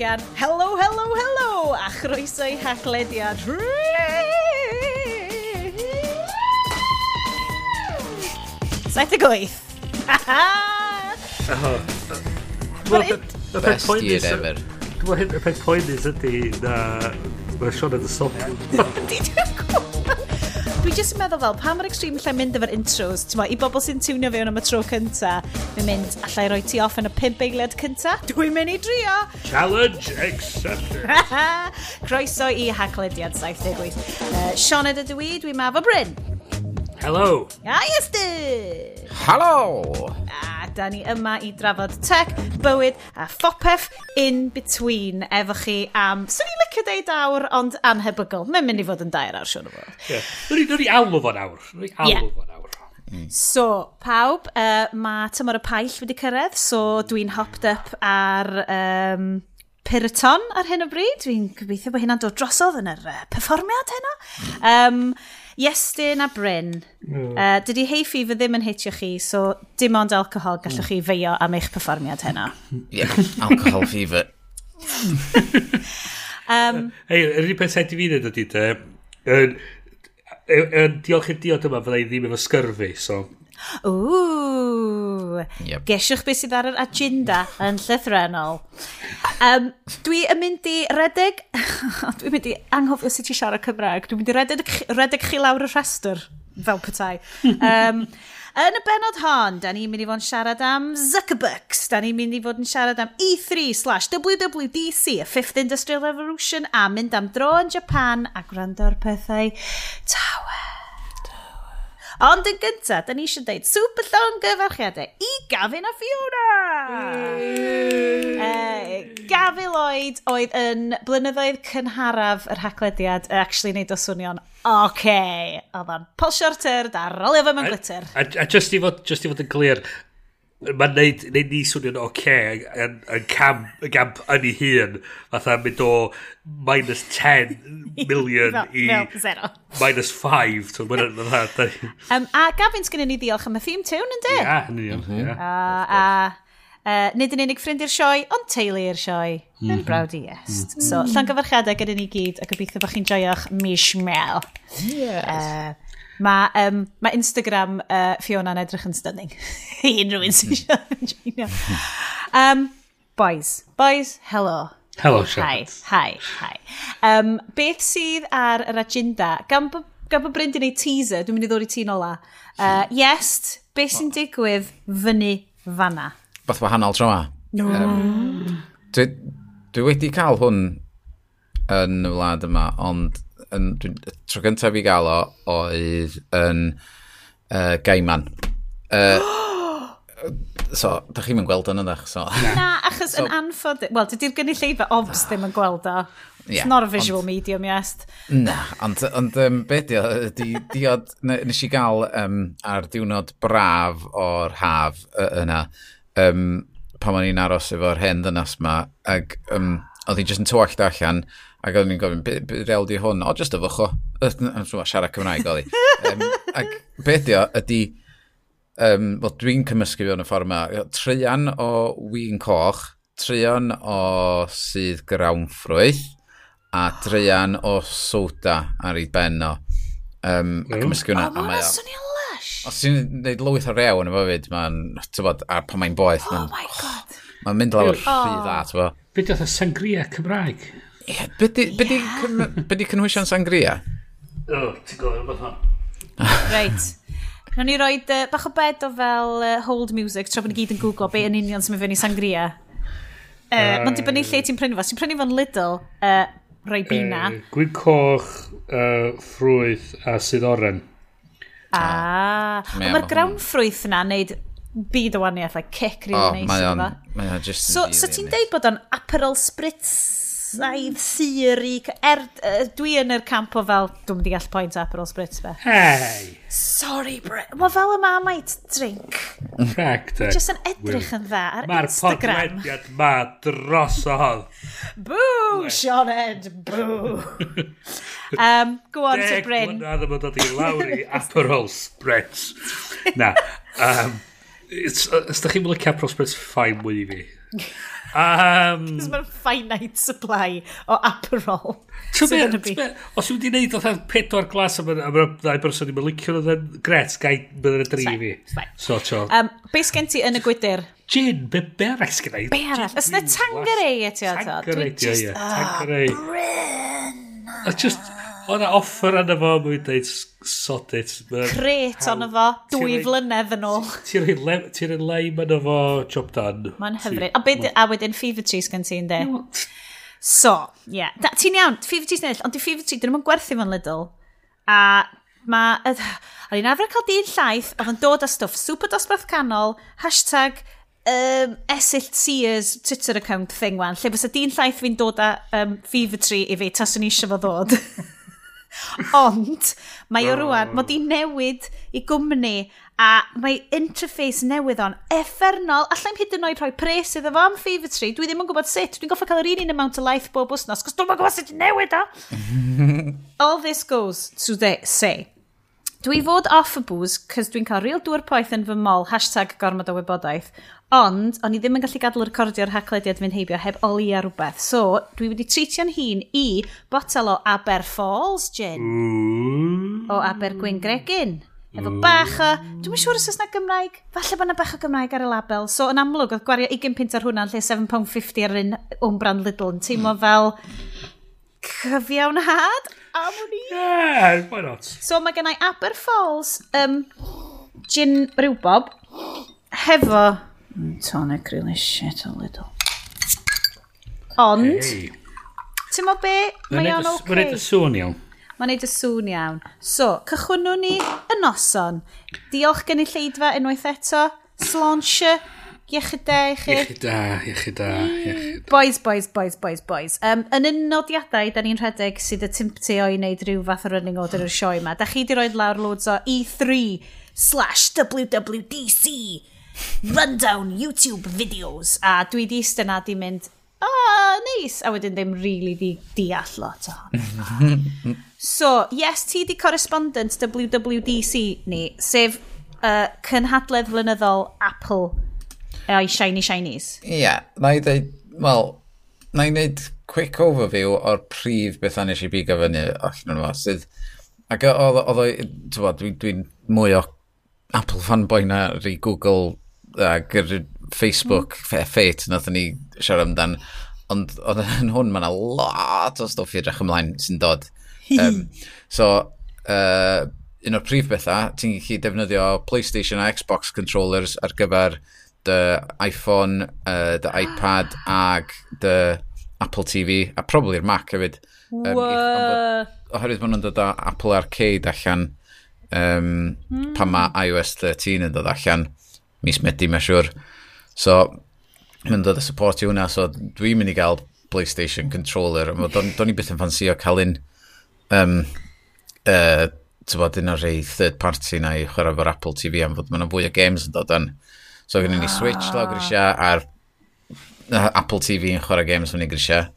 Diolchian. Helo, helo, helo! A chroeso i hachlediad. Saith y gwyth. Best year ever. Dwi'n meddwl, y peth poenus ydy na... Mae Sean yn y sop fi jyst yn meddwl fel, pa mae'r extreme lle mynd efo'r intros, ti'n i bobl sy'n tiwnio fewn am y tro cynta, fi'n mynd, allai roi ti off yn y pimp eiliad cynta, dwi'n mynd i drio. Challenge accepted. Croeso i Haclediad 78. Uh, Sioned ydw i, dwi'n mafo Bryn. Hello. A ah, Iestyn. Hello da ni yma i drafod tech, bywyd a phopeth in between efo chi am... Swn i'n licio deud awr, ond anhebygol. Mae'n mynd i fod yn dair awr, siwr o fod. Yeah. Nw'n i alw fo'n awr. Nw'n i alw yeah. fo'n awr. Mm. So, pawb, uh, mae tymor y paill wedi cyrraedd, so dwi'n hopped up ar um, Pyrton ar hyn o bryd. Dwi'n gobeithio bod hynna'n dod drosodd yn yr uh, perfformiad heno. Um, Iestyn a Bryn. Mm. Uh, dydy hay fever ddim yn hitio chi, so dim ond alcohol gallwch chi feio am eich perfformiad heno. Yeah, alcohol fever. um, Ei, yr unig peth sain i fi ddweud ydy, te. Yn diolch i'r diod yma fydda i ddim efo scyrfu, so Ww, yep. gesiwch beth sydd ar yr agenda yn llythrenol. Um, dwi yn mynd i redeg, dwi'n mynd i anghofio sut i siarad Cymraeg, dwi'n mynd i redeg, redeg chi lawr y rhestr fel petai. Um, Yn y benod hon, da ni'n mynd i fod yn siarad am Zuckerbucks, da ni'n mynd i fod yn siarad am E3 slash WWDC, y Fifth Industrial Revolution, a mynd am dro yn Japan a gwrando ar pethau Tower. Ond yn gyntaf, da ni eisiau dweud super llawn gyfarchiadau i Gavin a Fiona! Uh, eh, Gavin Lloyd oedd yn blynyddoedd cynharaf yr haglediad, uh, actually neud o swnio'n OCE! Okay. Oedd o'n Paul Shorter, da rolio fe mewn glitter. A, a, a just, i fod, just i fod yn glir, Mae'n neud, neud ni swnio'n oce okay, yn, yn, cam, yn camp yn ei hun. Fatha mynd o minus 10 million i... Fel zero. Minus 5. So, mae'n fatha... um, a Gavin, sgynnyn ni diolch am y theme tune, ynddi? Ia, yeah, yn union. Mhm. A, a uh, nid yn unig ffrind i'r sioe, ond teulu i'r sioe. Mm -hmm. Yn mhm. brawd i est. Mm -hmm. So, llan gyfarchadau gyda ni gyd, a gobeithio bod chi'n joio'ch mish mel. Yes. Uh, Mae um, ma Instagram uh, Fiona'n edrych yn stunning. I unrhyw un sy'n siarad. um, boys, boys, hello. Hello, Siarad. Hi, hi, hi. Um, beth sydd ar yr agenda? Gan bod gan bod Bryn di wneud teaser, dwi'n mynd i ddod i ti nola. Uh, yes, beth sy'n digwydd fyny fanna? Bath wahanol tro ma. No. Um, dwi, dwi wedi cael hwn yn y wlad yma, ond yn, dwi, tro gyntaf i gael o, oedd yn uh, Gaiman. Uh, so, da chi'n mynd gweld yn ydych, so... Na, achos so, yn anffod... Wel, dydy'r gynulleidfa obs ddim yn gweld o. Yeah, It's not a visual ond, medium, yes. Na, ond, ond um, be di o, di, di o, nes i gael um, ar diwrnod braf o'r haf uh, yna, um, pan o'n i'n aros efo'r hen ddynas ma, ac um, oedd hi'n jyst yn tywallt allan, Ac oedden ni'n gofyn, beth be, rewl di hwn? O, just yfycho. siarad Cymraeg oedd hi. Um, ac beth di o, ydi, um, well, dwi'n cymysgu fi o'n y ffordd yma, treian o wyn coch, treian o sydd grawnffrwyth, a treian o soda ar ei ben o. Um, mm. A cymysgu hwnna. Oh, mae'n swnio lush. Os ti'n gwneud lwyth o rew yn y fywyd, mae'n, tybod, a pan mae'n boeth. Oh my god. Mae'n mynd lawr rhy dda, tybod. Be ddoth y sangria Cymraeg? Ie, be di cynwysion sangria? O, ti'n gofio beth hon. Reit. Rwy'n ni roi uh, bach o bed o fel uh, hold music, tra bod ni gyd yn googlo be yn union sy'n mynd fyny sangria. Uh, uh, Mae'n dibynnu lle ti'n prynu fo. Ti'n prynu fo'n Lidl, uh, roi bina. Uh, Gwyn coch, uh, ffrwyth a sydd oren. Ah, ah. mae'r grawn ffrwyth yna wneud byd o waniaeth, like kick really oh, nice. Mae o'n, mae o'n just... So, so ti'n deud bod o'n Aperol Spritz saidd sir i... Er, er, dwi yn yr camp o fel, dwi'n mynd i gall point up ar ôl Brits fe. Hei! Sorry, Brit. Wel, fel y mamait drink. Correct. Dwi jyst yn edrych yn dda ar Mae'r podlediad ma drosodd. Boo, Sean Ed, boo. um, go on Deg to Bryn. Deg mlynedd yma dod i lawr i Aperol Spritz. Na. Um, Os da chi'n mynd i Aperol Spritz, ffain mwy i fi. Um, Cos mae'n finite supply o Aperol. Ti'n meddwl, os yw wedi'i neud oedd pedwar glas am y ddau berson i'n mylicio nhw, then gret, gai bydd yn y dri fi. So, tio. Um, be sgen ti yn y gwydr? Gin, be, be arall sgen i? Be arall? Ys na tangerei e ti o to? Tangerei, ie, ie. Tangerei. Bryn! Just, O'na offer yna fo, mwyn dweud sod it. Cret ond fo, dwy flynedd yn ôl. Ti'n rhoi leim yna fo, job done. Mae'n hyfryd. A, byd, a wedyn fever trees gan ti'n de. So, ie. Yeah. Ti'n iawn, fever trees nell, ond di fever tree, dyn nhw'n gwerthu fo'n Lidl. A mae... Ar un afra cael dyn llaeth, oedd yn dod â stwff super dosbarth canol, hashtag um, esill Sears Twitter account thing wan, lle fysa dyn llaeth fi'n dod â um, fever tree i fi, tas o'n eisiau fo ddod. Ond, mae o rwan, oh. mae di newid i gwmni a mae interface newydd o'n effernol. Allai'n hyd yn oed rhoi pres iddo fo am Fever tree. Dwi ddim yn gwybod sut. Dwi'n goffa cael yr un un amount o life bob wsnos, cos dwi'n gwybod sut i newid o. All this goes to the say. Dwi fod off y booze, cos dwi'n cael real dŵr poeth yn fy mol, hashtag gormod o wybodaeth, Ond, o'n i ddim yn gallu gadw recordio'r haclediad fy'n heibio heb oli a rhywbeth. So, dwi wedi treatio'n hun i botel o Aber Falls gin. O Aber Gwyn Gregin. Efo bach o... Dwi'n siŵr os oes na Gymraeg. Falle bod na bach o Gymraeg ar y label. So, yn amlwg, oedd gwario 20 pint ar hwnna'n lle £7.50 ar un o'n Lidl. Yn teimlo fel cyfiawn had am o'n i. Yeah, why not? So, mae gennau Aber Falls um, gin rhywbob hefo Mm, tonic really shit a little. Ond, hey. ti'n mo be? Mae o'n oce. Mae'n neud y sŵn iawn. Mae'n neud y sŵn iawn. So, cychwynnwn ni y noson. Diolch gen i lleidfa unwaith eto. Slauncher, iechyd da i chi. Iechyd da, iechyd da, iechyd. Boys, boys, boys, boys, boys. Um, yn y nodiadau, da ni'n rhedeg sydd y timptio i wneud rhyw fath o running order o'r sioe yma. Da chi di roed lawr loads o E3 slash WWDC rundown YouTube videos. A dwi di styna di mynd, a oh, neis, a wedyn ddim really di deall lot o So, yes, ti di correspondent WWDC ni, sef uh, cynhadledd flynyddol Apple o'i uh, Shiny Shinies. Ie, yeah, na i ddeud, wel, na i wneud quick overview o'r prif beth nes i bigo fyny allan o'n sydd... Ac oedd o, dwi'n dwi mwy o Apple fanboy na rhi Google ac yr Facebook mm. ffeit nath ni siarad amdan ond oedd yn hwn mae yna lot o stwff i edrych ymlaen sy'n dod um, so uh, un o'r prif bethau ti'n gallu defnyddio PlayStation a Xbox controllers ar gyfer dy iPhone uh, dy iPad ag dy Apple TV a probably'r Mac hefyd um, oherwydd maen nhw'n dod o Apple Arcade allan um, mm. pan mae iOS 13 yn dod allan mis Medi, mae'n siŵr. So, mae'n dod y support i hwnna, so dwi'n mynd i gael PlayStation controller, ond do'n do i byth yn ffansio cael un, um, uh, bod un o'r rei third party na i chwarae fo'r Apple TV am fod mae'n fwy o games yn dod yn. So, gyda ni Switch, lawr grisia, a'r Apple TV yn chwarae games fyny grisia.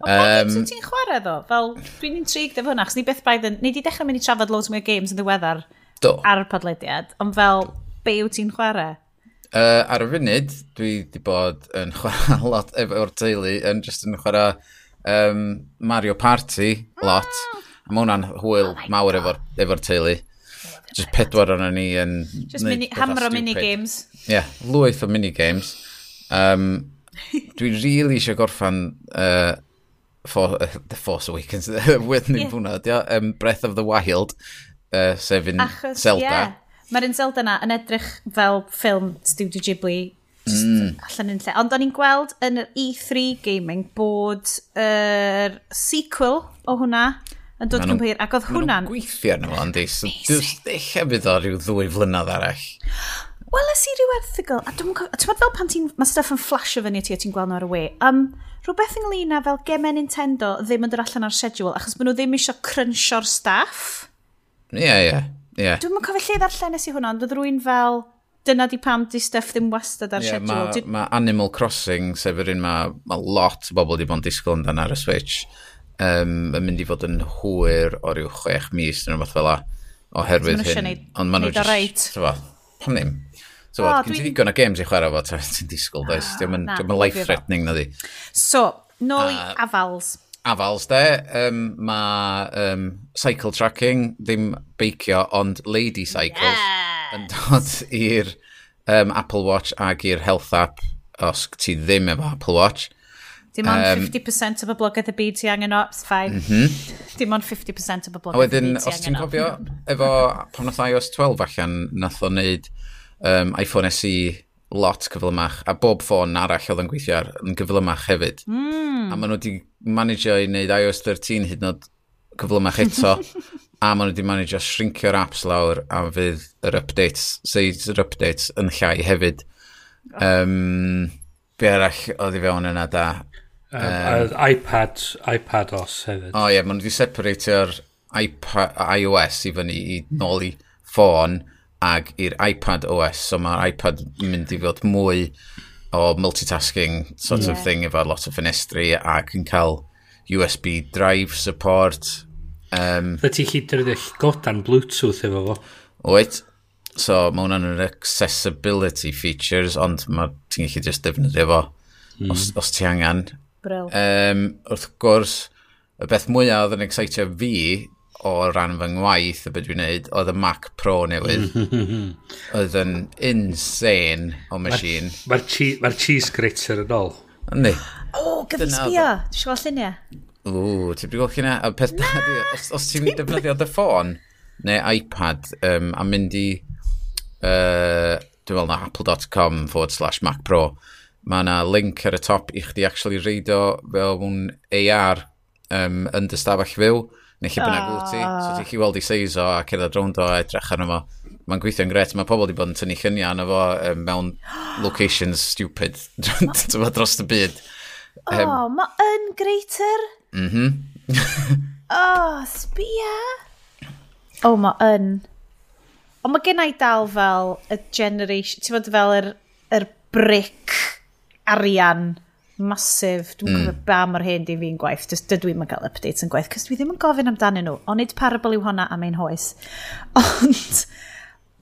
Um, Ond ti'n chwarae ddo? Fel, dwi'n intrigued efo hwnna, chos ni beth braidd yn... Ni di dechrau mynd i trafod loads mwy o games yn ddiweddar do. ar y podlediad, ond fel, be wyt ti'n chwarae? Uh, ar y funud, dwi wedi bod yn chwarae lot efo'r teulu, yn just yn chwarae um, Mario Party lot. Ah! A mae hwnna'n hwyl oh mawr efo'r efo teulu. Just pedwar o'n ni yn... Just mini, hamro minigames. Ie, yeah, lwyth o minigames. Um, dwi rili really eisiau gorffan uh, for, uh, The Force Awakens, with yeah. hwnna, um, Breath of the Wild, uh, sef yn Zelda. Yeah. Mae'r un Zelda na yn edrych fel ffilm Studio Ghibli Just mm. allan yn lle. Ond o'n i'n gweld yn yr E3 gaming bod yr uh, sequel o hwnna yn dod yn hir, ac oedd hwnna'n... Mae'n gweithio arno fo, ynddi. So, Eich bydd o rhyw ddwy flynedd arall. Wel, ys i ryw erthigol, a dwi'n gwybod, ti'n fel pan ti'n, mae stuff yn flash o fyny ti a ti'n gweld nhw ar y we. Um, rhywbeth ynglyn â fel gemau Nintendo ddim yn dod allan ar schedule, achos maen nhw ddim eisiau crunchio'r staff. Ie, yeah, ie. Yeah. Yeah. Dwi'n mwyn cofio lle ddarllen nes i hwnna, ond oedd rwy'n fel, dyna di pam di stuff ddim wastad ar yeah, schedule. Mae Dwi... ma Animal Crossing, sef yr un mae ma lot o bobl wedi bod yn disgwyl amdano ar y Switch, um, yn mynd i fod yn hwyr o ryw chwech mis neu rhywbeth fel la, oherwydd hyn. Ond maen nhw just, pam ddim? So, oh, gen ti ddigon o games i chwarae fo, ti'n disgwyl, does? Ah, Diolch yn life-threatening na di. So, nôl i afals afals de, um, mae um, cycle tracking, ddim beicio, ond lady cycles yes! yn dod i'r um, Apple Watch ag i'r health app os ti ddim efo Apple Watch. Dim ond um, 50% o boblogaeth y byd ti angen o, it's fine. Mm -hmm. Dim ond 50% o boblogaeth y byd ti angen o. A wedyn, os ti'n cofio, efo pan nath iOS 12 allan, nath o wneud um, iPhone SE lot cyflymach, a bob ffôn arall oedd yn gweithio ar yn gyflymach hefyd. Mm. A maen nhw wedi managio i wneud iOS 13 hyd yn oed cyflymach eto, a maen nhw wedi managio shrinkio'r apps lawr, a fydd yr updates, seis yr updates yn llai hefyd. Um, be arall oedd i fewn yna da? Um, um, iPad, iPad OS hefyd. O oh, ie, yeah, maen nhw wedi separatio'r iPad, iOS i fyny i nôl i ffôn, ag i'r iPad OS, so mae'r iPad yn mynd i fod mwy o multitasking sort yeah. of thing efo lot o ffenestri ac yn cael USB drive support. Um, Fy ti chi defnyddio godan Bluetooth efo fo? Oed. So mae hwnna'n yr accessibility features, ond ti'n gallu just defnyddio fo mm. os, os ti angen. Bryl. Um, wrth gwrs, y beth mwyaf oedd yn excitio fi o ran fy ngwaith y beth dwi'n neud, oedd y Mac Pro newydd. oedd yn insane o machine. Mae'r ma ma cheese grater yn ôl. Yndi. O, oh, gyfyn sbio. Dwi'n siŵr lluniau. O, ti'n gweld lluniau? A peth da, os, os ti'n defnyddio dy ffôn neu iPad um, a mynd i, uh, dwi'n meddwl na apple.com forward slash Mac Pro, mae yna link ar y top i chdi actually reidio fel mewn AR um, yn dy stafell fyw neu lle bynnag wyt ti. So ti'n chi weld i seis o a cerdded rownd o a edrych arno fo. Mae'n gweithio'n gret. Mae pobl wedi bod yn tynnu lluniau arno fo um, mewn locations stupid dros y byd. Um, oh, mae yn greater. Mhm. Mm oh, sbia. Oh, mae yn. Ond mae gennau dal fel y generation, ti'n fod fel yr, yr brick arian masif, dwi'n mm. cofio ba mor hyn di fi'n gwaith, just dydw i'n cael updates yn gwaith, cos dwi ddim yn gofyn amdanyn nhw, ond nid parable yw hwnna am ein hoes. Ond,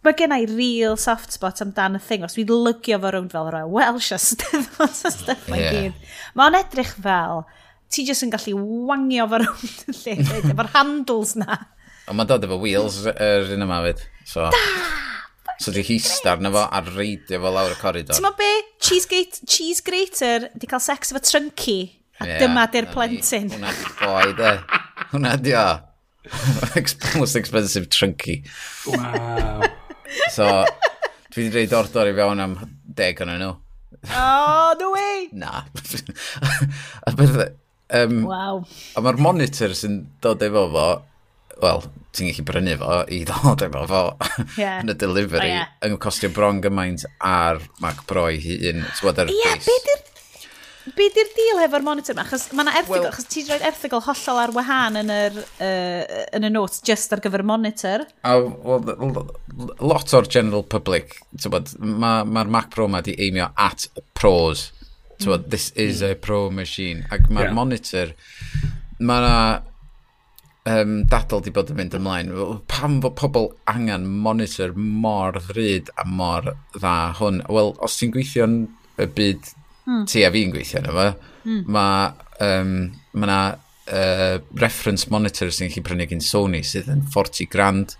mae gen i real soft spot amdan y thing, os dwi'n lygio fo rownd fel roi Welsh a Steddfod a stuff yeah. gyd. Mae o'n edrych fel, ti jyst yn gallu wangio fo rownd y lle, efo'r handles na. Ond mae'n dod efo wheels yr er, un yma fyd. So. Da! So di histar na fo a reidio fo lawr y corridor. Ti'n be? Cheese, cheese grater di cael sex efo trunky. A yeah, dyma di'r plentyn. Hwna di boi de. Hwna di o. Most expensive trunky. Wow. so, dwi wedi reid ordor i fewn am deg o'n nhw. Oh, no way! Na. a beth... Um, wow. A mae'r monitor sy'n dod efo fo, wel, ti'n gallu brynu fo i ddod efo fo yeah. yn y delivery oh, yeah. yn costio bron gymaint ar Mac Pro i hun. E'r ie, yeah, beth yw'r be di'r deal efo'r monitor yma? Achos mae yna erthigol, well, achos ti'n rhoi erthigol hollol ar wahan yn yr, uh, yn y notes just ar gyfer monitor. A, well, lot o'r general public, mae'r ma, ma Mac Pro yma di aimio at pros. Mm. This is a pro machine. Ac mae'r yeah. monitor, mae um, dadl di bod yn mynd ymlaen, pam fod pobl angen monitor mor ddryd a mor dda hwn? Wel, os ti'n gweithio'n y byd mm. ti a fi'n gweithio yna fo, mm. mae um, ma na, uh, reference monitors sy'n chi prynu gyn Sony sydd yn 40 grand,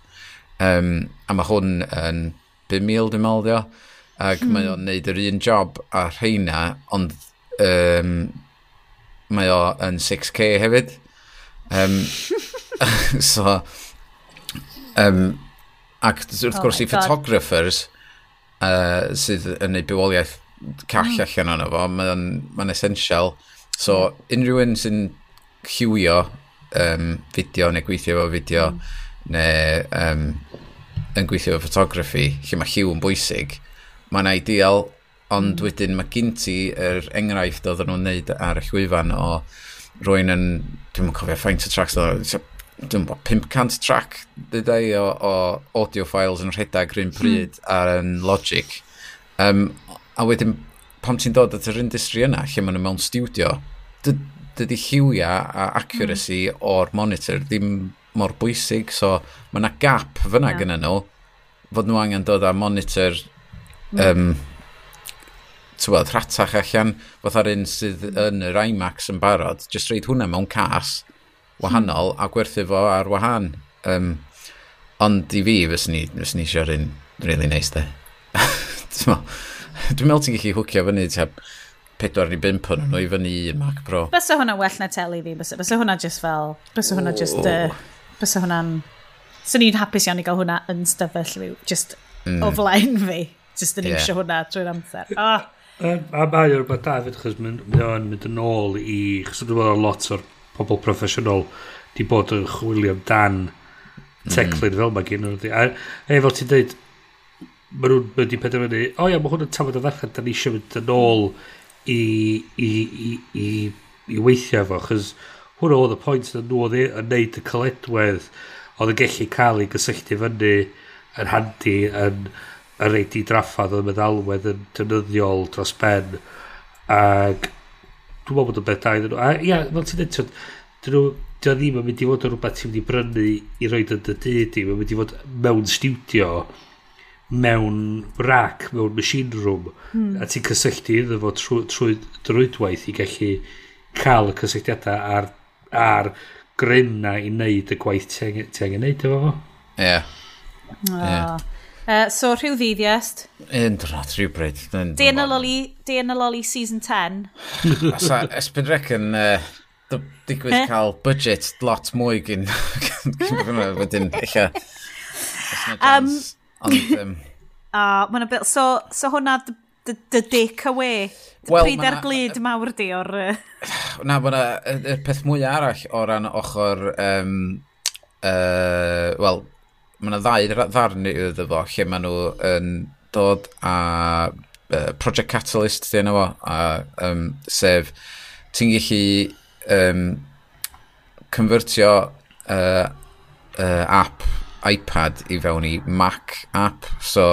um, a mae hwn yn 5,000 dwi'n meddwl dio, ac mm. mae hmm. o'n neud yr un job a rheina, ond um, mae o yn 6K hefyd. Um, so, um, ac wrth oh gwrs oh i photographers uh, sydd yn ei bywoliaeth call mm. allan o'n efo, mae'n ma essential. So, mm. unrhyw un sy'n cywio um, fideo neu gweithio efo fideo mm. neu um, yn gweithio efo photography, lle mae lliw yn bwysig, mae'n ideal, ond mm. wedyn mae gen ti yr enghraifft oedden nhw'n neud ar y llwyfan o rwy'n yn, dwi'n yn cofio faint o tracks, o, dwi'n bod 500 track dydau o, o audio files yn rhedeg rhywun hmm. pryd hmm. ar yn Logic. Um, a wedyn, pam ti'n dod at yr industry yna, lle maen nhw mewn studio, dydy lliwia a accuracy mm. o'r monitor ddim mor bwysig, so mae yna gap fyna yeah. gyda nhw, fod nhw angen dod â monitor um, mm tywod, rhatach allan fatha'r un sydd yn yr IMAX yn barod, jyst reid hwnna mewn cas wahanol a gwerthu fo ar wahan. Um, ond i fi, fes ni, fes ni eisiau'r un really nice de. Dwi'n meddwl ti'n gallu hwcio fyny tua 4 neu 5 o'n nhw i fyny un Mac Pro. Bysa hwnna well na teli fi, bysa, bysa hwnna just fel, bysa hwnna just, uh, bysa hwnna'n... sy'n ni'n hapus iawn i gael hwnna yn stafell fi, just mm. o flaen fi. Just yn yeah. eisiau hwnna trwy'r amser. Oh. A mae o'r beth da fyd, chos mae o'n mynd yn ôl i... Chos dwi'n meddwl lot o'r pobl proffesiynol di bod yn chwilio dan teclyn mm. fel mae gen nhw. A, a fel ti'n dweud, mae nhw'n mynd i penderfynu, o ia, mae hwn yn tafod o ddechrau, da ni eisiau mynd yn ôl i, i, i, i, i weithio efo, chos hwn oedd y pwynt yn nhw oedd e yn neud y coledwedd oedd yn gallu cael ei gysylltu fyny yn handi yn... Yn y reit i draffadd oedd meddalwedd yn defnyddiol dros ben ac dwi'n meddwl bod o'n beth da iddyn nhw a ia, fel ti'n dweud dyn nhw dyn ddim yn mynd i fod yn rhywbeth ti'n mynd i brynu i roed yn dy dyd i mae'n mynd i fod mewn studio mewn rac mewn machine room hmm. a ti'n cysylltu iddo fo trwy, trwy drwydwaith i gallu cael y cysylltiadau ar, ar grym na i wneud y gwaith ti angen wneud efo fo. Ie. Yeah. Ah. Yeah. Uh, so, rhyw ddiddiast. iest? Un drot, rhyw bryd. Di yn y loli, season 10. Osa, esbyn recyn, uh, digwydd cael budget lot mwy gyn gyfyna wedyn, eich Um, Ond, um, uh, oh, bit, so, so hwnna dy dick away. Well, Pryd ar glid mawr di o'r... na, mae y, y peth mwy arall o ran ochr... Um, uh, Wel, mae yna ddau ddarnu iddo fo lle maen nhw yn dod a uh, Project Catalyst di yna fo a, um, sef ti'n gallu um, convertio uh, uh, app iPad i fewn i Mac app so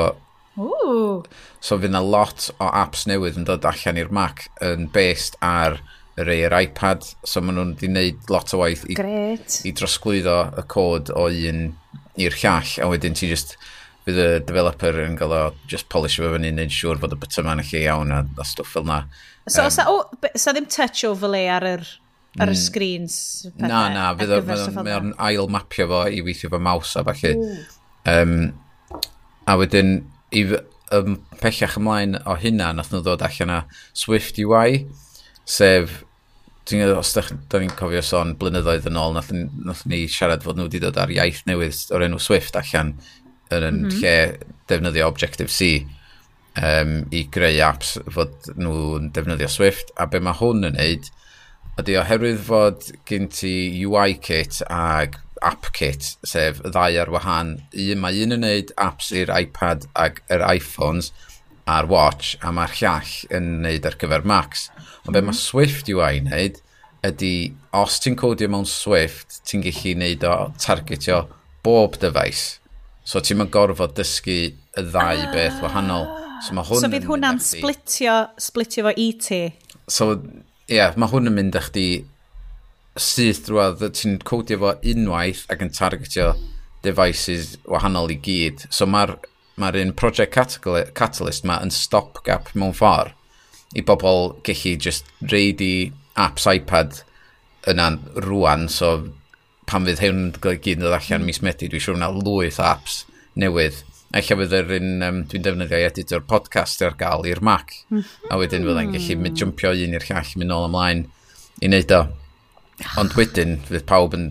Ooh. so fydd yna lot o apps newydd yn dod allan i'r Mac yn based ar yr ei iPad so maen nhw'n di wneud lot o waith i, Great. i drosglwyddo y cod o un i'r llall, a wedyn ti just bydd y developer yn gael o just polish fo fyny, neud siŵr bod y bytyma ma'n lle iawn a, a stwff fel na. So, um, sa, o, sa ddim touch overlay ar yr, ar y mm. screens? Na, na, fydd o'n ail mapio fo i weithio fo maws a falle. Um, a wedyn, i, um, pellach ymlaen o hynna, nath nhw ddod allan a Swift UI, sef Dwi'n gwybod, os da, da ni'n cofio sôn blynyddoedd yn ôl, nath, nath ni siarad fod nhw wedi dod ar iaith newydd o'r enw Swift allan yn, yn mm -hmm. lle defnyddio Objective-C um, i greu apps fod nhw'n defnyddio Swift. A be mae hwn yn neud, ydy oherwydd fod gen ti UI kit ag app kit, sef ddau ar wahan, un mae un yn neud apps i'r iPad ag yr iPhones, a'r watch a mae'r llall yn neud ar gyfer Max. Ond mm -hmm. be mae mhm. Swift UI yn wneud ydy, os ti'n codio mewn Swift, ti'n gallu neud o targetio bob dyfais. So ti'n mynd gorfod dysgu y ddau ah. beth wahanol. So, mae hwn so fydd hwnna'n splitio, splitio fo i ti? So, ie, yeah, mae hwn yn mynd â chdi syth drwodd, ti'n codio fo unwaith ac yn targetio devices wahanol i gyd. So mae'r mae'r un Project Catalyst ma yn stopgap mewn ffordd i bobl gallu just reid i apps iPad yna rwan, so pan fydd hwn gyd yn dod allan mis Medi, dwi'n siŵr yna lwyth apps newydd. Eich fydd yr un um, dwi'n defnyddio i edito'r podcast ar gael i'r Mac, a wedyn fyddai'n gallu mynd jumpio un i'r llall, mynd nôl ymlaen i wneud o. Ond wedyn, fydd pawb yn,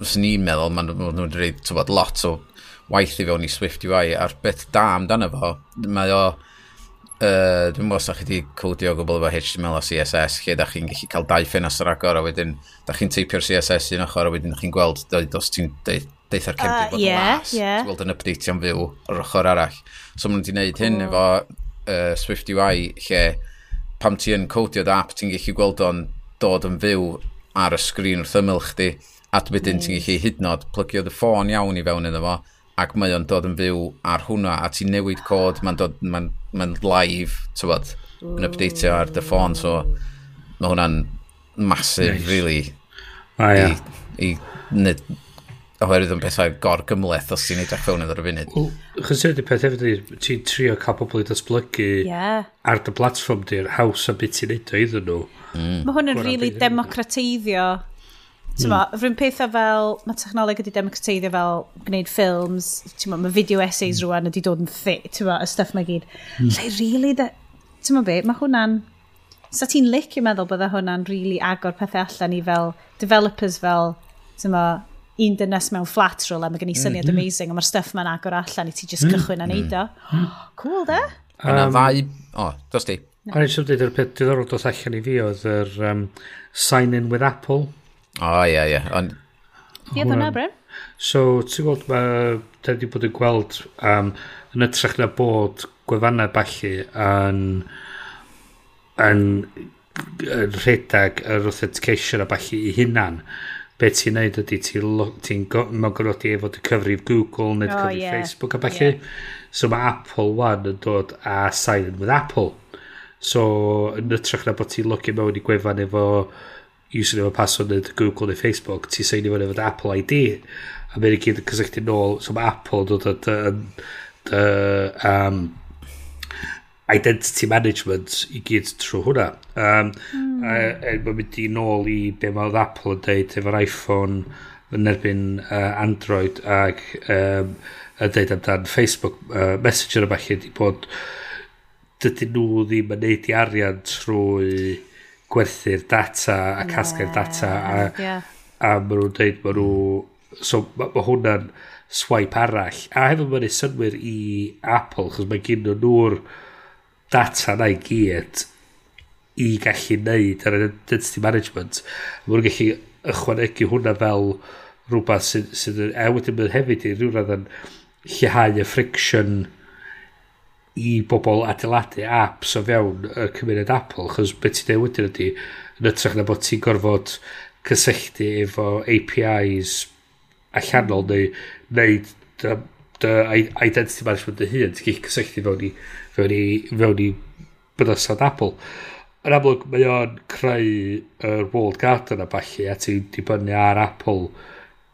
os ni'n meddwl, maen nhw'n rhaid lot o waith i fewn i Swift UI a'r beth da amdano fo, mae o uh, dwi'n meddwl sa'ch chi wedi codio gwbl efo HTML a CSS lle da chi'n gallu cael dau ffenestr agor a wedyn da chi'n teipio'r CSS un ochr a wedyn da chi'n gweld os ti'n deitha'r cefnod uh, ah, bod yeah, las yeah. ti'n gweld yn update am fyw o'r ochr arall so maen nhw wedi gwneud hyn efo uh, Swift UI lle pam ti yn codio'r app ti'n gallu gweld o'n dod yn fyw ar y sgrin wrth ymyl chdi a wedyn mm. ti'n gallu hydnod plygio dy ffôn iawn i fewn iddo fo ac mae o'n dod yn fyw ar hwnna, a ti'n newid cod, mae'n dod, mae'n ma live, ti'n bod, yn updateio ar dy ffôn, so mae hwnna'n masif, nice. really. A ia. I, i nid, oherwydd yn bethau gorgymleth os ti'n edrych fewn iddo'r y funud. Chos ydy peth hefyd ydy, ti'n trio cael pobl i datblygu yeah. ar dy platform di'r haws a beth ti'n neud o iddyn nhw. Mm. Mae hwn yn rili really democrateiddio Ti'n mm. ma, rhywun pethau fel, mae technoleg wedi democrateiddio fel gwneud ffilms, ti'n ma, mae video essays hmm. rwan wedi dod yn thi, ti'n ma, y stuff mae gyd. Mm. Lle, really, ti'n ma be, mae hwnna'n, sa ti'n lic i meddwl bydda hwnna'n really agor pethau allan i fel, developers fel, ti'n ma, un dynes mewn flat roll a mae gen i syniad mm. amazing, a mae'r stuff mae'n agor allan i ti just hmm. cychwyn mm. a neud o. Hmm. cool, de? Yna um, ddau, o, oh, dos di. No. Ar eisiau dweud, yr peth diddorol dos allan i fi oedd yr um, sign in with Apple. O, oh, ie, ie. Ond... Ie, dyna, Bryn. So, ti'n gweld, mae da wedi bod yn gweld um, yn ytrach na bod gwefannau balli yn, yn, yn rhedeg yr authentication a balli i hunan. Be ti'n neud ydy, ti'n ti mewn mogorodi efo dy cyfrif Google neu dy cyfrif oh, yeah. Facebook a balli. Yeah. So mae Apple One yn dod a sign in with Apple. So, yn ytrach na bod ti'n logio mewn i gwefan efo username a password yn Google neu Facebook, ti'n seinio fyny efo Apple ID, a mae'n i gyd yn cysylltu nôl, so mae Apple yn dod yn um, identity management i gyd trwy hwnna. Um, mm. Mae'n mynd i nôl i be mae Apple yn deud efo'r iPhone yn erbyn uh, Android ac um, yn deud amdan Facebook uh, Messenger yma lle di bod dydyn nhw ddim yn neud i arian trwy gwerthu'r data a casglu'r data a, yeah. a maen nhw'n dweud maen nhw so mae ma hwnna'n swipe arall a hefyd mae'n ei synwyr i Apple chos mae gen nhw'r data na i gyd i gallu neud ar identity management mae nhw'n gallu ychwanegu hwnna fel rhywbeth sydd sydd sy, a wedyn mae'n hefyd i rhyw radd yn lleihau y friction i bobl adeiladu apps o fewn y cymuned Apple, chos beth ti'n dweud wedyn ydy, yn ytrach na bod ti'n gorfod cysylltu efo APIs allanol neu wneud dy, dy identity management dy hun, ti'n gallu cysylltu fewn i, fewn i, fewn i bydysad Apple. Yn amlwg, mae o'n creu yr World Garden a falle, a ti'n dibynnu ar Apple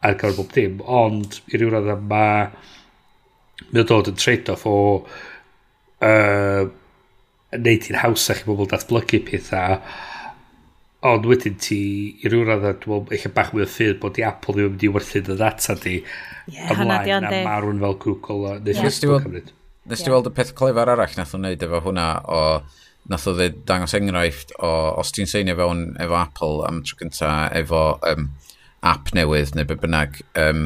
ar gyfer bob dim, ond i ryw radd mae mae o'n dod yn trade-off o uh, neud i'n hawsach i bobl datblygu pethau ond wedyn ti i ryw radd dwi'n meddwl eich bach mwy o ffydd bod i Apple ddim yn mynd i werthu dy data di yeah, ymlaen a marwn fel Google neu yeah. Facebook cymryd Nes ti weld y peth clefar arall nath o'n neud efo hwnna o nath o ddweud dangos enghraifft o os ti'n seinio fewn efo Apple am tro gynta efo um, app newydd neu be bynnag um,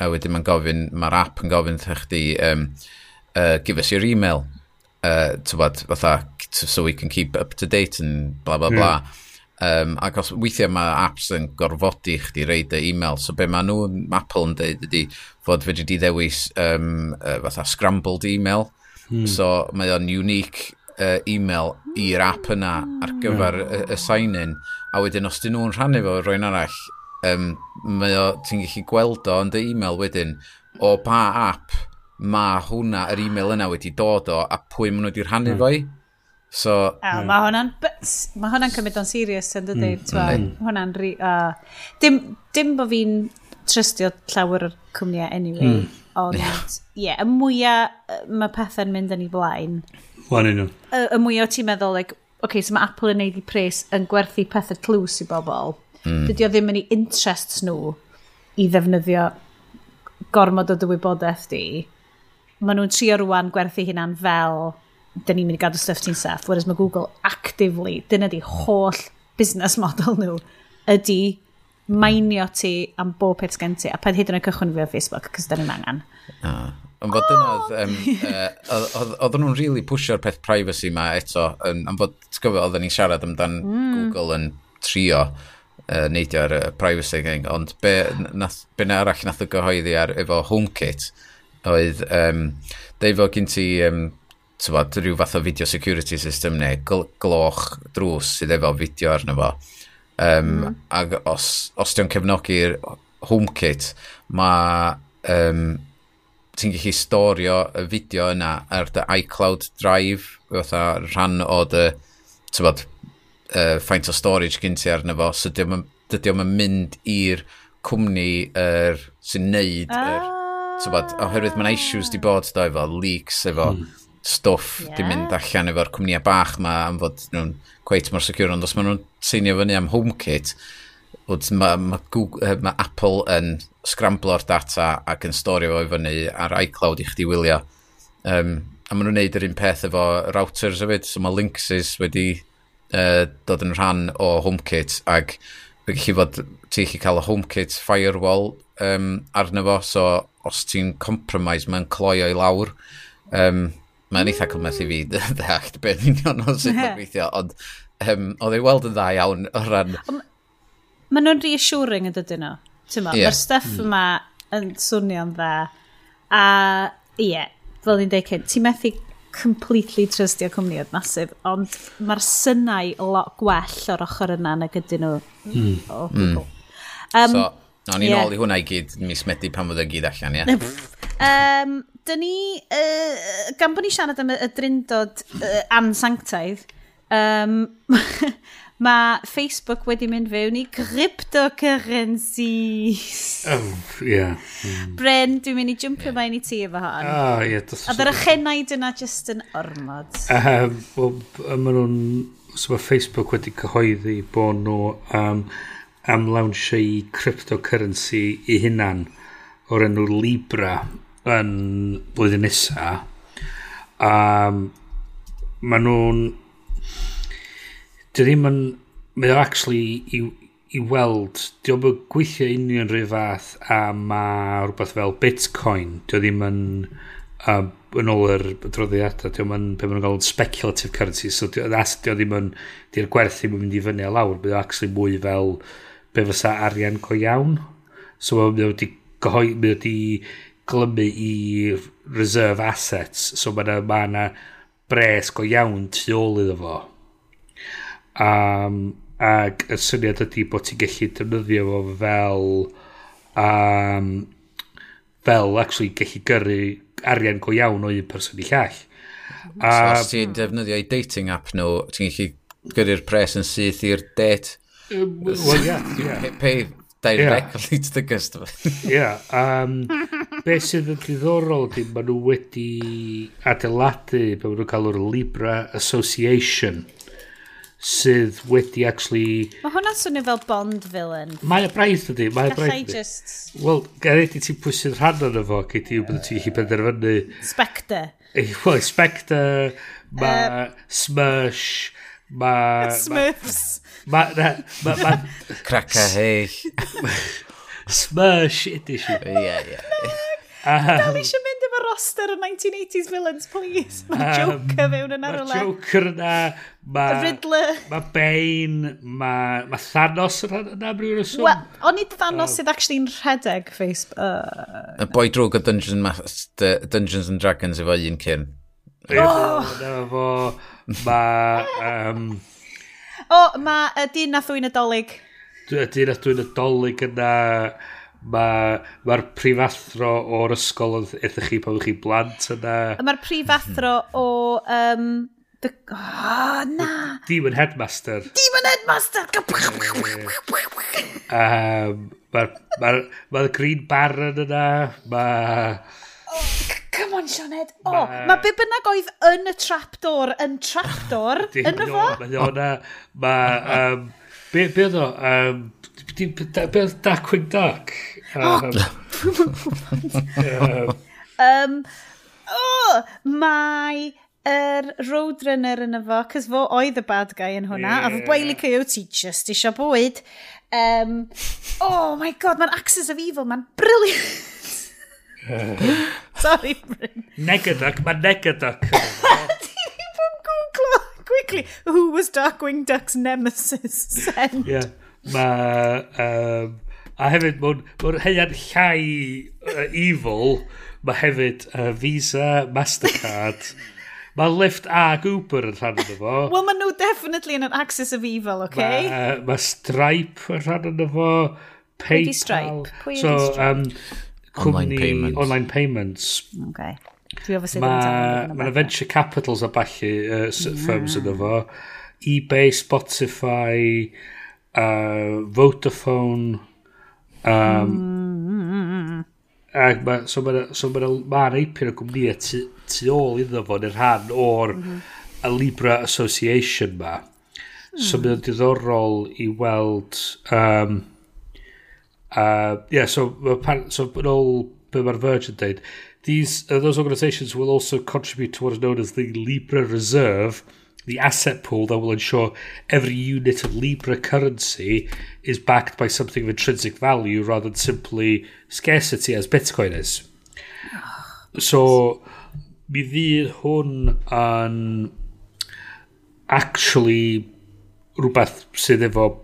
a wedyn mae'n gofyn mae'r app yn gofyn thych chi um, uh, give us your email uh, tywed, fatha, so we can keep up to date and bla bla bla. Mm. Um, ac os weithiau mae apps yn gorfodi chdi reid y e-mail, so be maen nhw, Apple yn dweud ydy fod fedri di ddewis um, uh, fatha scrambled e-mail, hmm. so mae o'n unique uh, e-mail i'r app yna ar gyfer yeah. y, y sign-in, a wedyn os dyn nhw'n rhannu fo rwy'n arall, um, mae o, ti'n gallu gweld o yn dy e-mail wedyn, o pa app mae hwnna, yr e-mail yna wedi dod o, a pwy maen nhw wedi rhannu mm. fo i. So, a, mm. Mae hwnna'n ma hwnna cymryd o'n serious yn dydy. Mm. Hwnna'n... ri... Uh, dim, dim bo fi'n trystio llawer o'r cwmniau anyway. Mm. Ond, ie, yeah, y mwyaf mae pethau'n mynd yn ei blaen. Wan unrhyw. Y, y mwyaf ti'n meddwl, like, okay, so mae Apple yn neud i pres yn gwerthu pethau tlws i bobl. Mm. Dydy o ddim yn ei interests nhw i ddefnyddio gormod o dywybodaeth di maen nhw'n trio rwan gwerthu hynna'n fel dyn ni'n mynd i gadw stuff ti'n saff, whereas mae Google actively, dyna di holl business model nhw, ydy mainio ti am bob peth gen ti, a paid hyd yn oed cychwyn fi o Facebook, cys dyn ni'n angen. Ah. Ond fod dyna, oedden nhw'n really pwysio'r peth privacy ma eto, yn, am fod, ti'n gofio, oedden ni'n siarad amdan mm. Google yn trio uh, neidio ar y privacy thing, ond be, nath, be na arall nath o gyhoeddi ar, efo HomeKit, oedd um, deifo gyn ti um, tywod, rhyw fath o video security system neu gl gloch drws sydd efo fideo arno fo. Um, mm. Mm-hmm. Ac os, os ti'n cefnogi'r HomeKit, mae um, ti'n gallu storio y fideo yna ar dy iCloud Drive, fatha rhan o dy, tywod, uh, faint o storage gyn ti arno fo, so dydy o'm yn mynd i'r cwmni er, sy'n neud ah. yr tybod, oherwydd mae'n issues di bod do efo leaks efo mm. stwff yeah. di mynd allan efo'r cwmnïau bach ma am fod nhw'n cweit mor secure ond os maen nhw'n seinio fyny am HomeKit wrth mae ma, ma Apple yn scramblo'r data ac yn storio fo i fyny ar iCloud i chdi wylio um, a maen nhw'n neud yr un peth efo routers hefyd so mae Linksys wedi uh, dod yn rhan o HomeKit ac fe gallu fod ti'n gallu cael y HomeKit firewall um, arno fo so os ti'n compromise, mae'n cloio i lawr. Um, mae'n eitha cymell i fi ddeallt beth union o sut mae'n gweithio, ond um, oedd ei weld yn dda iawn o ran... Mae nhw'n reassuring yn dydyn nhw. ti'n Yeah. Mae'r stuff mm. yma yn swnio'n dda. A ie, yeah, fel ni'n dweud cyn, ti'n methu completely trystio cwmnioedd masif, ond mae'r synnau lot gwell o'r ochr yna nag ydyn nhw. Mm. O, oh, mm. Um, so, O'n i'n yeah. ôl i hwnna i gyd mis Medi pan fod y gyd allan, ie. Yeah. um, dyn ni, uh, gan bod ni siarad am y, y drindod uh, ansanctaidd, um, mae Facebook wedi mynd fewn i cryptocurrencies. Oh, yeah. Mm. Bren, dwi'n mynd i jumpio yeah. mae'n i ti efo hon. Oh, yeah, A dyr achenau dyna just yn ormod. Um, well, maen nhw'n... So mae Facebook wedi cyhoeddi bod nhw... Um, am lawnsio i cryptocurrency i hunan o'r enw Libra yn blwyddyn nesa. Um, maen nhw'n dyn ddim yn mae o actually i, i weld di o'n gweithio union rhyw fath a mae rhywbeth fel bitcoin di o ddim yn um, yn ôl yr droddiadau di o'n yn be maen nhw'n galw'n speculative currency so dio, that's, dio ddim yn di'r gwerth ddim yn mynd i fyny a lawr mae o actually mwy fel be fysa arian go iawn. So mae wedi gyhoi, mae wedi glymu i reserve assets. So mae yna ma, na, bres go iawn tu ôl iddo fo. Um, ac y syniad ydy bod ti'n gallu defnyddio fo fel um, fel actually gallu gyrru arian go iawn o un person i llall. So um, os ti'n defnyddio i dating app nhw, ti'n gallu gyrru'r pres yn syth i'r date Um, well, yeah, yeah. Pay directly yeah. to the customer. yeah. Um, be sydd yn ddiddorol ydy, maen nhw wedi adeiladu, maen nhw'n cael o'r Libra Association sydd wedi actually... Mae hwnna'n swnio fel Bond villain. Mae y braidd ydy, mae y braidd ydy. Just... Wel, gan i ti'n pwysyn rhan o'n efo, gyd i wybod ti'n gallu penderfynu. Spectre. Eh, wel, Spectre, mae um, Smersh, mae... Smurfs. Ma, ma, ma, Craca heill. Smush edition. Ie, ie. Dal eisiau mynd efo roster o 1980s villains, please. Mae Joker fewn yn arwle. Mae Joker yna. Ma, Riddler. Mae Bane. Mae ma Thanos yna brwy'r reswm. Wel, o'n i Thanos sydd actually yn rhedeg face... Y boi drwg o Dungeons, ma, Dungeons and Dragons efo un cyn. Oh! Efo... Mae... Um, O, mae y dyn a thwy'n adolyg. Dyn a thwy'n adolyg yna... Mae'r ma prifathro o'r ysgol wrthych chi pan ydych chi'n blant yna. Mae'r prifathro o... Um, the, oh, na! Demon Headmaster. Demon Headmaster! um, Mae'r ma, ma Green Baron yna. Mae... Come on, Sioned. O, oh, mae be bynnag oedd yn y trapdoor yn trapdoor, yn y fo? Mae o. Mae... Um, be, be oedd o? Um, di- da- be oedd Darkwing Duck? Um, um, Um, oh, mae yr Roadrunner yn efo, cys fo oedd y bad guy yn hwnna, a fo Ie. Wiley Coyote just isio bwyd. Um, oh my god, mae'n Axis of Evil, mae'n briliant. Sorry, Bryn. Negaduck, mae Negaduck. Ti'n i yn googlo quickly who was Darkwing Duck's nemesis sent. Yeah. Mae... Um, a hefyd, mae'n ma heian llai uh, evil. Mae hefyd uh, Visa, Mastercard. Mae Lyft a Uber yn rhan yna fo. Wel, maen nhw definitely yn an axis of evil, oce? Okay? Mae uh, ma Stripe yn rhan yna fo. PayPal. Stripe? Pwy so, Stripe? Um, cwmni online payments. Online payments. Okay. Dwi ofos ma, ddim Mae'n venture capitals a balli uh, yeah. firms yn efo. eBay, Spotify, uh, Vodafone, um, mm. Ac ma, so mae'n so ma, ma eipyn o gwmnïau tu, tu ôl iddo fo yn rhan o'r mm Libra Association ma. So mm. mae'n diddorol i weld um, uh, yeah, so, pan- so ôl be mae'r Virgin dweud, these, uh, those organisations will also contribute to what is known as the Libra Reserve, the asset pool that will ensure every unit of Libra currency is backed by something of intrinsic value rather than simply scarcity as Bitcoin is. So, hwn yn actually rhywbeth sydd efo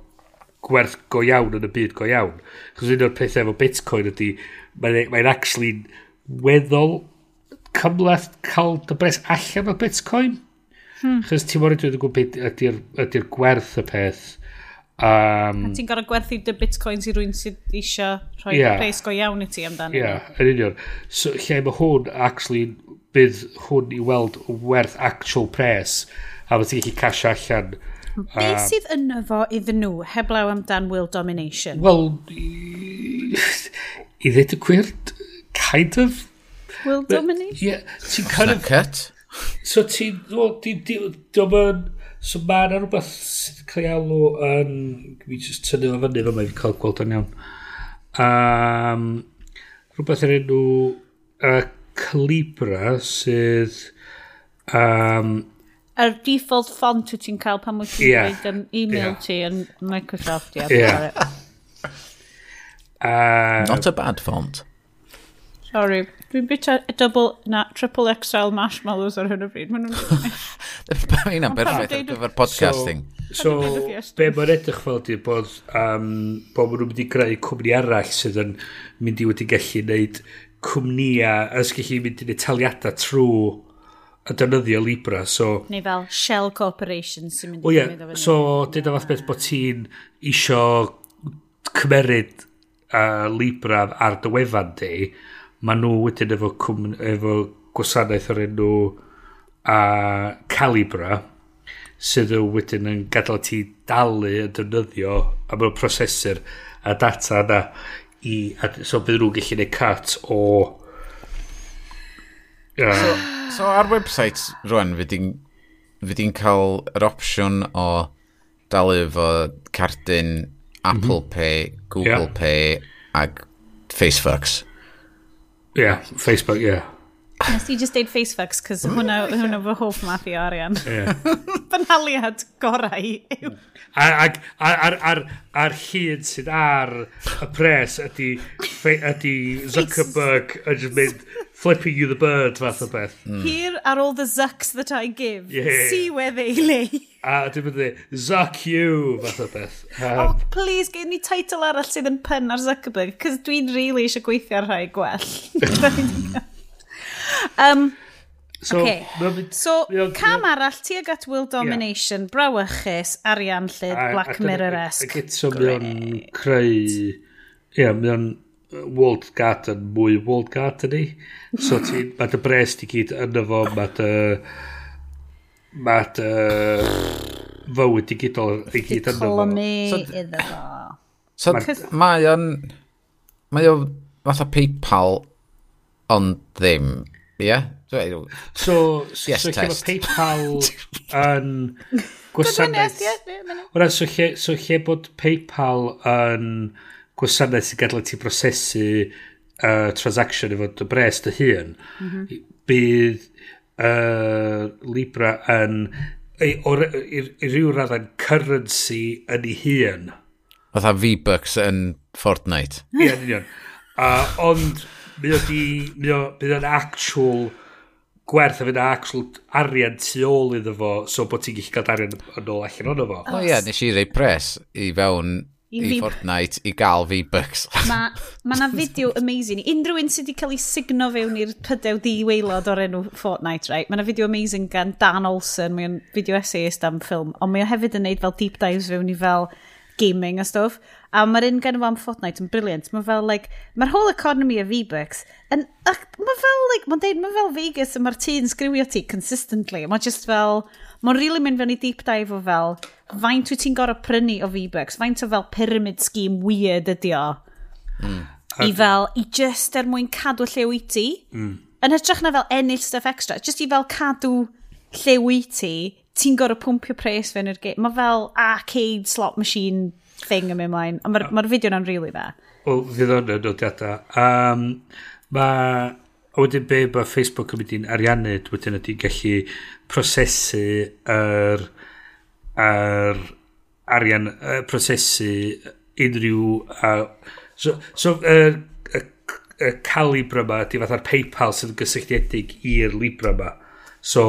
gwerth go iawn yn y byd go iawn. Chos un o'r pethau efo Bitcoin ydy, mae'n e- mae actually weddol cymlaeth cael dy bres allan o Bitcoin. Hmm. Chos ti'n mor ydw'n gwybod beth ydy'r ydy gwerth y peth. Um, ti'n gorau gwerthu dy bitcoins i rwy'n sydd eisiau rhoi yeah. pres go iawn i ti amdano. Ie, yeah, yn union. So, lle mae hwn, actually, bydd hwn i weld werth actual pres a mae ti'n gallu cash allan Be uh, sydd yno fo iddyn nhw, heblaw amdan world domination? Wel, i ddweud y gwir, kind of. World but, domination? Yeah, ti'n kind of... Cut. So ti'n... Well, ti'n... Ti'n... So mae yna rhywbeth sydd yn cael ei alw yn... Mi jyst tynnu fo fyny fo, mae'n cael gweld yn iawn. Um, rhywbeth yr enw... Uh, Calibra sydd... Um, yr default font wyt ti'n cael pan wyt ti'n yeah. dweud um, email yeah. ti yn Microsoft. Yeah. yeah. uh, Not a bad font. Sorry. Dwi'n bit a, double, na, triple XL marshmallows ar hyn o bryd. Mae'n Mae'n berffaith ar gyfer podcasting. So, so be mae'n edrych fel di bod, um, bod maen nhw'n mynd i greu cwmni arall sydd yn mynd i wedi gallu gwneud cwmnïa, a sgall i mynd i'n taliadau trwy a defnyddio Libra, so... Neu fel Shell Corporation sy'n mynd i... O fyny. yeah. so dyna fath beth bod ti'n isio cymeryd uh, Libra ar dy wefan di, maen nhw wedyn efo, cwm, efo gwasanaeth o'r enw uh, Calibra, sydd nhw wedyn yn gadael ti dalu yn defnyddio am y prosesur a data yna i, a, so bydd nhw'n gallu gwneud cut o So, so ar website rwan, fyd i'n cael yr opsiwn o dalu fo cardyn Apple mm -hmm. Pay, Google yeah. Pay ag Facebooks. Yeah, Facebook. Yeah. Nes i just deud facefucks, cos hwnna, hwnna fy hoff math i arian. Yeah. Banaliad gorau yw... Ac ar, ar, ar hyd sydd ar y pres ydy, ydy Zuckerberg yn just mynd flipping you the bird fath o beth. Hmm. Here are all the zucks that I give. Yeah. See where they lay. A dim ydy, zuck you fath o beth. Um, oh, please, gen ni teitl arall sydd yn pen ar Zuckerberg, cos dwi'n really eisiau gweithio ar rhai gwell. Um, So, okay. so cam arall tuag at will domination, yeah. brawychus, arian llyd, a, Black Mirror-esque. Ac eto mae o'n creu... Ie, yeah, mae o'n World Garden mwy World Garden i. So ti, mae dy bres ti gyd yno fo, mae dy... Mae dy... Fywyd i gyd o'r i gyd yn efo. Economy iddo fo. So mae o'n... Mae o'n fatha PayPal ond ddim. Yeah. So, so, yes so lle mae PayPal yn gwasanaeth... Gwasanaeth, so, lle, so lle bod PayPal yn gwasanaeth sy'n gadael ti brosesu uh, transaction efo dy bres dy hun, mm -hmm. bydd uh, Libra yn i, or, i, i ryw raddau'n currency yn ei hun. Fatha V-Bucks yn Fortnite. Ie, yn union. Uh, ond mae o di... Mae o'n actual gwerth a fydd actual arian tu ôl iddo fo, so bod ti'n gallu cael arian yn ôl allan ono fo. O oh, ie, yeah, nes i rei pres i fewn i, i Fortnite i gael V-Bucks. Mae ma na fideo amazing. Unrhyw un sydd wedi cael ei signo fewn i'r pydew di-weilod o'r enw Fortnite, right? Mae na fideo amazing gan Dan Olsen, mae'n fideo essayist am ffilm, ond mae o hefyd yn neud fel deep dives fewn i fel gaming a stuff. A mae'r un gan am Fortnite yn briliant. Mae fel, like, mae'r whole economy of e-books yn... Mae fel, like, mae'n deud, mae fel Vegas y mae'r tî'n sgriwio ti consistently. Mae just fel... Mae'n really mynd fewn i deep dive o fel, faint wyt ti'n gorau prynu o e-books? Faint o fel pyramid scheme weird ydi o? Mm. I fel, i just er mwyn cadw lle wyt ti. Mm. Yn hytrach na fel ennill stuff extra. Just i fel cadw lle wyt ti, ti'n gorau pwmpio pres fewn i'r game. Mae fel arcade slot machine thing yn mynd mlaen. Ond mae'r ma, fideo na'n rili really dda. O, fydd o'n nodiadau. Um, mae... A wedyn be mae Facebook yn mynd i'n ariannu, wedyn ydy'n gallu prosesu yr, yr arian, uh, prosesu unrhyw... Uh, so, so uh, y calibr yma, ydy fatha'r PayPal sydd yn gysylltiedig i'r libra yma. So,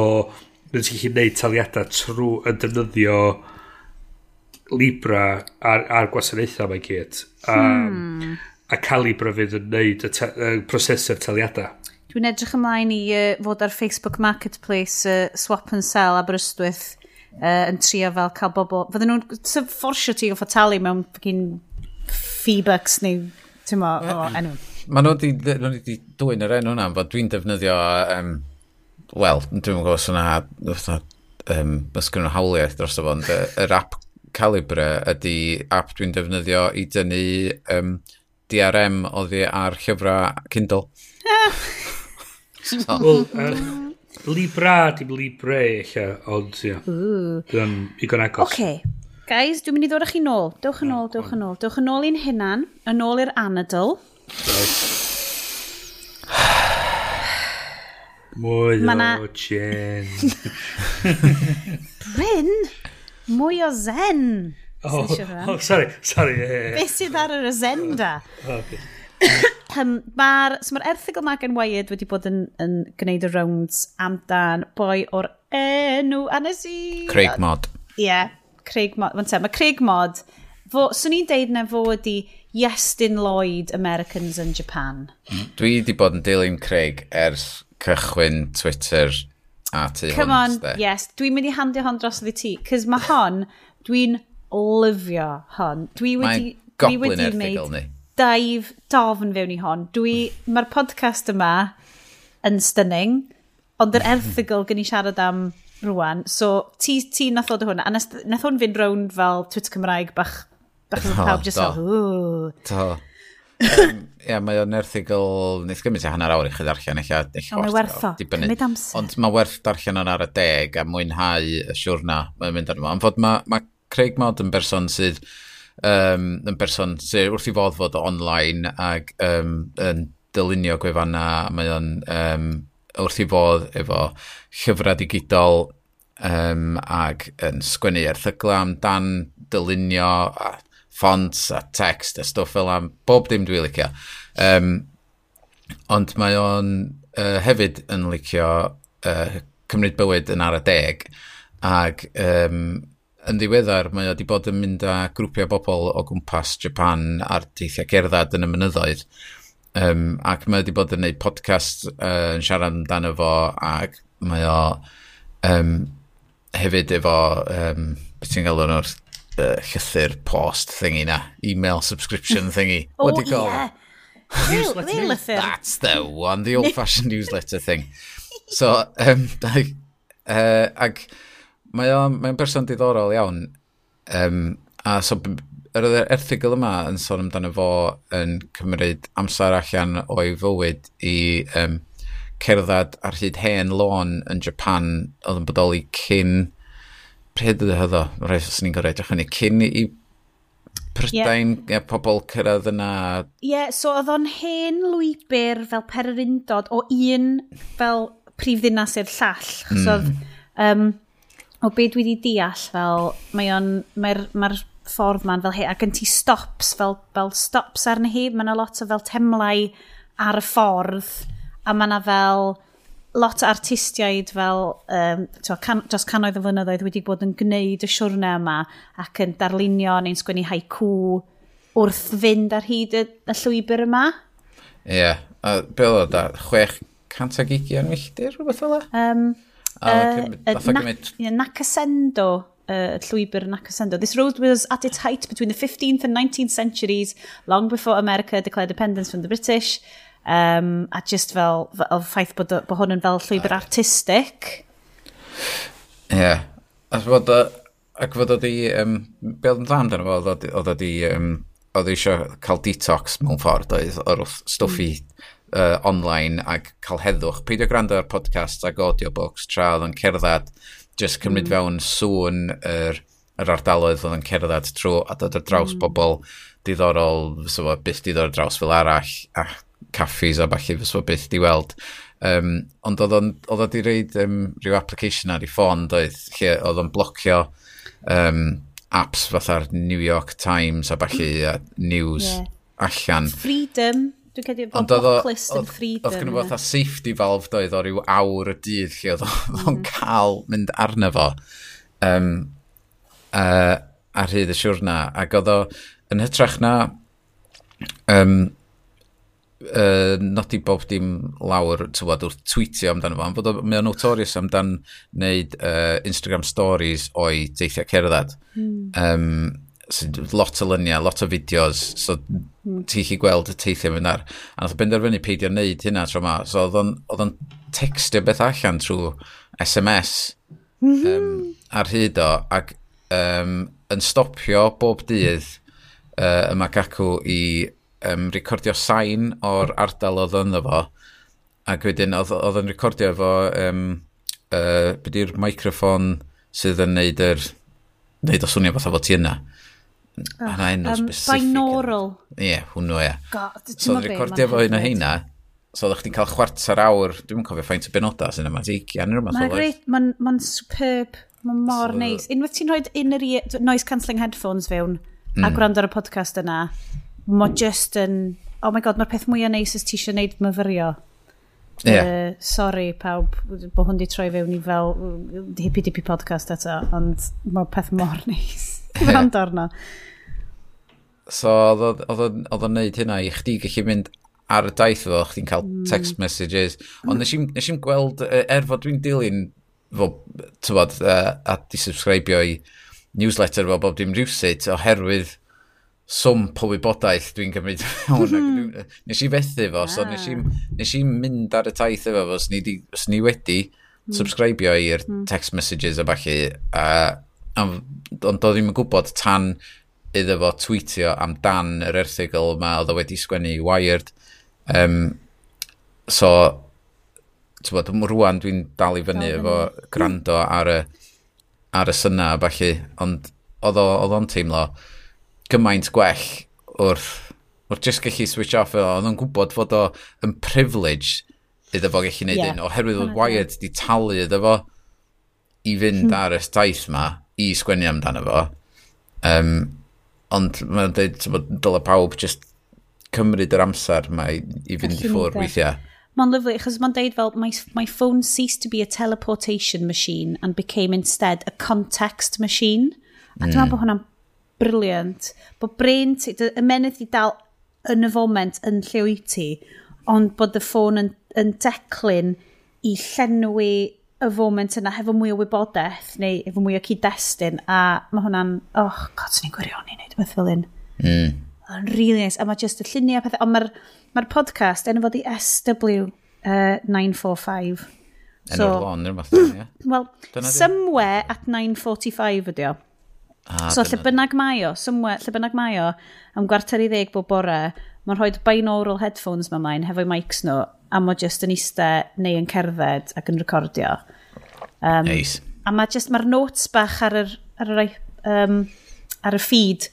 nes i chi gwneud taliadau trwy yn defnyddio Libra a'r, ar gwasanaethau mae gyd. A, hmm. a Calibra fydd yn neud y, y prosesor taliadau. Dwi'n edrych ymlaen i uh, fod ar Facebook Marketplace uh, swap and sell Aberystwyth uh, yn trio fel cael bobl. Fydden nhw'n fforsio ti o talu mewn ffyn fee-bucks neu ti'n mo, o enw. Mae nhw wedi dwy'n yr enw yna bod dwi'n defnyddio, um, wel, dwi'n gwybod os yna, um, os gynnu hawliaeth dros y fond, yr app Calibre ydy app dwi'n defnyddio i dynnu um, DRM oddi ar llyfrau Kindle. so. Well, um, Libra, dim Libre, eich ond, ia. Dwi'n igon agos. Oce. Okay. Guys, dwi'n mynd i ddod â chi nôl. Dewch yn ôl, dewch yn ôl. Dewch yn ôl i'n hunan, yn ôl i'r anadl. Mwy o Jen. Bryn? Mwy o zen. Oh, oh, sorry, sorry. Yeah, yeah. Beth sydd ar yr azenda? Oh, oh, okay. Mae'r so ma erthigol Mag yn Wyed wedi bod yn, yn gwneud y rounds amdan boi o'r enw anes i... Craig Mod. Ie, yeah, Craig Mod. Mae'n mae Craig Mod, fo, swn i'n deud na fo ydi Iestyn Lloyd Americans in Japan. Mm. Dwi wedi bod yn dilyn Craig ers cychwyn Twitter A ti Come on, de. yes. Dwi'n mynd i handio hon dros iddi ti. Cys mae hon, dwi'n lyfio hon. Dwi wedi... Mae'n goblin erthigol ni. Daif dofn fewn i hon. Dwi... Mae'r podcast yma yn stunning, ond yr erthigol gen i siarad am rwan. So, ti, ti nath ddod o hwnna. A nath, nath hwn fynd rownd fel Twitter Cymraeg bach, bach yn pawb jyst fel, Do um, yeah, mae o'n erthigol, wneud gymryd a hanner awr i chi ddarllen eich O, mae werth o. Cymryd amser. Ond mae werth darllen o'n ar y deg a mwynhau y siwrna mae'n mynd arno. Ond fod mae ma Craig Mald yn berson sydd um, yn berson sydd wrth i fod fod online ac um, yn dylunio gwefanna, mae o'n um, wrth i fod efo llyfrau digidol um, ac yn sgwennu erthygla amdan dylunio a fonts a text a stwff fel am bob dim dwi'n licio. Um, ond mae o'n uh, hefyd yn licio uh, cymryd bywyd yn ar y deg ac um, yn ddiweddar mae o wedi bod yn mynd â grwpiau bobl o gwmpas Japan ar deithiau gerdded yn y mynyddoedd um, ac mae o wedi bod yn gwneud podcast uh, yn siarad amdano fo ac mae o um, hefyd efo um, beth ti'n gael o'n o'r uh, llythyr post thingy na, email subscription thingy. oh, What do you call yeah. it? newsletter. That's the one, the old-fashioned newsletter thing. So, um, ag, uh, ag mae o'n mae person diddorol iawn. Um, a so, yr er, erthigol yma yn sôn amdano fo yn cymryd amser allan o'i fywyd i um, cerdded ar hyd hen lôn yn Japan oedd yn bodoli cyn pryd ydy hyddo, rhaid os ni'n gorau edrych hynny, cyn i Prydain, yeah. yeah, pobl cyrraedd yna. Ie, yeah, so oedd o'n hen lwybr fel pererindod o un fel prifddinas i'r llall. Mm. So oedd, um, o be dwi wedi deall fel, mae'r mae mae ffordd ma'n fel hyn, ac yn ti stops, fel, fel stops arni hi, mae'n a lot o fel temlau ar y ffordd, a mae'n a fel lot o artistiaid fel um, twa, can, dros canoedd o flynyddoedd wedi bod yn gwneud y siwrna yma ac yn darlunio neu'n sgwennu haiku wrth fynd ar hyd y, y llwybr yma. Ie, yeah. a beth oedd da? 620 milltir, rhywbeth fel e? Um, uh, uh, na, Nakasendo uh, llwybr Nakasendo. This road was at its height between the 15th and 19th centuries, long before America declared independence from the British. Um, a just fel, fel ffaith bod, bod hwn yn fel llwybr artistic. Ie. Yeah. Ac fod o, ac fod o di, um, be oedd yn dda amdano fo, oedd o di, um, oedd eisiau cael detox mewn ffordd oedd o'r stwffi mm. uh, online ac cael heddwch. Peidio gwrando ar podcast ac audiobooks tra oedd yn cerdded, just cymryd mm. fewn sŵn yr, yr ardaloedd oedd yn cerdded trwy a dod ar draws mm. bobl diddorol, so, byth diddor ar draws fel arall, a caffis a falle fysa byth di weld. Um, ond oedd o'n di reid um, rhyw application ar ei ffôn, doedd, lle oedd o'n blocio um, apps fatha'r New York Times a falle a news yeah. allan. Freedom. Dwi'n cael ei bod boclist yn freedom. Oedd gynnu fatha safety valve doedd o ryw awr y dydd lle oedd o'n mm. cael mynd arno fo um, uh, ar hyd y siwrna. Ac oedd o yn hytrach na um, uh, nodi bob dim lawr, tywod, wrth tweetio amdano fo, fod mae o'n notorious amdan wneud uh, Instagram stories o'i deithiau cerdded. Mm. Um, so, lot o lyniau, lot o fideos, so mm. ti chi gweld y teithiau fy'n ar. A nath o benderfynu peidio wneud hynna tro ma, so oedd o'n textio beth allan trwy SMS mm -hmm. um, ar hyd o, ac um, yn stopio bob dydd uh, y macacw i um, recordio sain o'r ardal oedd ynddo fo, ac wedyn oedd yn recordio efo, um, uh, beth yw'r microffon sydd yn neud, yr, neud o swnio fatha fo ti yna. Ah, oh, Yna enw um. Binaural. Ie, yeah, hwnnw e. So oedd recordio fo un o heina, so oeddech chdi'n cael chwarter awr, dwi'n yn cofio faint o benodau sy'n yma, deigian neu rhywbeth. Mae'n greit, mae'n ma superb, mae'n mor so, neis. Unwaith ti'n rhoi un noise cancelling headphones fewn mm. a hmm. gwrando ar y podcast yna, mae just yn, oh my god, mae'r peth mwyaf neis ys ti eisiau gwneud myfyrio. Yeah. Uh, sorry pawb, bod hwn di troi fewn i fel hippy dippy podcast eto, ond mae'r peth mor neis. Rand arno. So, oedd o'n neud hynna i chdi gallu mynd ar y daith fo, chdi'n cael mm. text messages. Mm. Ond nes i'n gweld, er fod dwi'n dilyn fo, tywod, uh, a di-subscribio i newsletter fo bob dim rhywsut oherwydd swmp o wybodaeth dwi'n cymryd hwn. Mm. Nes i fethu fo, so nes ah. i, nes i mynd ar y taith efo fo, os ni, di, os ni wedi mm. subscribio i'r mm. text messages a falle, a, ond doedd ddim yn gwybod tan iddo fo tweetio amdan yr erthigol yma oedd o wedi sgwennu i Wired. Um, so, ti'n bod, rwan dwi'n dal i fyny efo gwrando ar y, ar y syna, falle, ond oedd o'n teimlo gymaint gwell wrth, wrth just gallu switch off. Oedd o'n gwybod fod o yn privilege iddo fo gallu neud yeah. un, oherwydd oedd Wired di talu iddo fo i fynd hmm. ar y staith ma i sgwennu amdano fo. Um, ond mae'n dweud, bod dyle pawb just cymryd yr amser ma i, i fynd i ffwrdd weithiau. Mae'n lyflu, achos mae'n dweud fel, my, my phone ceased to be a teleportation machine and became instead a context machine. A dwi'n mm. meddwl hmm. bod hwnna'n briliant, bod brain ti, y menydd i dal yn y foment yn lle wyt ti, ond bod y ffôn yn, yn declyn i llenwi y foment yna hefo mwy o wybodaeth neu efo mwy o cyd-destun a mae hwnna'n, oh god, sy'n ni'n gwirion i wneud beth fel un. Mm. Yn really nice, a mae just y lluniau pethau, ond mae'r ma podcast enw fod i SW945. Uh, Enw'r so, lon yn fath, ie? Wel, somewhere at 9.45 ydi o. Ah, so lle bynnag mae o, somewhere, lle bynnag mae o, am gwarter i ddeg bob bore, mae'n rhoi binaural headphones mae mae'n hefo'i mics nhw, a mae just yn iste neu yn cerdded ac yn recordio. Um, nice. A mae just, mae'r notes bach ar yr, ar yr, um, ar y feed,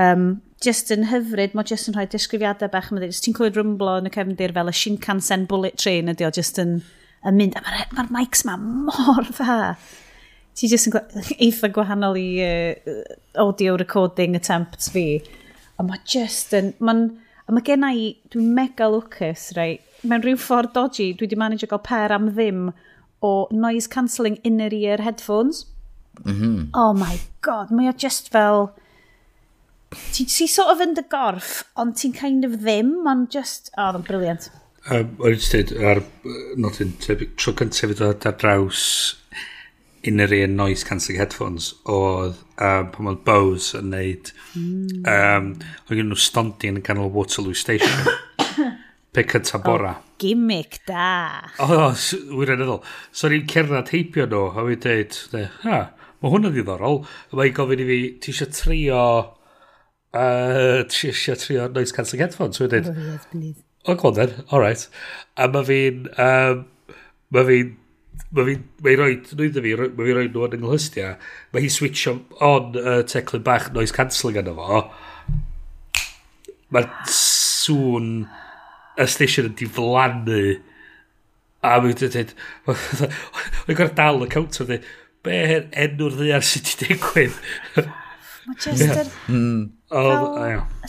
um, just yn hyfryd, mae just yn rhoi disgrifiadau bach, mae'n dweud, ti'n clywed rymblo yn y cefndir fel y Shinkansen bullet train ydi o, just yn, yn mynd, a mae'r ma mics ma mor dda ti jyst yn eitha gwahanol i uh, audio recording attempts fi. A mae just yn... Ma'n, a mae gen i... Dwi'n mega lwcus, right? Mewn rhyw ffordd dodgy, dwi wedi manage gael per am ddim o noise cancelling inner ear headphones. Mm -hmm. Oh my god, mae o just fel... Ti'n ti sort of yn dy gorff, ond ti'n kind of ddim, ond just... Oh, oedd o'n briliant. Um, o'n i'n dweud, ar nodyn tebyg, tro cyntaf fydd o ar draws un yr un noise cancelling headphones oedd um, pan oedd Bose yn neud mm. um, oedd gen nhw stondin yn ganol Waterloo Station. Pe cynta bora. oh, gimmick da. O, oh, wirioneddol. So ni'n cerdded heipio nhw a fi dweud ha, mae hwnna ddiddorol. A mae'n gofyn i fi ti eisiau trio uh, ti eisiau trio noise cancelling headphones? So fi dweud o, oh, yes, alright a mae fi'n um, mae fi'n mae fi'n mae roed, nwyd fi, mae fi'n roed nhw yn ynghlystiau, mae hi'n switch on y uh, teclyn bach noise cancelling yna fo. Mae'r sŵn y station yn diflannu a mae'n dweud, mae'n i'n gorau dal y counter dweud, be enw'r ddiar sydd wedi digwydd? Mae just yr mm. fel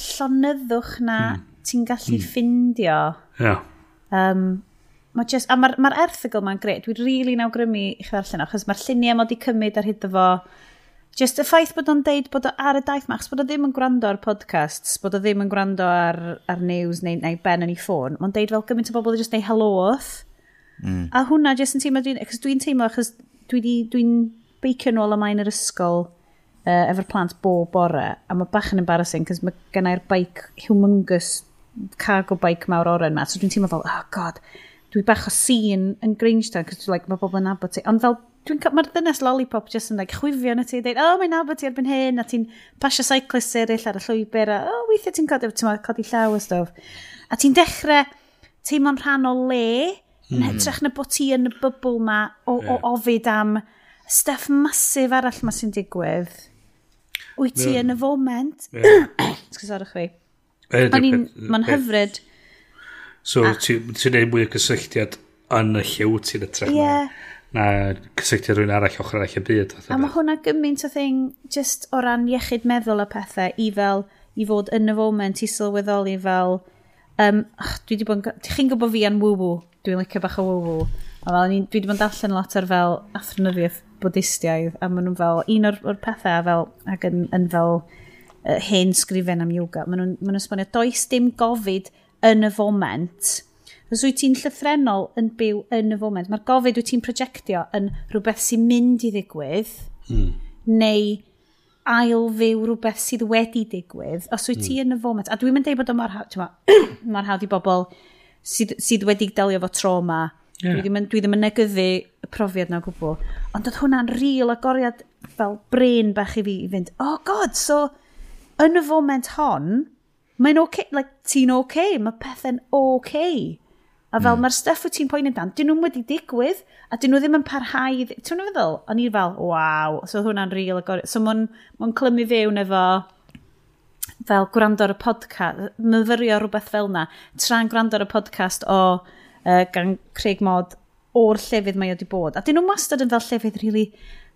llonyddwch na hmm. ti'n gallu hmm. ffindio. Yeah. Um, mae just, a mae'r ma, ma r erthigol ma'n gred, dwi'n rili really nawgrymu i chi ddarllen o, achos mae'r lluniau mod i cymryd ar hyd fo. Just y ffaith bod o'n deud bod o ar y daith ma, achos bod o ddim yn gwrando ar podcasts, bod o ddim yn gwrando ar, ar news neu, neu ben yn ei ffôn, mae'n deud fel gymaint o bobl just neu helloeth. Mm. A hwnna just yn teimlo, dwi'n dwi teimlo achos dwi'n dwi beicio nôl ymlaen yr ysgol uh, efo'r plant bob bore, a mae bach yn embarrassing, cos mae gennau'r bike humongous cargo bike mawr oren ma, so dwi'n teimlo fel, oh god, dwi bach o sîn yn Grangetown, cos like, mae bobl yn nabod ti. Ond fel, mae'r dynes lollipop jyst yn like, chwifio na ti, dweud, oh, mae'n nabod ti erbyn hyn, a ti'n pasio cyclist eraill ar y llwybr, a oh, weithiau ti'n codi, ti codi llaw a stof. A ti'n dechrau teimlo'n rhan o le, mm. yn hytrach na bod ti yn y bybl ma o, yeah. o ofid am stuff masif arall ma sy'n digwydd. Wyt ti yeah. yn y foment. Yeah. Sgwysarwch fi. Mae'n hyfryd. Peth So ti'n ti neud mwy o cysylltiad yn y lliw ti'n ytrach yeah. na, na cysylltiad rhywun arall ochr arall y byd. A mae hwnna gymaint o thing just o ran iechyd meddwl y pethau i fel i fod yn y foment i sylweddoli fel um, ach, dwi wedi bod yn... Chi'n gwybod fi yn www, dwi'n licio bach o www. A fel, ni, dwi wedi bod yn darllen lot ar fel athronyddiaeth bwdistiaidd a maen nhw'n fel un o'r, or pethau fel, ac yn, yn fel uh, hen sgrifen am yoga. Maen nhw'n ma nhw sbonio does dim gofid yn y foment. Os wyt ti'n llythrenol yn byw yn y foment, mae'r gofyd wyt ti'n projectio yn rhywbeth sy'n mynd i ddigwydd, mm. neu ail fyw rhywbeth sydd wedi digwydd, os wyt mm. ti hmm. yn y foment, a dwi'n mynd deud bod o mor hawdd, mor hawdd i bobl sydd, sydd wedi delio fo trauma, yeah. dwi, ddim yn, dwi ddim yn negyddu y profiad na o gwbl, ond oedd hwnna'n real agoriad fel brain bach i fi i fynd, oh god, so yn y foment hon, mae'n oce, okay, like, ti'n oce, okay, mae pethau'n oce. Okay. A fel mm. mae'r stuff wyt ti'n poen dan, dyn nhw'n wedi digwydd, a dyn nhw ddim yn parhau. Ti'n nhw'n feddwl? O'n i fel, waw, so hwnna'n real agor. So mae'n ma clymu fewn efo fel gwrando ar y podcast, myfyrio rhywbeth fel yna, tra'n gwrando ar y podcast o uh, gan Craig Mod o'r llefydd mae o wedi bod. A dyn nhw'n wastad yn fel llefydd really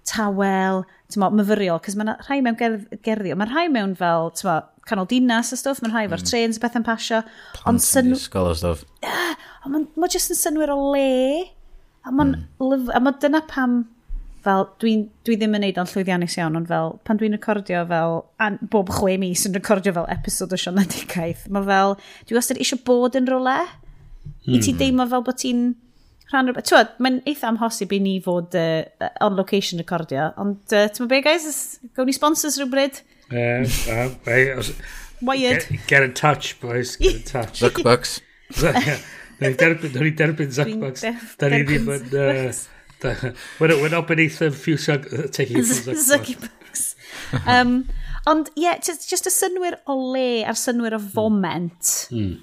tawel, tymo, myfyriol, cos mae rhai mewn gerdd, gerddi, mae rhai mewn fel, tymo, canol dinas a stwff, mae'n rhai mm. trens beth yn pasio. Plant yn disgol a stwff. Ah, ond mae jyst yn synwyr o le, a mae'n mm. a mae dyna pam fel, dwi, dwi ddim yn neud o'n llwyddiannus iawn, ond fel, pan dwi'n recordio fel, an, bob chwe mis yn recordio fel episod o Sianna mae fel, dwi wastad eisiau bod yn rolau, mm. i ti hmm. deimlo fel bod ti'n Rhan rhywbeth. Twyd, mae'n eitha amhosib i ni fod uh, on location recordio, ond uh, ti'n be guys, gawn ni sponsors rhywbryd? Uh, uh, Wired. Get, get in touch, boys, get in touch. Zuckbucks. Dwi'n derbyn, dwi'n derbyn Zuckbucks. Da ni ddim yn... We're not beneath the fuse taking from Zuckbucks. Zuckbucks. um, Ond ie, yeah, just, just y synwyr o le a'r synwyr o foment mm.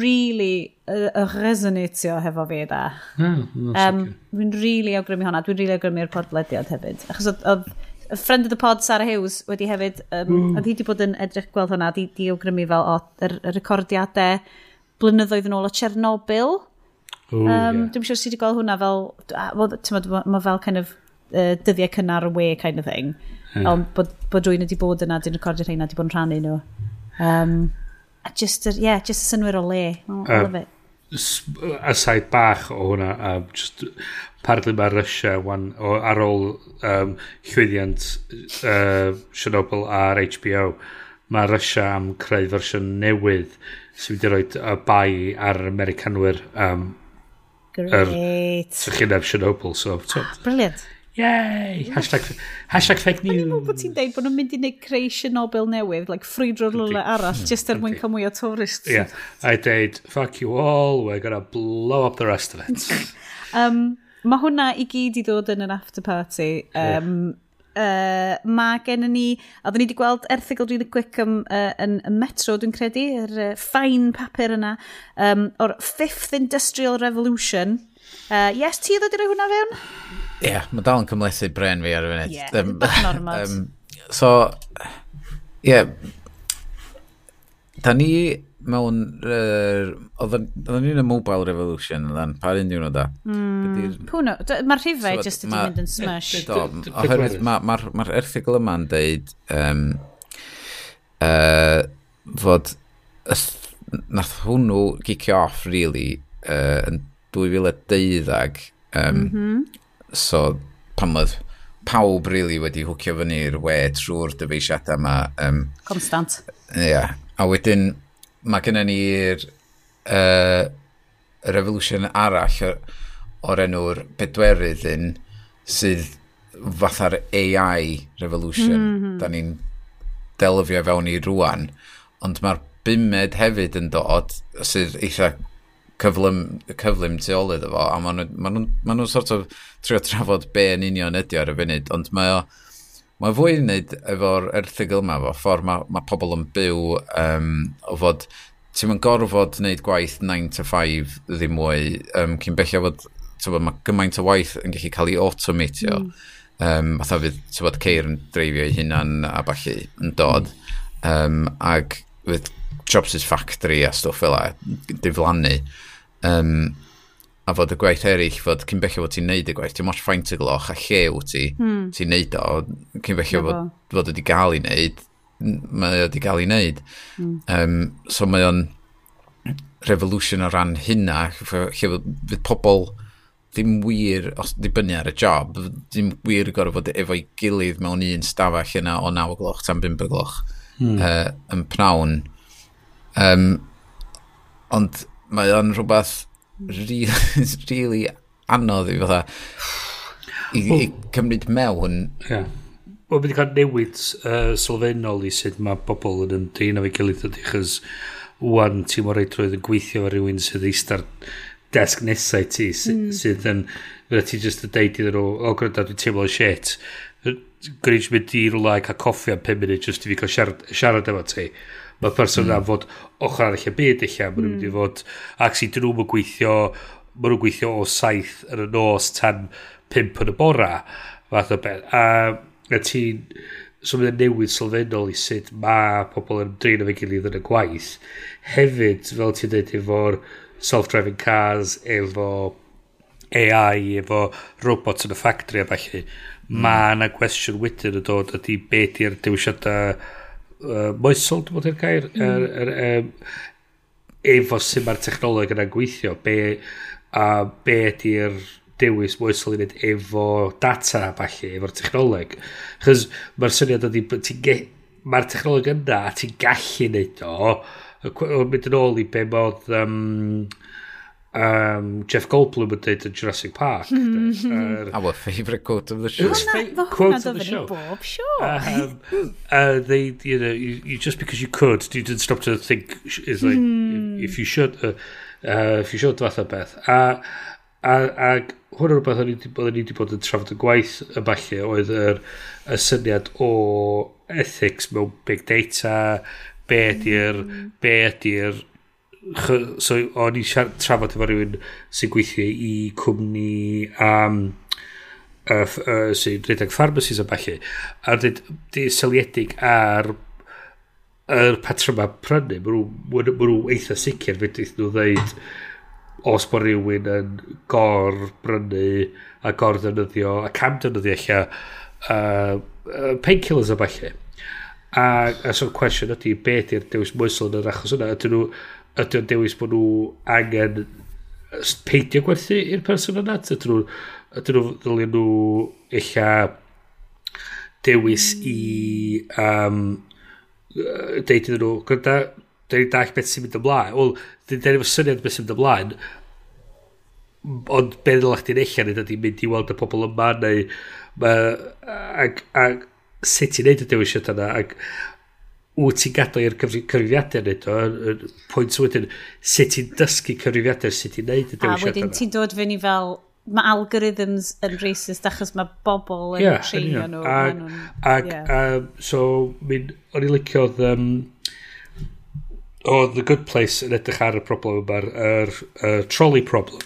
really uh, uh, resonatio hefo fi da. Yeah, um, okay. Dwi'n really awgrymu hwnna, dwi'n really awgrymu'r podlediad hefyd. Achos oedd y friend of the pod, Sarah Hughes, wedi hefyd, um, mm. oedd hi wedi bod yn edrych gweld hwnna, di, di awgrymu fel o, yr, y recordiadau blynyddoedd yn ôl o Chernobyl. Ooh, um, yeah. Dwi'n siŵr sydd wedi gweld hwnna fel, a, well, mae ma fel kind of uh, dyddiau cynnar y we kind of thing. Mm. Ond bod, bod rwy'n wedi bod yna, dwi'n recordio rheina, wedi bod yn rhannu nhw. Um, a just, yr, yeah, just y synwyr o le. Oh, I love it. A saith bach o hwnna, a just parlu mae Russia wan, o, ar ôl um, llwyddiant uh, Chernobyl ar HBO, mae Russia am creu fersiwn newydd sydd wedi rhoi y bai ar Americanwyr um, Great. er, sychyneb Chernobyl. So, so, ah, brilliant. Yay! Hashtag, hashtag fake news. Dwi'n meddwl bod ti'n deud bod nhw'n mynd i wneud creation Nobel newydd, like ffrwydro'r lwle arall, hmm. just er mwyn cael mwy o tourists. Yeah, I deud, fuck you all, we're gonna blow up the rest of it. um, mae hwnna i gyd i ddod yn yr after party. Um, uh, mae gen ni, oedden ni wedi gweld erthigol really quick um, uh, yn Metro, dwi'n credu, yr uh, ffain papur yna, um, o'r Fifth Industrial Revolution. Uh, yes, ti ddod i roi hwnna fewn? Ie, yeah, mae dal yn cymlethu bren fi ar y funud. Ie, yeah, um, normal. Um, so, ie, yeah, da ni mewn... Uh, Oedden ni'n y mobile revolution yn par un diwrnod da. Mm. Pwno, mae'r rhifau so, jyst wedi mynd yn smash. Do, oherwydd mae'r ma, ma erthigol yma'n deud um, uh, fod nath hwnnw gicio off, really, uh, yn 2012 um, mm -hmm. So, pan oedd pawb really wedi hwcio fyny'r we trwy'r dyfeisiadau yma. Um, Constant. Ie. Yeah. A wedyn, mae gennym ni'r uh, revolution arall o'r enw'r bedwerydd yn sydd fatha'r AI revolution. Mm -hmm. Da ni'n delfio fewn i rwan. Ond mae'r bumed hefyd yn dod sydd eitha cyflym, cyflym tu ôl iddo fo, a maen nhw'n ma nhw, ma nhw sort of trio trafod be yn union ydi ar y funud, ond mae o, mae fwy yn wneud efo'r erthigol yma, efo ffordd mae, mae pobl yn byw um, o fod, ti'n mynd gorfod wneud gwaith 9 to 5 ddim mwy, um, cyn bellio fod, bod, mae gymaint o waith yn gallu cael ei automatio. Mm. Um, fatha fydd, ti'n bod, ceir yn dreifio ei hunan a falle yn dod. Mm. Um, ac fydd Jobs' Factory a stwff fel e, diflannu. Um, a fod y gwaith eraill, fod cyn bellio fod ti'n neud y gwaith, ti'n watch ffaint y gloch a lle wyt ti, hmm. ti'n neud o, cyn bellio fod, fod wedi gael ei neud, mae wedi cael ei wneud. Mm. Um, so mae o'n revolution o ran hynna, lle fydd pobl ddim wir, os dibynnu ar y job, ddim wir y fod efo'i gilydd mewn un stafell yna o 9 o gloch tan 5 o gloch mm. uh, yn pnawn. Um, ond mae o'n rhywbeth really, really anodd i fatha i, well, i cymryd mewn. Yeah. Wel, mynd i cael newid uh, sylfaenol i sut mae bobl yn ymdeun o'i gilydd ydy, chys wan ti mor reidrwydd yn gweithio ar rhywun sydd eistedd desg nesau ti, sydd, mm. sydd yn, fydda ti jyst yn deud iddyn nhw, o gwrdd dwi'n teimlo shit, gwneud mynd i rwla cael coffi am 5 munud jyst i fi cael siarad, siarad efo ti. Mae person mm. fod ochr arall y byd eich am. Mm. Mae'n mynd i hmm. fod... Ac sy'n dyn nhw'n gweithio... Mae nhw'n gweithio o saith yn y nos tan pimp yn y bora. Fath o beth. A, a ti'n... So mae'n newid sylfaenol i sut mae pobl yn drin o fe gilydd yn y gwaith. Hefyd, fel ti'n dweud, efo'r self-driving cars, efo AI, efo robots yn y ffactri a falle, mm. mae yna gwestiwn wedyn yn dod ydy beth i'r dewisiadau uh, moesol, dwi'n bod yn gair, mm. er, er, um, efo sy'n mae'r technoleg yna'n gweithio, be, a be ydy'r dewis moesol i wneud efo data, falle, efo'r technoleg. Chos mae'r syniad ydy, mae'r technoleg yna, a ti'n gallu wneud o, mynd yn ôl i be modd um, um, Jeff Goldblum yn dweud yn Jurassic Park. er, Our favourite quote of the show. Hwna, quote of the show. Bob, sure. Um, uh, they, you know, you, you, just because you could, you didn't stop to think, is like, mm. if you should, uh, uh, if you should, fath o beth. A, a, a hwn o'r rhywbeth oedden ni wedi bod yn trafod y gwaith y falle oedd yr, y syniad o ethics mewn big data, be ydy'r, mm. be ydy'r so o'n i trafod efo rhywun sy'n gweithio i cwmni um, uh, uh, sy'n rhedeg pharmacies a falle a dweud di syliedig ar yr patryma prynu. Mae nhw eitha sicr fe dweud nhw ddeud os bod rhywun yn gor brynu a gor ddynyddio a cam ddynyddio eich uh, uh, painkillers a falle a, a so'r cwestiwn ydy beth yw'r dewis mwysl yn yr achos yna. Ydyn nhw ydy o'n dewis bod nhw angen peidio gwerthu i'r person yna? Ydyn nhw, ydyn nhw ddylien nhw illa dewis i um, deud iddyn nhw, gyda, da ni'n dall beth sy'n mynd ymlaen. Wel, da ni'n efo syniad beth sy'n mynd ymlaen, ond beth ydych chi'n eich arnyn ydy mynd i weld y pobl yma, neu ma, ag, ag, sut i'n neud y dewisiad yna, ag wyt ti'n gadw i'r cyfrifiadau wneud o, pwynt wedyn, sut ti'n dysgu cyfrifiadau, sut ti'n neud y dewisiadau. A wedyn ti'n dod fyny fel, mae algorithms yn racist achos mae bobl yn yeah, treinio nhw. Ac, nhw, ac yeah. um, so, min, o'n i liciodd, um, o, The Good Place yn edrych ar y problem yma, yr er, trolley problem.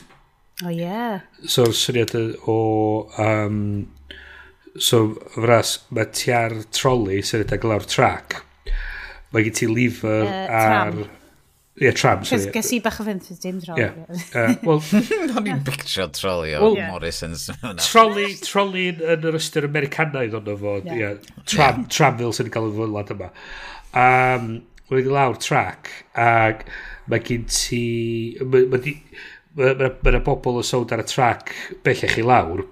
O, oh, yeah. So, syniad o... Um, so, fras, mae ti ar troli sy'n edrych lawr trac mae gen ti lifer uh, ar... Tram. Ie, yeah, tram, sori. Ges i bach o fynd, fydd dim troli. Yeah. Wel... O'n i'n picture troli o well, Morrison's. troli, troli yn yr ystyr Americanaidd ond o fod. Yeah. Yeah. Tram, yeah. tram fel sy'n cael ei fod lad yma. Um, Wedi lawr trac, ac mae gen ti... Mae ma, ma, ma bobl yn sowd ar y trac bellach i lawr.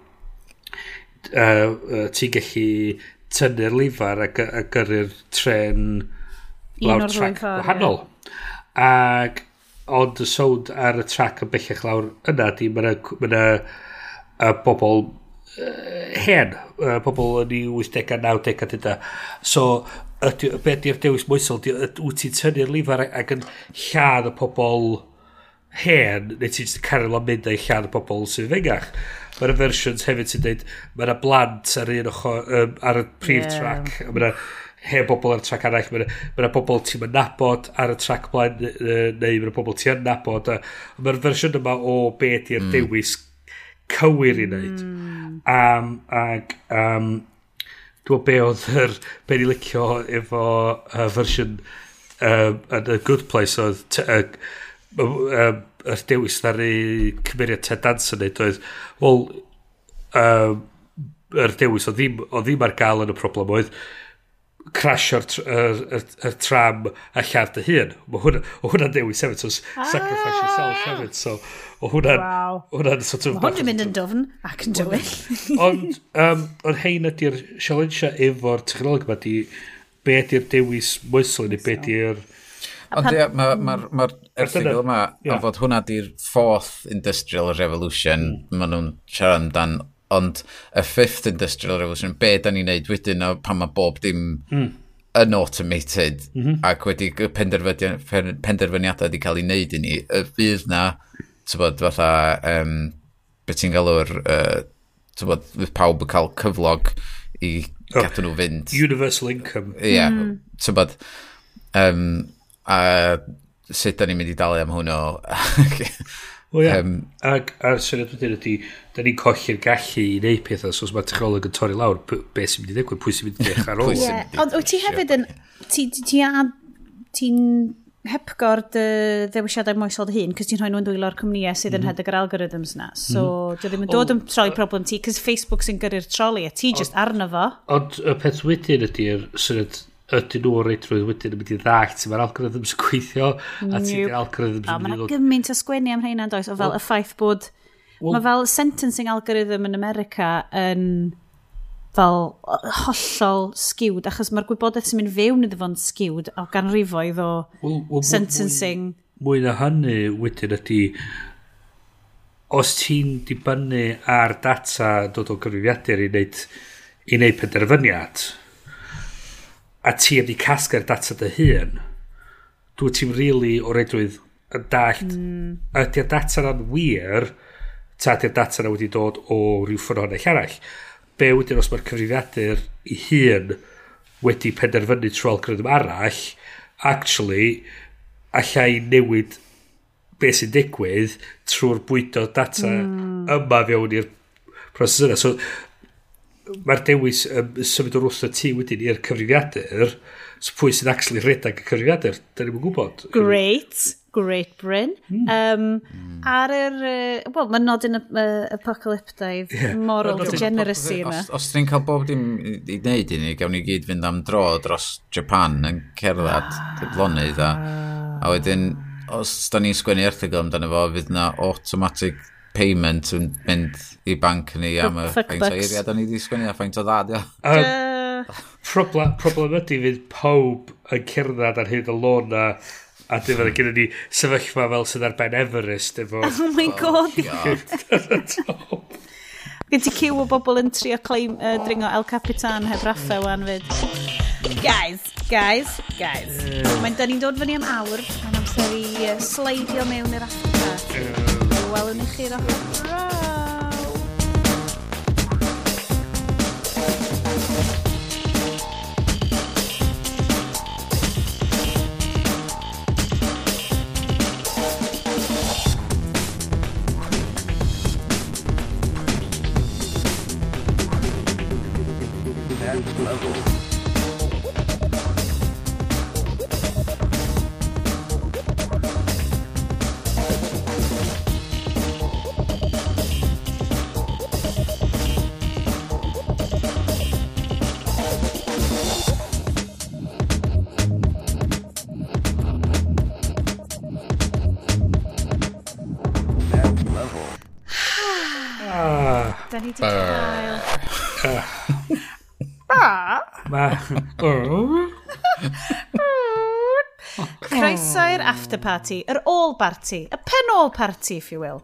Uh, uh, ti'n gallu tynnu'r lifar a gyrru'r tren lawr track gwahanol. Ac ond y sound ar y track yn bellach lawr yna di, mae yna ma bobl uh, hen, uh, bobl yn ei 80au, 90au dyda. So, ydy, be ydy'r dewis moesol, wyt ti'n tynnu'r lifar ac yn lladd y pobl hen, neu ti'n cario o'n mynd a'i lladd y pobl sy'n fengach. Mae'r versions hefyd sy'n dweud, mae'r blant ar un ochr, um, ar y prif yeah. track, mae'r hen bobl ar y trac arall. Mae yna bobl ti'n nabod ar y trac blaen, neu mae yna bobl ti'n nabod. Mae'r fersiwn yma o be di'r mm. dewis cywir i wneud. Mm. Um, ac um, dwi'n be oedd yr be ni licio efo uh, fersiwn uh, yn y Good Place oedd uh, um, yr dewis na'r cymeriad Ted Danson neud oedd, wel, um, yr dewis o ddim, o ddim ar gael yn y problem oedd, crasio'r er, er, er tram a llaf dy hun. Mae hwnna, hwnna dewis hefyd, so ah! sacrifice yourself hefyd. So, o hwnna'n... Wow. Hwnna'n sort of... Mae hwn yn mynd yn dofn ac yn dywyll. ond, um, ond hein ydy'r sialensia efo'r technoleg yma, di be ydy'r dewis mwysl neu be ydy'r... Ond ie, mae'r ma, ma, ma hmm. erthigol yma, yeah. a fod hwnna di'r fourth industrial revolution, mm. maen nhw'n siarad amdan ond y fifth industrial revolution, be da ni'n neud wedyn o pan mae bob dim mm. yn automated mm -hmm. ac wedi penderfyniadau, penderfyniadau wedi cael ei wneud i ni, y fydd na, ti'n bod, fatha, um, beth ti'n galw'r, uh, ti'n bod, fydd pawb yn cael cyflog i oh, gadw nhw fynd. Universal income. Ie, yeah, mm. ti'n bod, um, a sut da ni'n mynd i dalu am hwnnw. O ia. Um, ac a'r syniad wedyn ydy, da ni'n colli'r gallu i wneud pethau, so os mae technoleg yn torri lawr, beth sy'n mynd i ddigwydd, pwy sy'n mynd i ddech ar ôl. Ond wyt ti hefyd yn, ti'n ti, ti hepgor dy ddewisiadau moesol dy hun, cys ti'n rhoi nhw'n dwylo o'r cwmnïau sydd yn mhm. hedeg yr algorithms na. So, mm. dwi ddim yn dod yn troi problem ti, cys Facebook sy'n gyrru'r troli, a ti just arno fo. Ond y peth wedyn ydy'r syniad ydyn nhw o'r reitrwydd wedyn yn mynd i ddallt sy'n mae'r algorithms yn gweithio a ti'n nope. algorithms yn mynd i ddod. gymaint o sgwennu am hynna'n does, o fel well, y ffaith bod... Well, mae fel sentencing algorithm yn America yn fel hollol sgiwd, achos mae'r gwybodaeth sy'n mynd fewn iddo fo'n sgiwd o ganrifoedd o well, well, sentencing. Mwy na hynny wedyn ydy, os ti'n dibynnu ar data dod o gyfrifiadur i wneud, i wneud penderfyniad, a ti wedi casgar data dy hun, dwi ti'n rili really o reidrwydd yn dallt, mm. ydy'r data na'n wir, ta ydy'r data na wedi dod o rhyw ffyrdd honnell arall. Be wedyn os mae'r cyfrifiadur i hun wedi penderfynu trwy algorithm arall, actually, allai newid be sy'n digwydd trwy'r bwydo data mm. yma fewn i'r proses yna. So, mae'r dewis um, symud o'r wrth y tŷ wedyn i'r cyfrifiadur, so pwy sy'n actually redag y cyfrifiadur, da ni'n gwybod. Great, great Bryn. Mm. Um. Ar yr, uh, wel, mae'n nodyn uh, apocalyptaidd yeah. moral degeneracy yma. Os, os ni'n cael bob dim i wneud i ni, gawn ni gyd fynd am dro dros Japan yn cerdded dyflonydd ah. a, a wedyn, os da ni'n sgwennu erthigol amdano fo, fydd na automatic payment yn mynd i banc ni am y ffaint o eiriad o'n i wedi sgwini a ffaint o ddadio. Um, problem, problem ydy fydd pob yn cerdded ar hyd y lôn na a dim oedd gyda ni sefyllfa fel sydd ar Ben Everest efo... Oh my god! Oh, Gen ti cyw o bobl yn trio claim, uh, dringo El Capitan heb raffa wan fyd. Guys, guys, guys. Yeah. Mae'n dyn ni'n dod fyny am awr, mae'n amser i uh, sleidio mewn i'r affa. Yeah. Welwn i chi'r ochr. after party, yr all party, y pen all party, if you will.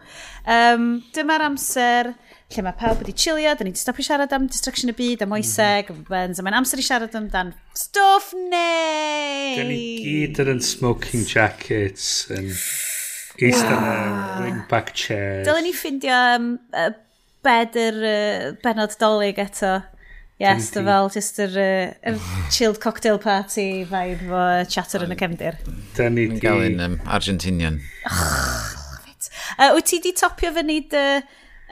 Um, dyma'r amser lle mae pawb wedi chillio, da ni wedi stopio siarad am distraction y byd, am oeseg, mm -hmm. a mae'n amser i siarad amdan stwff neu! Da ni gyd yn smoking jackets, yn eistedd wow. ring back chairs. Dylen ni ffindio um, uh, bed yr uh, benod dolyg eto. Yes, dy fel just yr, yr chilled cocktail party vibe fo chatter yn y cefndir. Da ni di... gael un um, Argentinian. Uh, wyt ti di topio fyny dy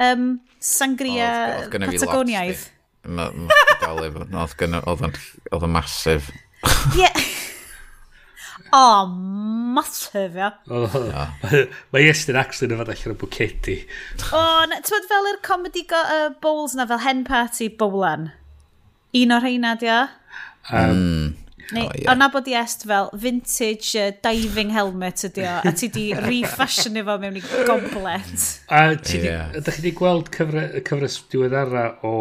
um, sangria oh, Patagoniaidd? Oedd yn masif. Ie. O, masif, ia. Oh, mae Iestyn actually yn fod allan o bwcedi. O, ti'n bod fel yr comedy bowls na, fel hen party bowlan? Un o'r rheina, di o? Um, mm. Neu, oh, yeah. Ond bod i est fel vintage uh, diving helmet ydi o, a ti di refashion efo mewn i goblet. A ti yeah. di, ydych chi di gweld cyfre, cyfres diweddara o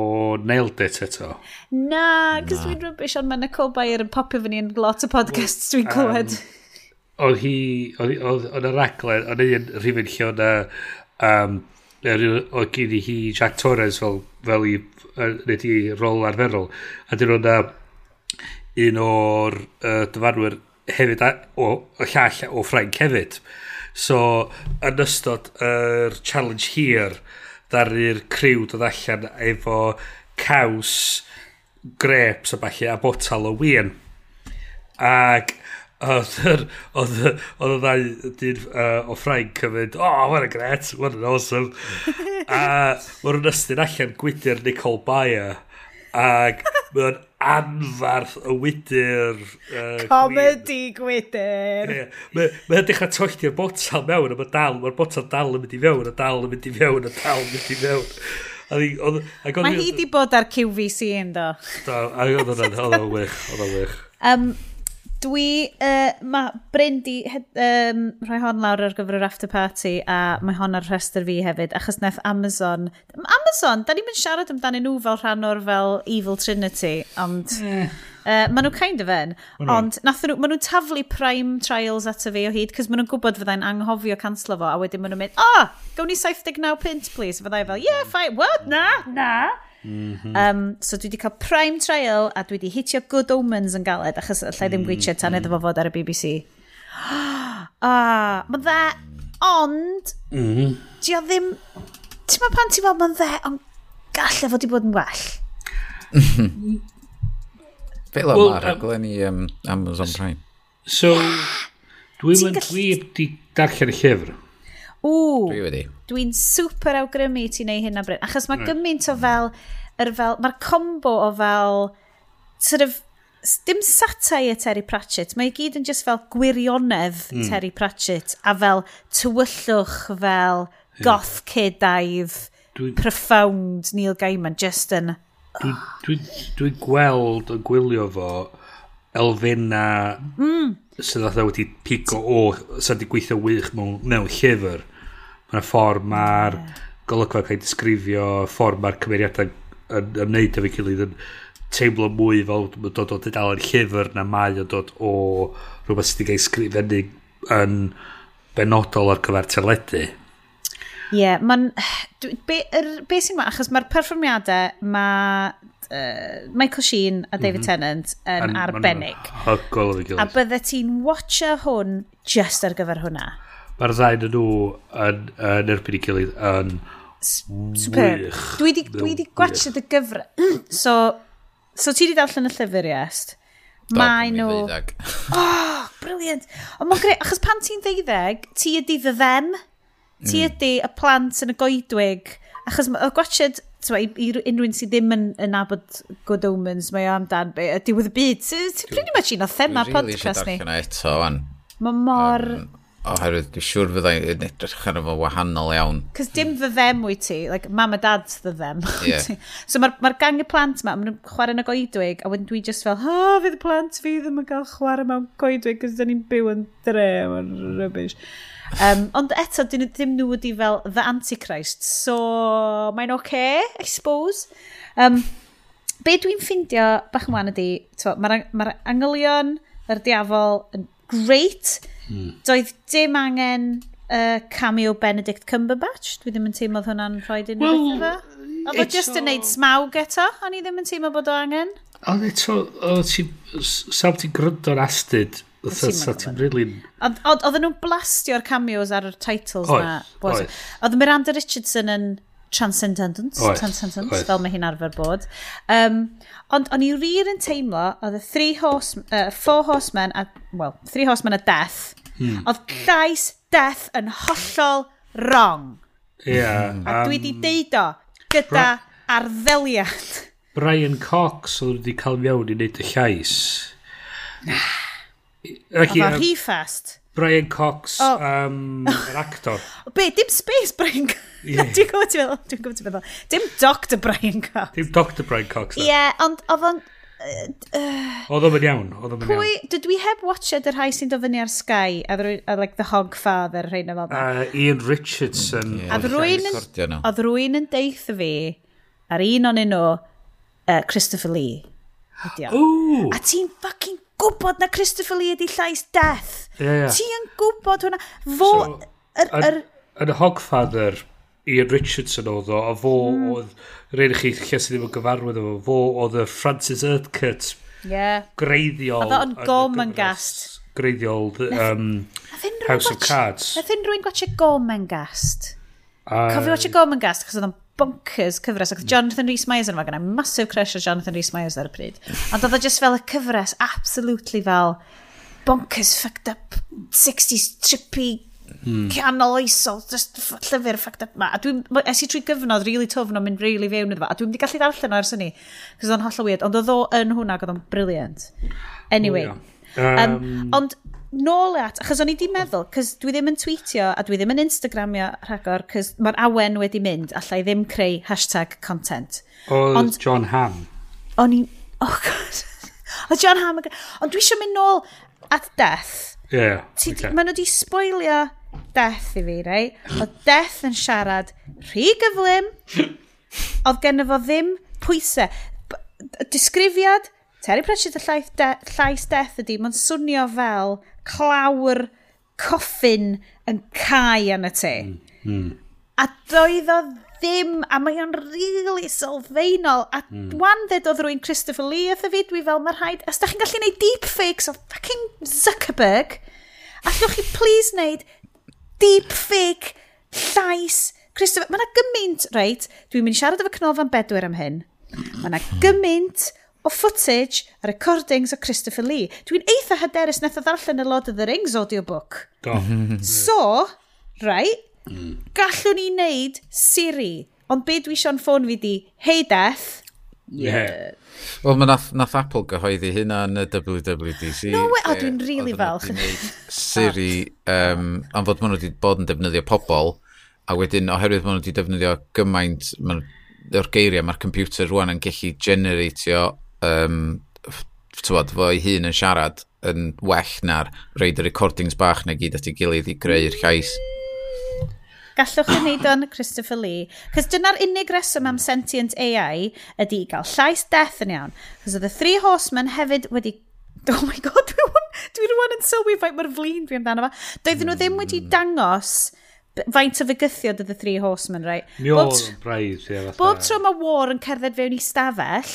Nailed It eto? Na, cys dwi'n rybys ond mae Nico Bayer yn popio fyny yn lot o podcasts dwi'n clywed. Oedd hi, oedd y raglen, oedd un rhywun lle o'na, um, oedd gen i hi Jack Torres fel, fel i wneud i rôl arferol. A dyn nhw'n un o'r uh, dyfarwyr hefyd a, o, o llall o Ffrainc hefyd. So, yn ystod yr er challenge hir, ddaru'r criw dod allan efo caws, grapes a falle, a botal o wien. Ac Oedd y ddau dyn uh, o Ffrainc mynd, oh, what a great, what an awesome. a mae nhw'n ystyn allan gwydr Nicole Bayer, ac mae'n anfarth y wydyr. Uh, Comedy gwydyr. Yeah. Mae'n dechrau tollti'r botel mewn, a mae dal, mae'r botel dal yn mynd i fewn, a dal yn mynd i fewn, a dal yn mynd i fewn. Mae hi di bod ar QVC yn do. Do, a oedd hwnna'n wych, oedd o'n wych. Um, Dwi, uh, mae Bryn di um, rhoi hon lawr ar gyfer yr after party a mae hon ar rhestr fi hefyd achos naeth Amazon... Amazon, da ni'n mynd siarad amdanyn nhw fel rhan o'r fel Evil Trinity, ond... Yeah. Uh, maen nhw kind of yn, ond nhw, maen nhw'n taflu prime trials ato fi o hyd, cos maen nhw'n gwybod fyddai'n anghofio canslo fo, a wedyn maen nhw'n mynd, oh, gawn ni 79 pint, please, fyddai fel, yeah, fine, what, na, na. Um, so dwi wedi cael prime trial a dwi wedi hitio Good Omens yn galed achos allai ddim mm, gweithio tan mm -hmm. iddo fo fod ar y BBC. Ah, mae'n dda, ond, mm -hmm. di o ddim, ti'n ma pan ti'n meddwl mae'n dda, ond gallai fod i bod yn well. Fel well, yma, rhaglen i um, Amazon Prime. So, dwi'n mynd dwi wedi darllen y llyfr. Ww. Dwi wedi. Dwi'n super awgrymu ti neu hynna bryd. Achos mae gymaint o fel, er fel mae'r combo o fel, sort of, dim satau y Terry Pratchett, mae gyd yn just fel gwirionedd mm. Terry Pratchett a fel tywyllwch fel goth cedaidd dwi... profound Neil Gaiman, just yn... Dwi'n dwi, dwi gweld yn gwylio fo elfenna mm. sydd oedd wedi pigo o, sydd wedi gweithio wych mewn, mewn llyfr mae'r ffordd mae'r golygfa cael ei disgrifio, ffordd mae'r cymeriadau yn ymwneud efo'i gilydd yn teimlo mwy fel dod o dudalen llyfr na mae o dod o rhywbeth sydd wedi cael ei sgrifennu yn benodol ar gyfer teledu. Ie, yeah, mae'n... Be, er, be sy'n ma, achos mae'r perfformiadau, mae uh, Michael Sheen a David mm -hmm. Tennant yn An, arbennig. Hygol o'r gilydd. A bydde ti'n watcha hwn just ar gyfer hwnna mae'r ddau yn nhw yn, yn erbyn i gilydd yn Super. wych. Dwi di, dwi di gwachod y gyfr. so, so ti di darllen y llyfr, iest? Mae nhw... Oh, briliant. Ond mae'n greu, achos pan ti'n ddeuddeg, ti ydi ddydden. Ti ydi y plant yn y goedwig. Achos y gwachod, i i unrhyw'n sydd ddim yn, yn abod Good Omens, mae o amdan, diwedd y byd. Ti'n pretty much un o thema podcast ni. Dwi'n rili eisiau darllen eto, wan. Mae mor... Um, oherwydd dwi'n siŵr fydda i'n edrych ar efo wahanol iawn. Cos dim fy them wyt ti, like, mam a dad's the them. Yeah. so mae'r ma gang y plant ma, maen nhw'n chwarae yn y goedwig, a wedyn dwi just fel, ha, oh, fydd y plant fi ddim yn cael chwarae mewn goedwig, cos dyn ni'n byw yn dre, mae'n rybys. Um, ond eto, dyn nhw ddim nhw wedi fel the antichrist, so mae'n oce, okay, I suppose. Um, be dwi'n ffindio bach yn wan ydi, mae'r ma angylion, yr diafol yn great, Doedd dim angen uh, cameo Benedict Cumberbatch. Dwi ddim yn teimlo oedd hwnna'n rhoi unrhyw well, beth efo. Oedd o just yn neud smawg eto, o'n i ddim yn teimlo bod o angen. Ond eto, oedd ti, sa'n ti'n grydo'n astyd Oedd nhw'n blastio'r cameos ar y titles oes, na. Oes. Oedd Miranda Richardson yn transcendence, oes, transcendence oes. fel mae hi'n arfer bod. Um, ond o'n i wir yn teimlo, oedd y three horse, uh, four horsemen, a, well, three horsemen a death, hmm. oedd llais death yn hollol wrong. Ie. Yeah, a um, dwi wedi deud o gyda Bra arddeliad. Brian Cox oedd wedi cael mewn i wneud y llais. Oedd o rhy fast. Brian Cox, oh. um, yr actor. Be, dim Space Brian Cox. Yeah. dwi'n gwybod ti'n meddwl, dwi'n gwybod ti'n meddwl. Dim Dr Brian Cox. Dim Dr Brian Cox. Ie, yeah, ond oedd o'n... Oedd o'n mynd iawn, oedd o'n mynd iawn. Pwy, dwi heb watched yr rhai sy'n dod fyny ar Sky, a, ddwy, a like The Hogfather, rhain o fel. Uh, Ian Richardson. Mm, yeah, a oedd rwy'n yn deith fi, ar un o'n nhw, uh, Christopher Lee. Ooh. A ti'n fucking gwybod na Christopher Lee ydi llais death. Yeah, yeah. Ti'n gwybod hwnna. Fo... So, yr, yr... Yn Hogfather, Ian Richardson oedd o, a fo mm. oedd, rhaid i chi lle sydd ddim yn gyfarwydd efo, fo oedd y Francis Urquhart yeah. greiddiol. Oedd o'n gom yn gast. Greiddiol um, House of Cards. Nath unrhyw'n gwachio gom yn gast. Cofio watch y gom yn gast, achos oedd o'n bonkers cyfres. Ac mm. Jonathan Rhys-Myers yn yma, gyda massive crush o Jonathan Rhys-Myers ar y pryd. Ond oedd o just fel y cyfres, absolutely fel bonkers, fucked up, 60s, trippy, hmm. canol oesol, just llyfr fucked up ma. A dwi'n, es i trwy gyfnod really tough, o'n mynd really fewn iddo fa. A dwi'n wedi gallu ddarllen ers hynny, cos oedd o'n holl o weird. Ond oedd o yn hwnna, oedd o'n brilliant. Anyway. Oh, yeah. um, um, ond nôl at, achos o'n i di meddwl, cos dwi ddim yn tweetio a dwi ddim yn Instagramio rhagor, cos mae'r awen wedi mynd, allai ddim creu hashtag content. Oedd Ond, John Ham. O'n i, oh god, o John Ham, ond dwi eisiau mynd nôl at death. Ie, Yeah, Ti, okay. Maen nhw wedi spoilio death i fi, rei? O death yn siarad rhy gyflym, oedd gen fo ddim pwysau. Disgrifiad, Terry Pratchett y llaeth de llais death ydy, mae'n swnio fel clawr coffin yn cae yn y te. Mm. Mm. A doedd o ddim, a mae o'n really sylfaenol. A mm. wan dded oedd rwy'n Christopher Lee wrth y fi, dwi fel mae'r rhaid, os da chi'n gallu gwneud deepfakes o fucking Zuckerberg, allwch chi please wneud deepfake llais Christopher, mae yna gymaint, reit, dwi'n mynd i siarad efo Cnofan Bedwyr am hyn, mae yna gymaint o footage a recordings o Christopher Lee. Dwi'n eitha hyderus nath o ddarllen y Lord of the Rings audiobook. Do. so, right, gallwn ni wneud Siri, ond be dwi eisiau'n ffôn fi di, hey death, Yeah. Wel, mae nath, nath Apple gyhoeddi hynna yn y WWDC. No way, o dwi'n rili falch. Siri, um, am fod maen nhw wedi bod yn defnyddio pobl, a wedyn oherwydd maen nhw wedi defnyddio gymaint, maen, o'r geiriau mae'r computer rwan yn gallu generatio um, tywod, fo ei hun yn siarad yn well na'r reid y recordings bach na gyd at ei gilydd i greu'r llais. Gallwch chi wneud o'n Christopher Lee. Cos dyna'r unig reswm am sentient AI ydy i gael llais death yn iawn. Cos oedd y Three Horsemen hefyd wedi Oh my god, dwi rwan, dwi rwan yn sylwi faint mae'r flin dwi amdano fa. Doedden nhw ddim wedi hmm. dangos faint o fygythiad oedd y Three Horsemen, right? Mi oedd yn braidd. Bob tro mae war yn cerdded fewn i stafell,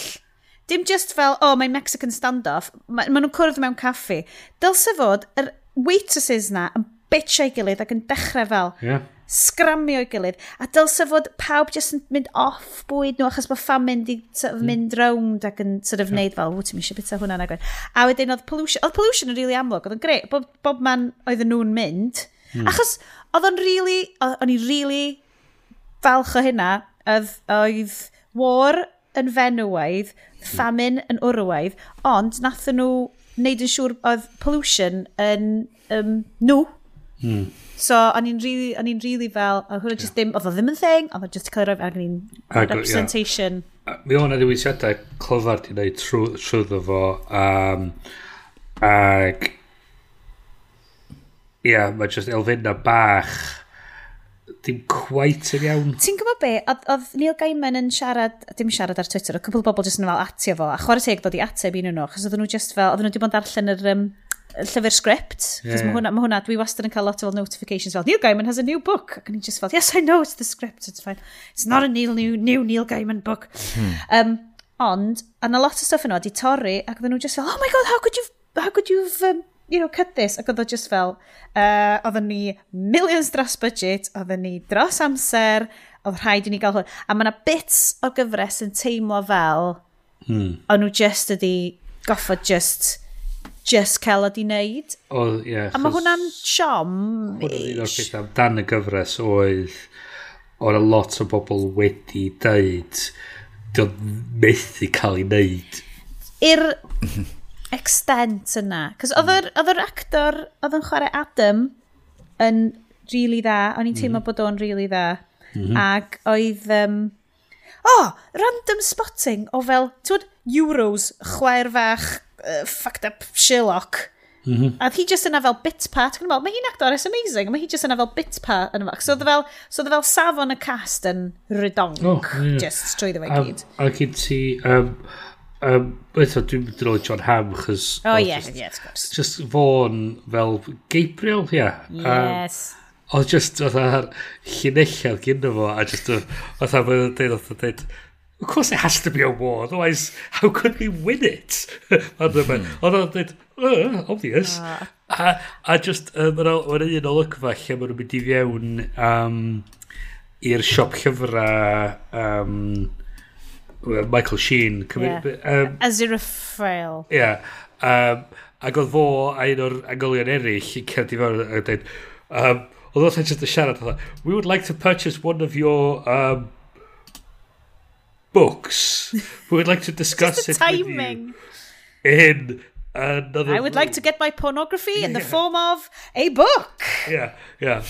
dim just fel, oh, mae Mexican standoff, ma, maen nhw'n cwrdd mewn caffi. Dylse fod, yr waitresses na yn bitio'i gilydd ac yn dechrau fel, yeah. sgramio'i gilydd, a dylse fod pawb just yn mynd off bwyd nhw achos bod ffam mynd i sort of, mm. mynd rownd ac yn sort of yeah. neud fel, ww, ti'n eisiau bita hwnna nag A wedyn oedd pollution, oedd pollution yn rili really amlwg, oedd yn greu, bob, bob man oedden nhw'n mynd, Hmm. Achos oedd o'n really, o'n i really falch o hynna, oedd, oedd war yn fenywaidd, hmm. famine yn wrywaidd, ond nathon nhw wneud yn siŵr oedd pollution yn um, nhw. Hmm. So, o'n i'n really, o'n i'n really fel, oedd hwnna just ddim, oedd o ddim yn thing, oedd o just cael ei roi ag ni'n representation. Yeah. Mi o'na ddiwysiadau clyfar di wneud trwyddo fo, um, ag, ia, yeah, mae just elfenna bach dim quite yn iawn. Ti'n gwybod be? Oedd Neil Gaiman yn siarad, dim siarad ar Twitter, oedd cwbl o bobl jyst yn fel atio fo, a chwarae teg dod i ateb un nhw, achos oedden nhw just fel, oedden nhw wedi bod yn darllen yr um, llyfr sgript, yeah. mae hwnna, ma hwnna, dwi wastad yn cael lot o fel notifications fel, Neil Gaiman has a new book, ac o'n i'n just fel, yes, I know, it's the script, it's fine. It's not a Neil, new, new Neil Gaiman book. Um, ond, and a lot of stuff yno, di torri, ac oedden nhw just fel, oh my god, how could you, how could you, um, you know, cydus, ac oedd o just fel, uh, oedden ni millions dros budget, oedden ni dros amser, oedd rhaid i ni gael hwn. A mae yna bits o gyfres yn teimlo fel, hmm. o'n nhw just ydi, goffod just, just cael oed i wneud. O, oh, yeah, a mae hwnna'n siom. Hwna'n un o'r peth amdan y gyfres oedd, o'r a lot o bobl wedi dweud dio'n methu cael ei wneud. Ir extent yna. Cos oedd yr, oedd yr actor oedd yn chwarae Adam yn really dda, o'n i'n teimlo mm. bod o'n really dda. Mm -hmm. Ac oedd... Um, oh, random spotting o fel, ti'n Euros, chwaer fach, uh, fucked up Sherlock. Mm -hmm. A he just yna fel bit part. Mae hi'n actor actores amazing. Mae hi just yna fel bit part. Yn e so oedd fel, so fel safon y cast yn rydonc. Oh, yeah. Just trwy ddweud gyd. Ac i ti... Um, Um, Eto, dwi'n mynd i John Ham, chys... Oh, ie, yeah, yeah, of course. Just fo'n fel Gabriel, ie. Yeah. Yes. Um, oedd just, oedd ar llinellau gyda fo, a just, oedd ar fydd dweud, oedd yn dweud, of course it has to be a war, otherwise, how could we win it? Oedd yn dweud, uh, obvious. A, a just, um, mae'n un olygfa lle maen nhw'n mynd i fewn um, i'r siop llyfrau um, Michael Sheen. Yeah. Um, Aziraphale. Ie. Yeah, um, ac oedd fo a un o'r angylion eraill yn cerdd i fewn a dweud, um, oedd oedd just y siarad, oedd, we would like to purchase one of your um, books. We would like to discuss it with timing. you in Another I would like to get my pornography yeah. in the form of a book. Yeah, yeah.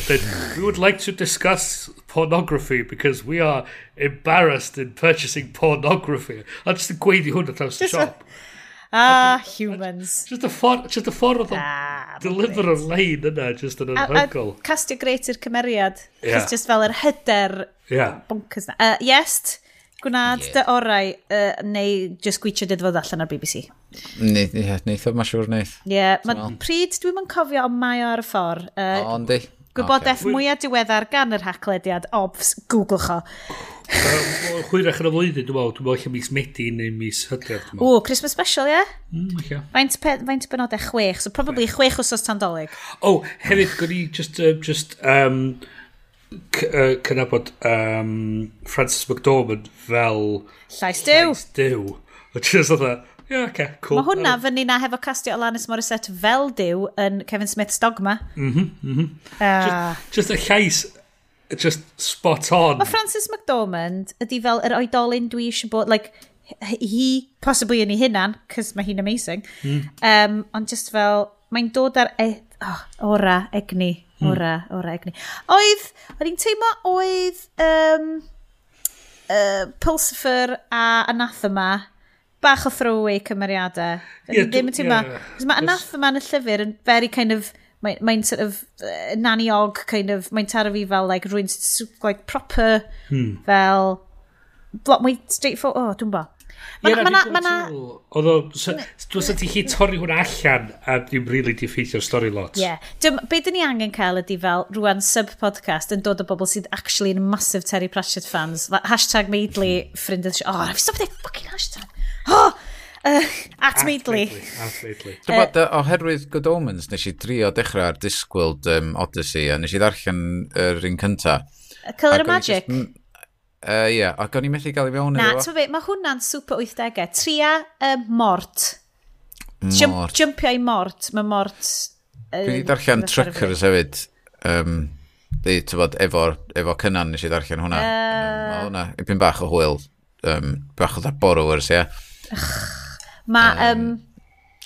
we would like to discuss pornography because we are embarrassed in purchasing pornography. A just yn gweithio hwn at haws y siop. Ah, uh, humans. Just y ffordd, just y ffordd oedd ah, deliver y lein yna, just yn anhygol. A, a castio greit i'r cymeriad. Yeah. Just fel yr hyder yeah. bonkers na. Uh, yes, Gwnaed yeah. dy orau, uh, neu just gweithio gwitio dydfod allan ar BBC. Neith, ie, neith o, ma siwr neith. Ie, yeah, ma pryd dwi'n yn cofio, ond mae o ar y ffordd. Uh, o, ondi. Gwybodaeth okay. mwyaf diweddar gan yr haclediad, obs, googlech o. Chwyrach yn y flwyddyn, dwi'n meddwl, dwi'n meddwl lle mis Medi neu mis Hydref. O, Christmas special, ie? Yeah? Mm, okay. Faint, pe, faint benodau? Chwech, so probably chwech wsos tandolig. O, oh, hefyd, gwni just, uh, just um, cynabod um, Francis McDormand fel... Llais Dyw. Llais Dyw. Just oedd yeah, okay, cool. Mae hwnna fyny na hefo castio Alanis Morissette fel diw yn Kevin Smith's Dogma. Mhm, mm mhm. Mm uh. just, just y llais just spot on. Mae Francis McDormand ydy fel yr oedolyn dwi eisiau bod, like, he, possibly yn ei hunan, cos mae hi'n amazing, mm. um, ond just fel, mae'n dod ar e, oh, ora egni Ora, ora egni. Oedd, oedd i'n teimlo oedd um, uh, Pulsifer a Anathema bach o throwaway cymeriadau. Yeah, ddim yn teimlo. Yeah, yeah. Mae Anathema yn y llyfr yn very kind of mae'n mae sort of uh, naniog kind of mae'n taro fi fel like rwy'n like proper hmm. fel lot mwy straightforward, o, oh, dwi'n bo. Mae yna... Ma na... Oedd o... Dwi'n sy'n ti chi torri hwnna allan a ddim really di ffeithio'r stori lot. Ie. Yeah. Be dyn ni angen cael ydy fel rwan sub-podcast yn dod o bobl sydd actually yn massive Terry Pratchett fans. Hashtag meidli ffrindydd... Hmm. Oh, na fi stop dweud fucking hashtag. Oh! Uh, at Meidli. At Meidli. Dwi'n bod, oherwydd Good Omens, nes i drio dechrau ar Discworld um, Odyssey, a nes i ddarllen yr un cyntaf. Colour of Magic? Just, Uh, Ie, yeah. ac o'n i'n methu gael i mewn Na, ti'n fe, mae hwnna'n super 80au. Tria uh, mort. Mort. Jumpio i mort. Mae mort... Uh, Dwi wedi darllen truckers hefyd. Um, Di, ti'n bod, efo, efo cynnan nes i darllen hwnna. Uh... Um, hwnna, ipyn bach o hwyl. Um, bach o dda borrowers, ie. Yeah. Mae... Um,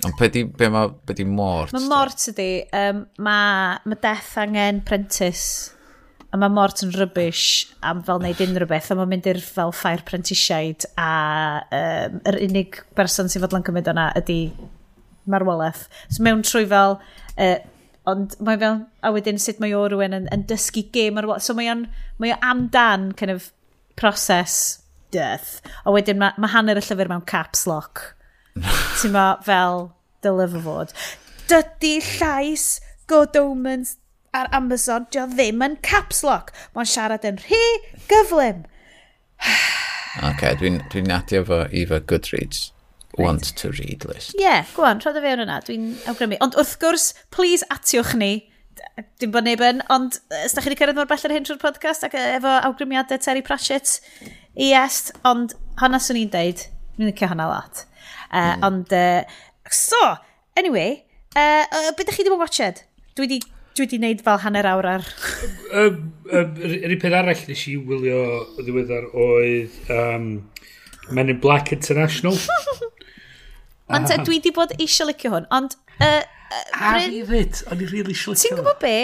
Ond pe di, be ma, be di mort? Mae mort ydi, um, mae ma death angen prentice a mae Mort yn rybys am fel wneud unrhyw beth, a mae'n mynd i'r fel ffair prentisiaid, a um, yr unig berson sy'n fodlon cymryd o'na ydy marwolaeth. So mewn trwy fel, uh, ond mae fel, a wedyn sut mae o rhywun yn, yn dysgu gêm marwolaeth. So mae o'n mae o amdan kind of proses death, a wedyn mae ma hanner y llyfr mewn caps lock. Ti'n ma fel, dylef o fod. Dydy llais God Omens ar Amazon, dio ddim yn caps lock. Mae'n siarad yn rhy gyflym. OK, dwi'n dwi adio fo i fy Goodreads want to read list. Ie, yeah, gwan, rhodd y fewn yna, dwi'n awgrymu. Ond wrth gwrs, please atiwch ni, dim bod neb yn, ond os da chi wedi cyrraedd mor bell ar hyn trwy'r podcast ac efo awgrymiadau Terry Pratchett i est, ond honna swn i'n deud, dwi'n licio honna lot. Uh, mm. Ond, uh, so, anyway, uh, uh, beth ydych chi ddim yn watched? Dwi wedi dwi wedi wneud fel hanner awr ar... um, um, yr un peth arall nes i wylio ddiweddar oedd um, Men in Black International. ond uh, dwi wedi bod eisiau licio hwn, ond... Uh, uh, a fi fyd, o'n i really eisiau licio. Ti'n gwybod be?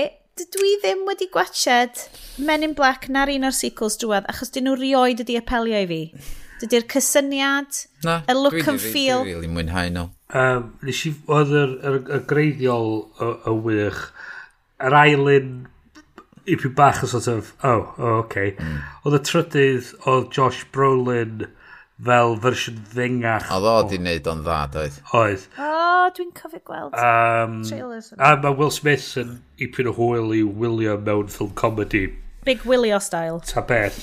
Dwi ddim wedi gwachod Men in Black na'r un o'r sequels drwad, achos dyn nhw rioed ydi apelio i fi. Dydy'r cysyniad, Na, y look dwi and feel. Dwi really mwynhau nhw. Um, nes i, oedd y greiddiol y, y wych, yr ailyn i pwy bach o sort of, oh, oh okay. Mm. Oedd y trydydd oedd Josh Brolin fel fersiwn ddengach. Oedd o di wneud o'n dda, doedd. Oedd. O, oh, dwi'n cofio gweld um, trailers. A mae Will Smith yn ipyn o hwyl i William mewn ffilm comedy. Big Willio style. Ta beth.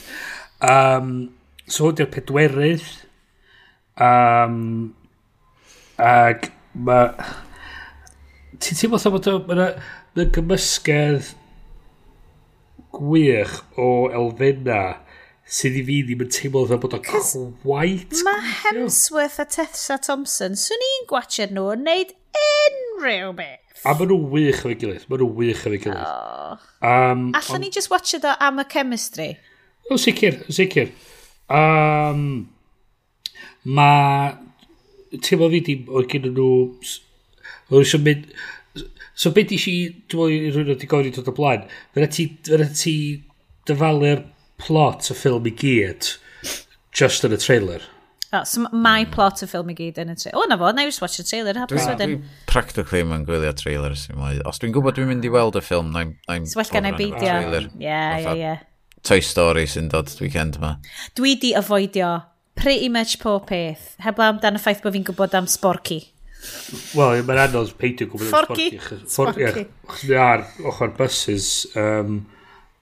Um, so, hwn di'r pedwerydd. Um, ag mae... Ti'n teimlo bod o... Mae gymysgedd gwych o elfenna sydd i fi ddim yn teimlo dda bod o'n cwaith. Mae Hemsworth a Tessa Thompson, swn i'n gwachod nhw yn neud unrhyw beth. A maen nhw wych efo'i gilydd. Maen nhw wych efo'i gilydd. Oh. Um, Allan on... ni just watch o am y chemistry? O, sicr, o sicr. Um, mae... Teimlo fi di, o gen nhw... Oedd eisiau mynd... So beth eisiau, dwi'n meddwl, i rhywun wedi gofyn i dod o blaen, fydda ti, fydda ti dyfalu'r plot y ffilm i gyd just yn y trailer. Oh, so mae plot y ffilm i gyd yn y trailer. O, na fo, na i just watch y trailer, hapus wedyn. Dwi practically mae'n gwylio trailer sy'n mwy. Os dwi'n gwybod dwi'n mynd i weld y ffilm, na'n... Na so well gan i beidio. Ie, ie, ie. Toy Story sy'n dod weekend yma. Dwi di avoidio pretty much pob peth. Heblaw amdano ffaith bod fi'n gwybod am Sporky. Wel, mae'n anodd peidio gwybod... Fforci. Fforci. Ar ochr buses. Um,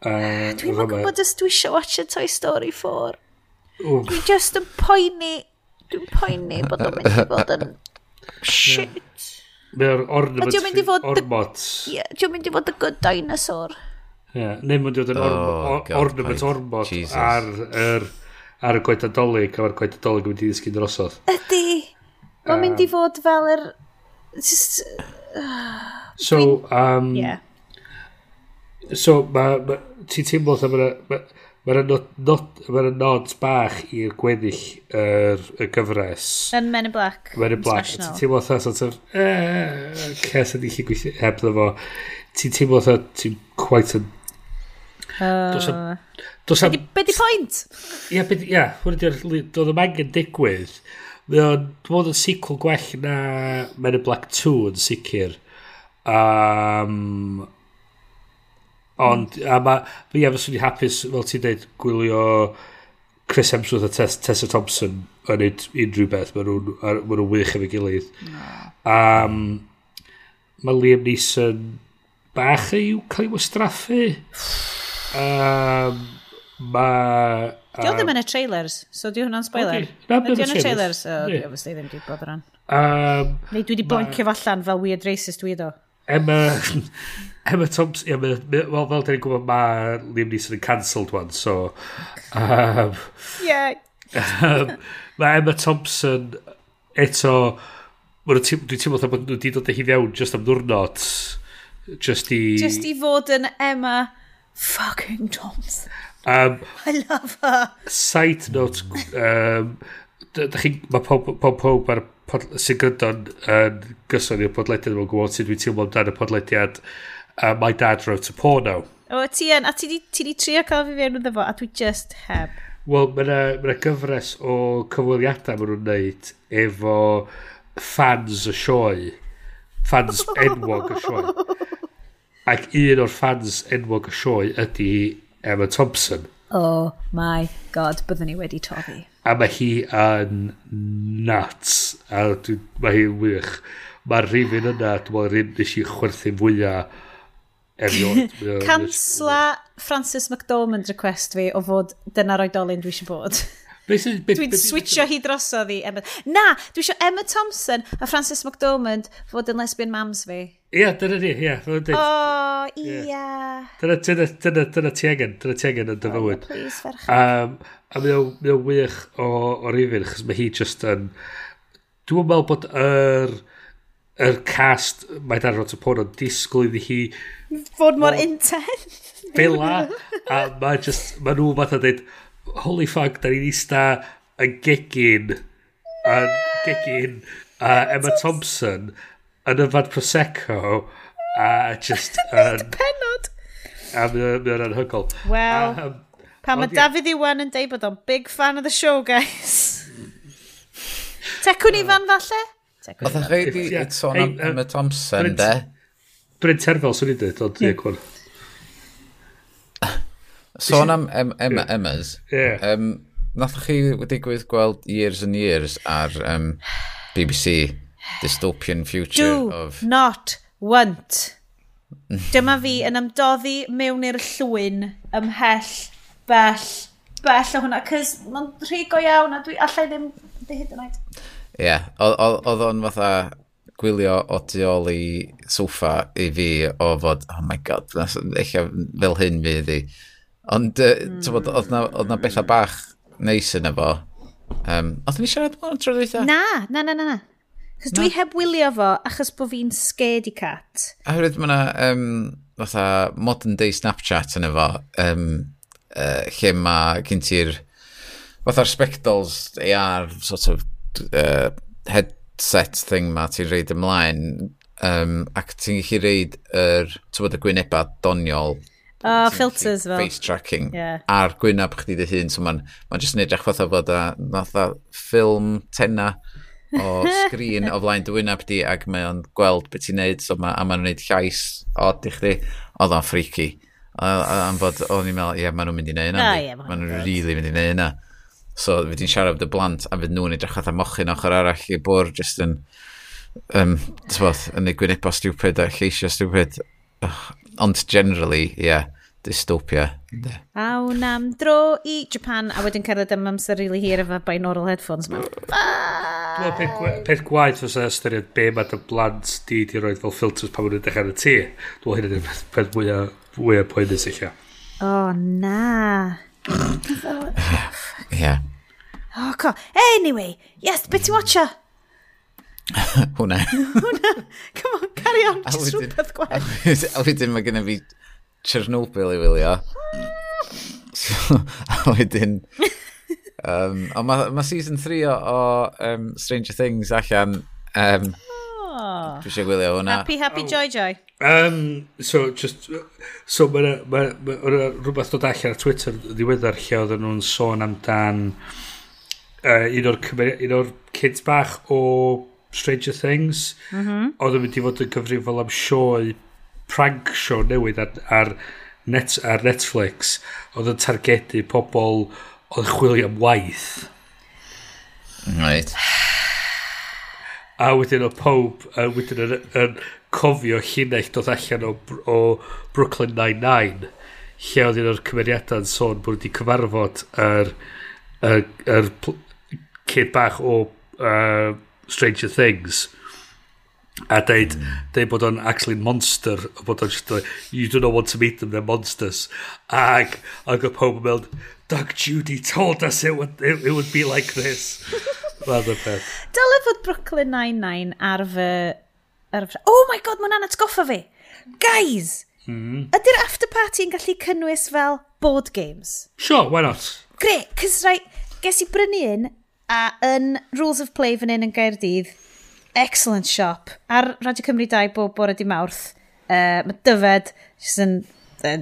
uh, Dwi'n mwyn gwybod os dwi eisiau watch a Toy Story 4. Dwi'n just yn poeni. Dwi'n poeni bod o'n mynd i fod yn... Shit. Mae'r ornament fi mynd i fod ormot. Dwi'n mynd i fod y good dinosaur. Ie, neu mynd i fod yn ornament ormot ar y gwaith adolyg, a mae'r gwaith adolyg yn mynd i ddisgyn drosodd. Ydy. Mae'n mynd i fod fel yr... Just, so, um, yeah. So, ma, Ma, ti'n teimlo dda mae'n... Mae'n nod, nod, ma nod bach i'r gweddill yr, y gyfres. Yn Men in Black. Men in Black. Ti'n teimlo dda, sort of, eh, ces ydi chi gweithio heb dda fo. Ti'n teimlo dda, ti'n quite yn... Uh, oh. Be di pwynt? Ia, yeah, hwn ydy'r... Doedd y angen digwydd. Mae o'n, dwi'n bod yn sequel gwell na Men in Black 2 yn sicr. Um, ond, a ma, fi efo swn i hapus, fel ti'n dweud, gwylio Chris Hemsworth a Tess, Tessa Thompson yn neud unrhyw beth. Mae nhw'n ma nhw wych efo'i gilydd. Um, mae Liam Neeson bach i'w cael ei wastraffu. Um, mae Di o ddim yn y trailers, so di hwnna'n spoilers. Okay. Di y trailers, so di obviously ddim di bod ran. Um, Neu dwi di blancio fallan fel weird racist dwi do. Emma, Emma Thompson, Emma, well, fel dyn ni'n gwybod, mae Liam Neeson yn cancelled one, so... Um, yeah. um, mae Emma Thompson eto... Dwi'n teimlo bod nhw wedi dod â hi fewn just am ddwrnod. Just i... Just i fod yn Emma fucking Thompson. Um, I love her. Side note, um, da chi, mae pob, pob, pob ar sy'n grydo'n yn gyson i'r podlediad mae'n gwybod sut dwi'n teimlo amdano y podlediad uh, My Dad Wrote a Porno. O, ti yn, a ti di, ti di trio cael fi fewn iddo fo, a dwi just heb. Wel, mae'n ma gyfres o cyfweliadau maen nhw'n neud efo fans y sioe. Fans enwog y sioe. Ac un o'r fans enwog y sioe ydy Emma Thompson. Oh my god, byddwn ni wedi tofi. A mae hi yn nuts. A mae hi'n wych. Mae'r rhywun yna, dwi'n meddwl, rhywun nes i chwerthu'n fwyaf erioed. Cansla Francis McDormand request fi o fod dyna'r oedolyn dwi eisiau bod. Dwi'n switcho hi drosodd i Emma. Na, dwi eisiau Emma Thompson a Frances McDormand fod yn lesbian mams fi. Ie, dyna ni, ia. O, ia. Dyna ti angen, dyna ti angen yn dyfywyd. Please, ferch. Um, A mae o'n wych o o rifin, chos mae hi just yn... Dwi'n meddwl bod yr... Yr cast mae dan y Porn o'n disgwyl iddi hi fod mor intense fela a mae just mae nhw fath o dweud holy fuck, da ni'n eista yn gegin, yn gegin a Emma Thompson yn yfad Prosecco a just... Yn penod! A mae'n anhygol. Wel, um, pan mae Dafydd Iwan yn deud bod o'n big fan of the show, guys. Tecwn Ifan, falle? Oedd eich rhaid i sôn am Emma Thompson, de? Bryn Terfel, swn i'n dweud, ond ie, Sôn am em, em, Emma's. Yeah. Um, Nath chi digwydd gweld years and years ar um, BBC Dystopian Future Do of... not want. Dyma fi yn ymdoddi mewn i'r llwyn ymhell bell bell o hwnna, cys mae'n rhigo iawn a dwi allai ddim di hyd yn oed. Ie, yeah, oedd o'n fatha gwylio o tu ôl i soffa i fi o fod, oh my god, eich fel hyn fi ydi. Ond, uh, tywod, hmm. oedd na, oedd na bethau bach neis yn efo. Um, oedd ni siarad mor tro dweitha? Na, na, na, na. na. Cos dwi heb wylio fo, achos bod fi'n scaredy cat. A hyrwyd mae yna, um, fatha, modern day Snapchat yn efo, um, uh, lle mae gen ti'r, fatha'r spectacles AR, sort of, uh, headset thing ma ti'n reid ymlaen, um, ac ti'n gallu reid yr, er, tywod, y gwynebau doniol Oh, filters fel. Face tracking. Yeah. A'r gwynaf chdi dy hun. So mae'n ma jyst yn edrych fatha fod a fatha ffilm tenna o sgrin o flaen dy wynaf di ac mae o'n gweld beth ti'n neud. So ma, a mae'n neud llais od i chdi. Oedd o'n freaky. Am fod o'n i'n meddwl, ie, yeah, maen nhw'n mynd i neud yna. Ah, yeah, maen nhw'n really mynd i neud yna. So fydd ti'n siarad y blant a fydd nhw'n edrych fatha mochyn ochr arall i bwr jyst yn um, tyfodd, yn ei gwynebau stupid a lleisio stupid. Oh, Ond generally, ie, yeah, dystopia. Awn am dro i Japan, a wedyn cerdded am amser rili really hir efo binaural headphones ma. Dwi'n peth, peth gwaith fysa ystyried be mae dy blant di di roed fel filters pan maen nhw'n dechrau yn y tŷ. Dwi'n hyn yn peth mwyaf mwyaf poenus eich O, na. Ie. yeah. Oh, God. Anyway, yes, beth ti'n watcha? Hwna. Hwna. Come on, carry on, jyst rhywbeth gwell. A wedyn mae gennym fi Chernobyl i wylio. So, a wedyn... Um, ond mae ma season 3 o, o um, Stranger Things allan. Um, oh. Dwi eisiau gwylio hwnna. Happy, happy, oh. joy, joy. Um, so, just, so mae ma, ma, ma, rhywbeth dod allan ar Twitter ddiweddar lle oedden nhw'n sôn amdan uh, un o'r, un o'r kids bach o Stranger Things. Mm -hmm. Oedd yn mynd i fod yn gyfrifol am sioe prank show newydd ar, ar, net, ar Netflix. Oedd yn targedu pobl oedd chwilio am waith. Right. A wedyn o pob, a wedyn yn, yn cofio llinell dod allan o, o Brooklyn Nine-Nine lle oedd un o'r cymeriadau'n sôn bod wedi cyfarfod yr, yr, yr, yr cyd bach o uh, Stranger Things a deud, deud bod o'n actually monster a bod o'n just you do not want to meet them they're monsters ag ag y pob yn meld Doug Judy told us it would, it, it would be like this Fath o peth. Dyle fod Brooklyn Nine-Nine ar fy... Ar fy oh my god, mae'n anatgoffa fi! Guys! Mm. Ydy'r after party yn gallu cynnwys fel board games? Sure, why not? great cys rai, ges i brynu un A yn Rules of Play fan hyn yn Gaerdydd, excellent shop. Ar Radio Cymru 2 bob bore di mawrth. Uh, mae dyfed, jyst yn, Uh,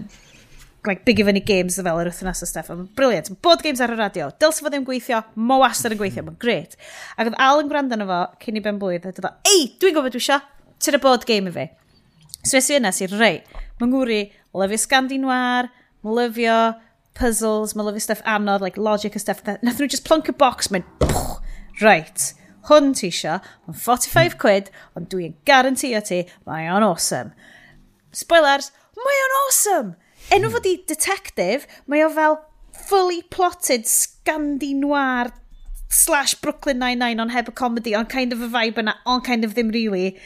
like, big i fyny games fel yr wythnos o stuff. Brilliant. Bod games ar y radio. Dylse fod ddim gweithio, mo wastad yn gweithio. Mae'n gret. Ac oedd Al yn gwrando na fo cyn i ben blwydd. A dod o, ei, dwi'n gofod dwi isio. Ti'n y bod game i fi. So es i yna sy'n rei. Mae'n gwri, lyfio Scandi Noir, lyfio puzzles, mae lyfio stuff anodd, like logic a stuff. Nath nhw just plonk a box, mae'n right, hwn ti isio, mae'n 45 quid, ond dwi'n garantio ti, mae o'n awesome. Spoilers, mae o'n awesome! Enw fod i detective, mae o fel fully plotted scandi noir slash Brooklyn Nine-Nine on heb y comedy, on kind of a vibe yna, on kind of ddim really.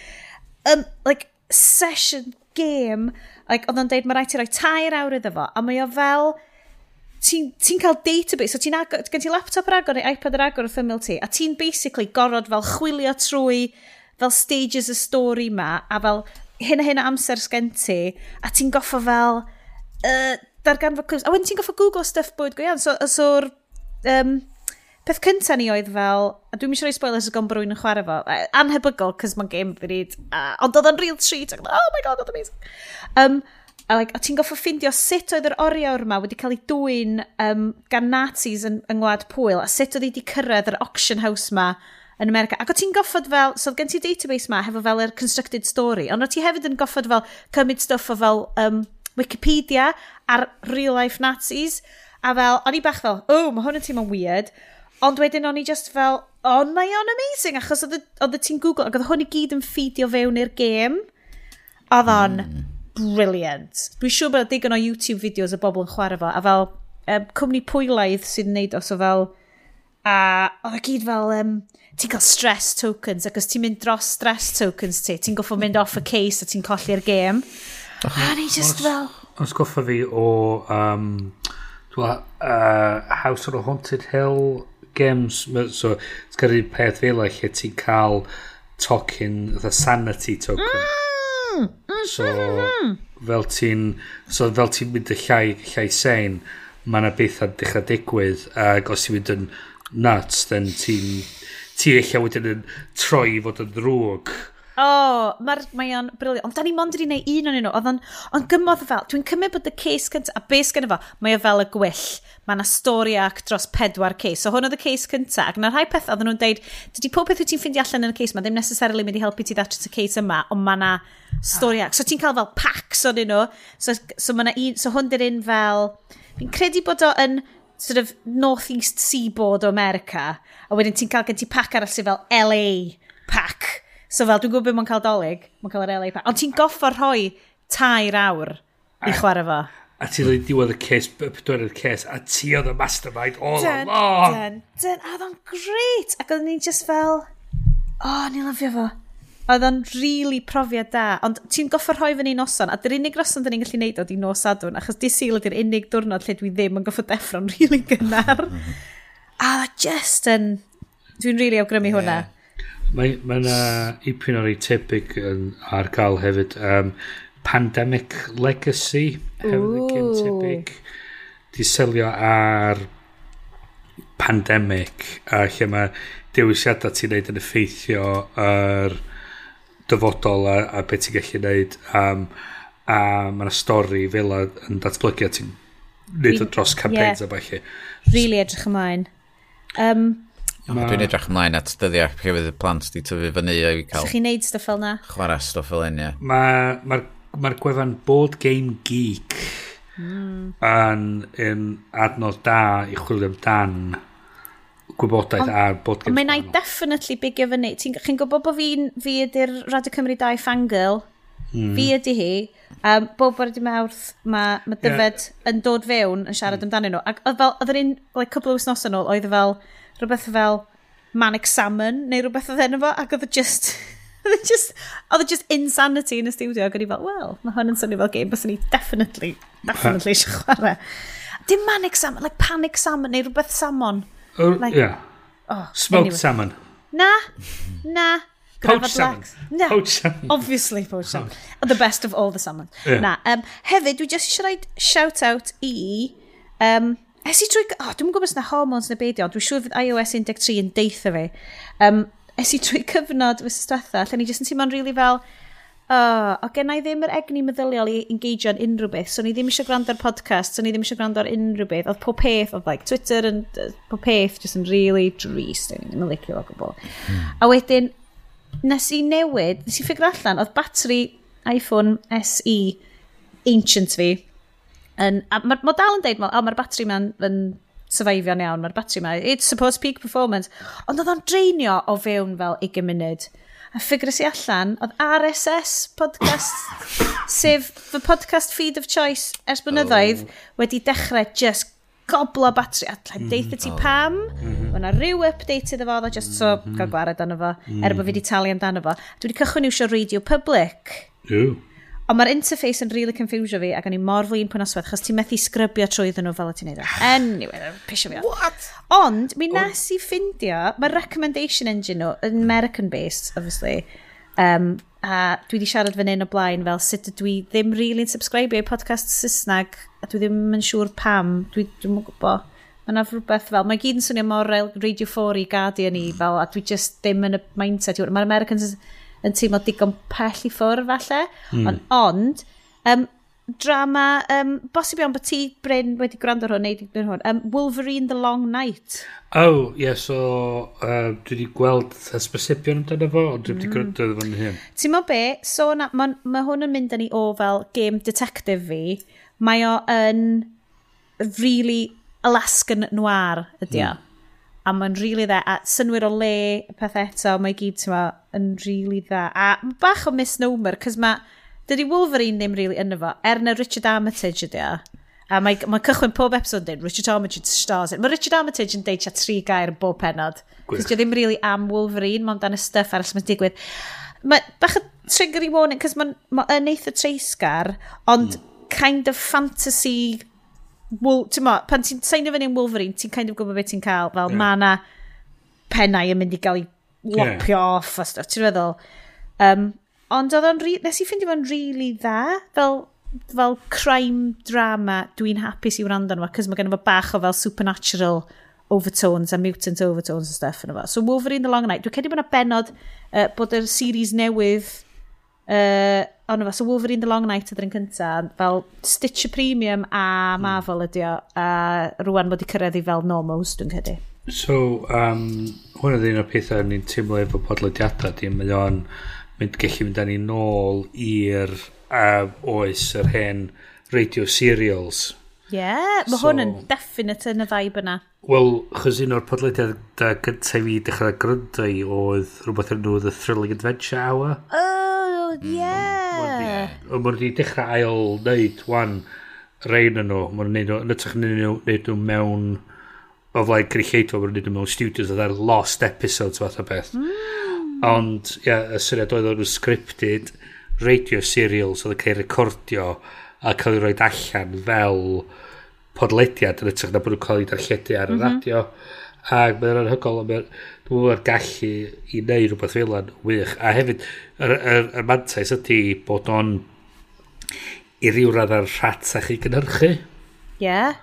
Um, like, session game, like, oedd o'n deud, mae rhaid ti roi tair awr iddo fo, a mae o fel ti'n ti cael database, so ti'n agor, gen ti laptop ar agor neu iPad ar agor wrth ymwyl ti, a ti'n basically gorod fel chwilio trwy fel stages y stori ma, a fel hyn a hyn o amser sgen ti, a ti'n goffo fel uh, darganfod clips, a wedyn ti'n goffo Google stuff bwyd go iawn, so, so'r um, peth cynta ni oedd fel, a dwi'n siarad i spoilers o gom brwy'n yn chwarae fo, anhebygol, cys mae'n game fi ryd, ond oedd o'n real treat, ac, oh my god, oedd amazing. Um, A, like, a ti'n goffo ffindio sut oedd yr oriawr yma wedi cael ei dwy'n um, gan Nazis yn, yng Ngwlad Pwyl, a sut oedd wedi cyrraedd yr auction house yma yn America. Ac o ti'n goffod fel, so gen ti database ma hefo fel yr constructed story, ond o ti hefyd yn goffod fel cymryd stuff o fel um, Wikipedia ar real life Nazis, a fel, o'n i bach fel, o, oh, mae hwn yn teimlo'n weird, ond wedyn o'n i just fel, ond mae o'n amazing, achos oedd, oedd ti'n Google, ac oedd hwn i gyd yn ffidio fewn i'r gêm, oedd o'n... Mm brilliant. Dwi'n siŵr bod digon o YouTube videos o bobl yn chwarae fo, a fel um, cwmni pwylaidd sy'n neud os o fel, a oedd y gyd fel, um, ti'n cael stress tokens, ac os ti'n mynd dros stress tokens ti, ti'n goffo mynd off y case a ti'n colli'r gêm. A ni just fel... Os goffa fi o um, dwa, uh, House on a Haunted Hill games, so it's gyda'r peth fel lle ti'n cael token, the sanity token. Mm! Hmm, hmm, so, hmm, fel ti'n so, fel ti'n mynd y llai, llai sein, mae yna beth bethau dechrau digwydd, ac os ti'n mynd yn nuts, then ti'n ti eich wedyn yn troi fod yn ddrwg. O, oh, mae'r mae o'n briliant. Ond da ni mond wedi gwneud un o'n nhw. Oedd o'n, on gymod fel, dwi'n cymryd bod y case cyntaf, a beth gyda fo, mae o fel y gwyll. Mae yna stori ac dros pedwar case. So hwn oedd y case cyntaf. Ac na rhai peth oedd nhw'n deud, dydy pob peth wyt ti'n ffeindio allan yn y case yma, ddim necessarily mynd i helpu ti ddatrys y case yma, ond mae yna stori ac. So ti'n cael fel packs o'n nhw. So, so, mae un, so hwn dy'r un fel, fi'n credu bod o yn sort of northeast seaboard o America, a wedyn ti'n cael gen ti pack arall sy'n fel LA pack So fel, dwi'n gwybod beth mae'n cael dolyg, mae'n cael yr LA Pass. Ond ti'n goffa rhoi tair awr i chwarae fo. A ti ddod diwedd y ces, pedwar y ces, a ti oedd y mastermind all dun, along. Dyn, dyn, a oedd o'n great. Ac oedd ni'n just fel, oh, ni'n lyfio fo. Oedd o'n really profiad da. Ond ti'n goffa rhoi fy ni noson, a dy'r unig noson dyn ni'n gallu neud o di nos adwn, achos di syl ydy'r unig diwrnod lle dwi ddim yn goffa deffro'n really gynnar. a oedd e just yn... Dwi'n really awgrymu yeah. hwnna. Mae ma yna ipyn o'r ei tebyg yn, ar gael hefyd. Um, Pandemic Legacy hefyd yn tebyg. Di selio ar pandemic a lle mae dewisiadau ti'n neud yn effeithio yr dyfodol a, a beth ti'n gallu neud um, a mae yna stori fel yn datblygu a ti'n neud o dros campaigns yeah. a falle. Really edrych ymlaen. Um, Ma... Dwi'n edrych ymlaen at dyddiau lle fydd y plant di tyfu fyny i cael... Sa'ch chi'n neud stuff fel na? Chwarae stuff fel un, ie. Mae'r ma, ma, gwefan Board Game Geek mm. yn, yn adnodd da i chwilio amdan gwybodaeth on, ar bod gen... Mae'n ei definitely bigio fyny. Chi'n gwybod bod fi, fi ydy'r Radio Cymru 2 fangirl? Mm. Fi ydy hi. Um, bob bod ydy mawrth mae ma dyfed yeah. yn dod fewn yn siarad mm. amdanyn nhw. Ac oedd fel, oedd yr un, like, cwbl o wisnos yn ôl, oedd fel, rhywbeth fel Manic Salmon neu rhywbeth oedd enw fo ac oedd e just... Oedd e just, oedd e just insanity yn y studio ac oedd i fel, well mae hwn yn swnio fel game bys ni definitely, definitely eisiau chwarae. Dim Manic Salmon, like Panic Salmon neu rhywbeth salmon. Uh, like, yeah. Oh, Smoked anyway. salmon. Na, na. Poached salmon. Na. Poached salmon. Obviously poached salmon. Oh. The best of all the salmon. Yeah. Na. Um, hefyd, dwi just eisiau rhaid shout out i um, Es i drwy... Oh, dwi'n gwybod os na hormones neu beidio, dwi'n siŵr fydd iOS 13 yn deitha fi. Um, es i drwy cyfnod fy stwetha, lle ni jyst yn teimlo'n rili really fel... Oh, o gen i ddim yr egni meddyliol i engagio yn unrhyw beth, so ni ddim eisiau gwrando ar podcast, so ni ddim eisiau gwrando ar unrhyw beth. Oedd pob peth, oedd like, Twitter yn... Uh, pob peth, jyst yn really drist, yn ddim yn licio o gwbl. A wedyn, nes i newid, nes i ffigur allan, oedd batri iPhone SE ancient fi, Yn, a mae ma dal yn deud, oh, mae'r batri ma'n yn syfeifio'n iawn, mae'r batri ma, it's supposed peak performance. Ond oedd o'n dreinio o fewn fel 20 munud. A ffigur i allan, oedd RSS podcast, sef fy podcast feed of choice ers blynyddoedd, oh. wedi dechrau just goblo batri a Mm. Deitha ti oh. pam, mm -hmm. rhyw update iddo fo, ddo just so mm -hmm. gael gwared arno fo, mm. er bod fi mm-hmm. wedi talu amdano fo. Dwi wedi cychwyn iwsio radio public. Ew. Ond mae'r interface yn really confusio fi ac o'n i mor flin pwy'n oswedd, chos ti'n methu sgrybio trwyddyn nhw fel y ti'n neud o. Anyway, pisio fi o. What? Ond, mi nes i ffindio, mae'r recommendation engine nhw, American-based, obviously, um, a dwi wedi siarad fan hyn o blaen fel sut dwi ddim really yn subscribe i podcast Saesneg, a dwi ddim yn siŵr pam, dwi ddim yn gwybod. Mae yna rhywbeth fel, mae gyd yn swnio mor Radio 4 i Guardian i hmm. fel, a dwi just ddim yn y mindset. Mae'r Americans yn teimlo digon pell i ffwrdd falle. Mm. Ond, ond um, drama, um, bosib iawn bod ti Bryn wedi gwrando ar hwn, neu wedi hwn, um, Wolverine The Long Night. Oh, ie, yeah, so uh, dwi wedi gweld ysbysibion amdano fo, ond dwi wedi mm. gwrando ar hwn hyn. Ti'n mo be, so na, mae ma hwn yn mynd â ni o fel game detective fi, mae o yn really Alaskan noir ydi o. Mm a mae'n rili really dda, a synwyr o le, peth eto, mae gyd tyma, yn rili really dda. A bach o misnomer, cys mae, dydy Wolverine ddim rili really yn efo, er na Richard Armitage ydy o. A mae, mae cychwyn pob episode dweud, Richard Armitage stars it. Mae Richard Armitage yn deud tri gair yn bob penod. Cys dio ddim really am Wolverine, mae'n dan y stuff arall mae'n digwydd. Mae bach o trigger i warning, cys mae'n ma, yn eitha treisgar, ond mm. kind of fantasy ti'n mo, pan ti'n seinio fyny yn Wolverine, ti'n kind of gwybod beth ti'n cael, fel yeah. mae yna pennau yn mynd i gael ei lopio yeah. off a stuff, ti'n feddwl. Um, ond oedd o'n, nes i ffeindio fo'n really dda, fel, fel crime drama, dwi'n hapus i wrando nhw, cos mae gen fo bach o fel supernatural overtones a mutant overtones a stuff yn efo. So Wolverine the Long Night, dwi'n cedi bod yna benod uh, bod y series newydd Uh, ond efo, so Wolverine The Long Night ydy'r ydy'n cynta, fel Stitcher Premium a hmm. Marvel ydy o, a rwan bod i cyrraedd i fel Nomos, dwi'n credu. So, um, hwn ydy un o'r pethau ni'n teimlo efo podlediadau, di, mae o'n mynd gallu mynd â ni nôl i'r uh, oes yr hen radio serials. Ie, yeah, mae so, hwn yn definite yn y vibe yna. Wel, chos un o'r podlediadau gyntaf i fi dechrau gryndo i oedd rhywbeth yn nhw The Thrilling Adventure Hour. Uh, Mm, yeah. ie. Mae wedi dechrau ail wneud wan rhain yn nhw. Mae'n nhw'n neud yn ytrach yn neud nhw mewn o flaen cynulleidfa, mae nhw'n neud nhw mewn studios oedd ar lost episodes fath o beth. Mm. Ond, ie, yeah, y syniad oedd o'n scripted radio serials oedd yn cael ei recordio a cael ei roi allan fel podlediad yn ytrach na bod nhw'n cael ei darlledu ar y mhm. radio. Ac mae'n anhygol, mae'r gallu i wneud rhywbeth fel yn wych. A hefyd, yr, yr, yr mantais ydy bod o'n i ryw radd ar rhatach i gynhyrchu. Ie. Yeah.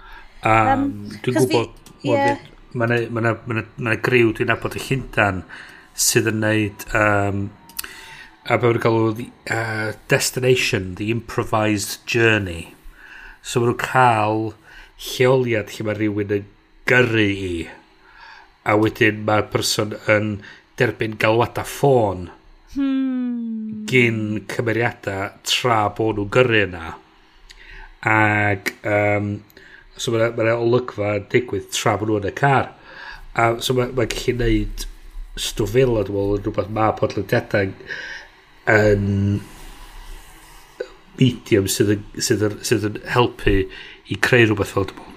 A um, dwi'n gwybod, fi, yeah. mae yna ma griw dwi'n abod y Llundan sydd yn neud um, a be wna'n galw uh, destination, the improvised journey. So maen nhw'n cael lleoliad lle mae rhywun yn gyrru i a wedyn mae'r person yn derbyn galwada ffôn hmm. gyn cymeriadau tra bod nhw'n gyrru yna. Ac um, so mae'n ma olygfa digwydd tra bod nhw yn y car. A so mae'n ma gallu neud stwff fel o dwi'n meddwl rhywbeth mae podlediadau yn medium sydd yn, sydd yn, sydd yn helpu i creu rhywbeth fel dwi'n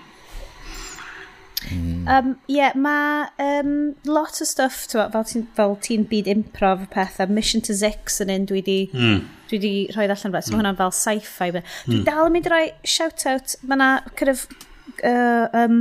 Mm. Um, yeah, mae um, lot o stuff, twa, fel ti'n ti byd improv pethau, Mission to Zix yn un dwi di, mm. dwi di rhoi allan fel, so mm. hwnna'n fel sci-fi. Mm. Dwi hmm. dal yn mynd i roi shout-out, mae yna kind of, uh, um,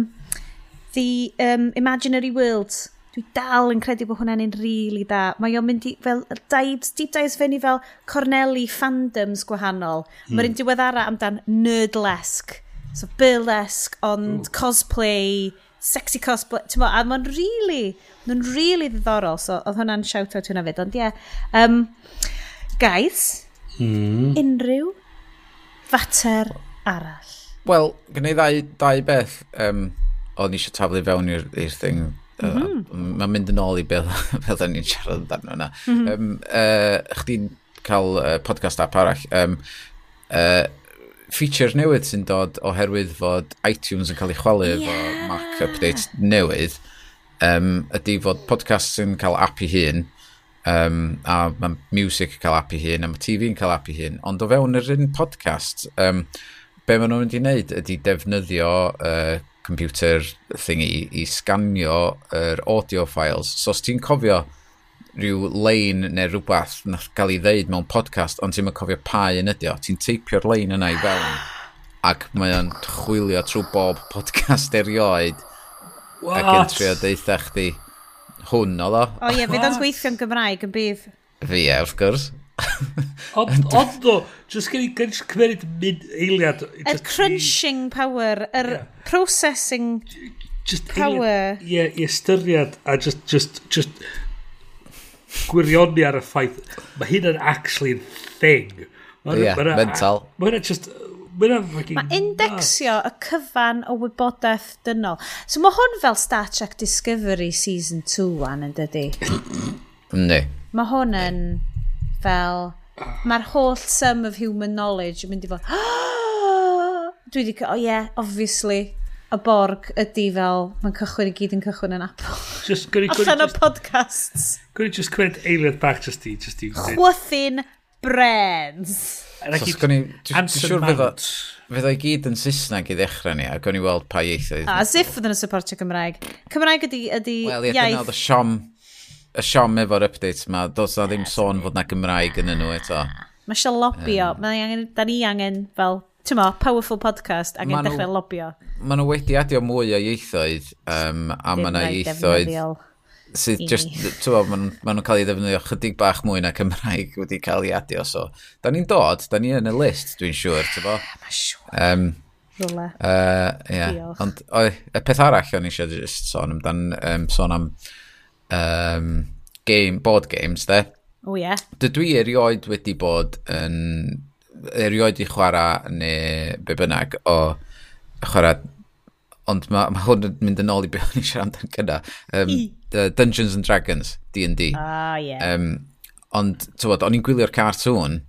the um, Imaginary Worlds, dwi dal yn credu bod hwnna'n un rili really da. Mae o'n mynd i, fel, dives, deep dives fyny fel Corneli fandoms gwahanol. Mm. Mae'r un diweddara amdan nerdlesque, so burlesque, ond Ooh. cosplay, sexy cosplay, ti'n a mae'n really, mae'n really ddiddorol, so oedd hwnna'n shout-out hwnna fyd, ond ie. Yeah. Um, guys, mm. unrhyw fater arall. Wel, gen i ddau, ddau beth um, o'n eisiau taflu fewn i'r thing. Mm -hmm. Mae'n mynd yn ôl i beth, beth ni'n i'n siarad amdano yna. Mm -hmm. um, uh, Chdi'n cael uh, podcast app arall. Um, uh, feature newydd sy'n dod oherwydd fod iTunes yn cael ei chwalu yeah. efo Mac update newydd um, ydy fod podcast yn cael app i hun um, a mae music yn cael app i hun a mae TV yn cael app i hun ond o fewn yr un podcast um, be maen nhw'n mynd i wneud ydy defnyddio uh, computer thingy i sganio yr audio files so os ti'n cofio rhyw lein neu rhywbeth nath gael ei ddeud mewn podcast ond ti'n cofio pa yn ydi o ti'n teipio'r lein yna i fewn ac mae o'n chwilio trwy bob podcast erioed What? ac yn trio deitha chdi hwn oedd o o ie fydd o'n gweithio'n Gymraeg yn bydd fi e wrth gwrs Ond o, jyst gen i gynnig cymryd mynd eiliad. Y crunching power, yr yeah. processing just power. Ie, yeah, i ystyried a just, just, just gwirionni ar y ffaith, mae hyn yn actually thing. Ie, yeah, mental. Mae hynna just... Mae ma indexio y cyfan o wybodaeth dynol. So mae hwn fel Star Trek Discovery Season 2 wan yn dydy? Ne. Mae hwn yn fel... Mae'r holl sum of human knowledge yn mynd i fod... Ah! Dwi wedi... O oh, yeah, obviously y borg ydy fel, mae'n cychwyn i gyd yn cychwyn yn Apple. Just, gwni, gwni, Allan o podcasts. Gwni just cymryd eiliad bach just i... Just i Chwythin brands. Sos gwni, dwi'n fydd o'i gyd yn Saesneg i ddechrau ni, a gwni weld pa ieithoedd. A ziff fydden nhw'n supportio Cymraeg. Cymraeg ydy, ydy well, yeah, iaith. Wel, ie, siom, y siom efo'r updates ma, does na ddim sôn fod na Gymraeg yn nhw eto. Mae eisiau lobio, Um, angen, da ni angen fel tyma, powerful podcast, ac yn dechrau lobio. Mae nhw wedi adio mwy o ieithoedd, um, a mae nhw ieithoedd sydd just, ti'n maen ma nhw'n cael ei ddefnyddio chydig bach mwy na Cymraeg wedi cael ei adio, so da ni'n dod, da ni yn y list, dwi'n siŵr, ti'n bo? Ah, mae'n siŵr. Um, Rwle. Uh, yeah. Ond o, y peth arall o'n eisiau just sôn amdan, um, sôn am um, game, board games, de? O, oh, ie. Yeah. Dydw i erioed wedi bod yn erioed i chwarae neu be bynnag o chwarae ond mae ma hwn yn mynd yn ôl i beth o'n i siarad am gyda um, Dungeons and Dragons D&D ah, yeah. um, ond tywod o'n i'n gwylio'r cartoon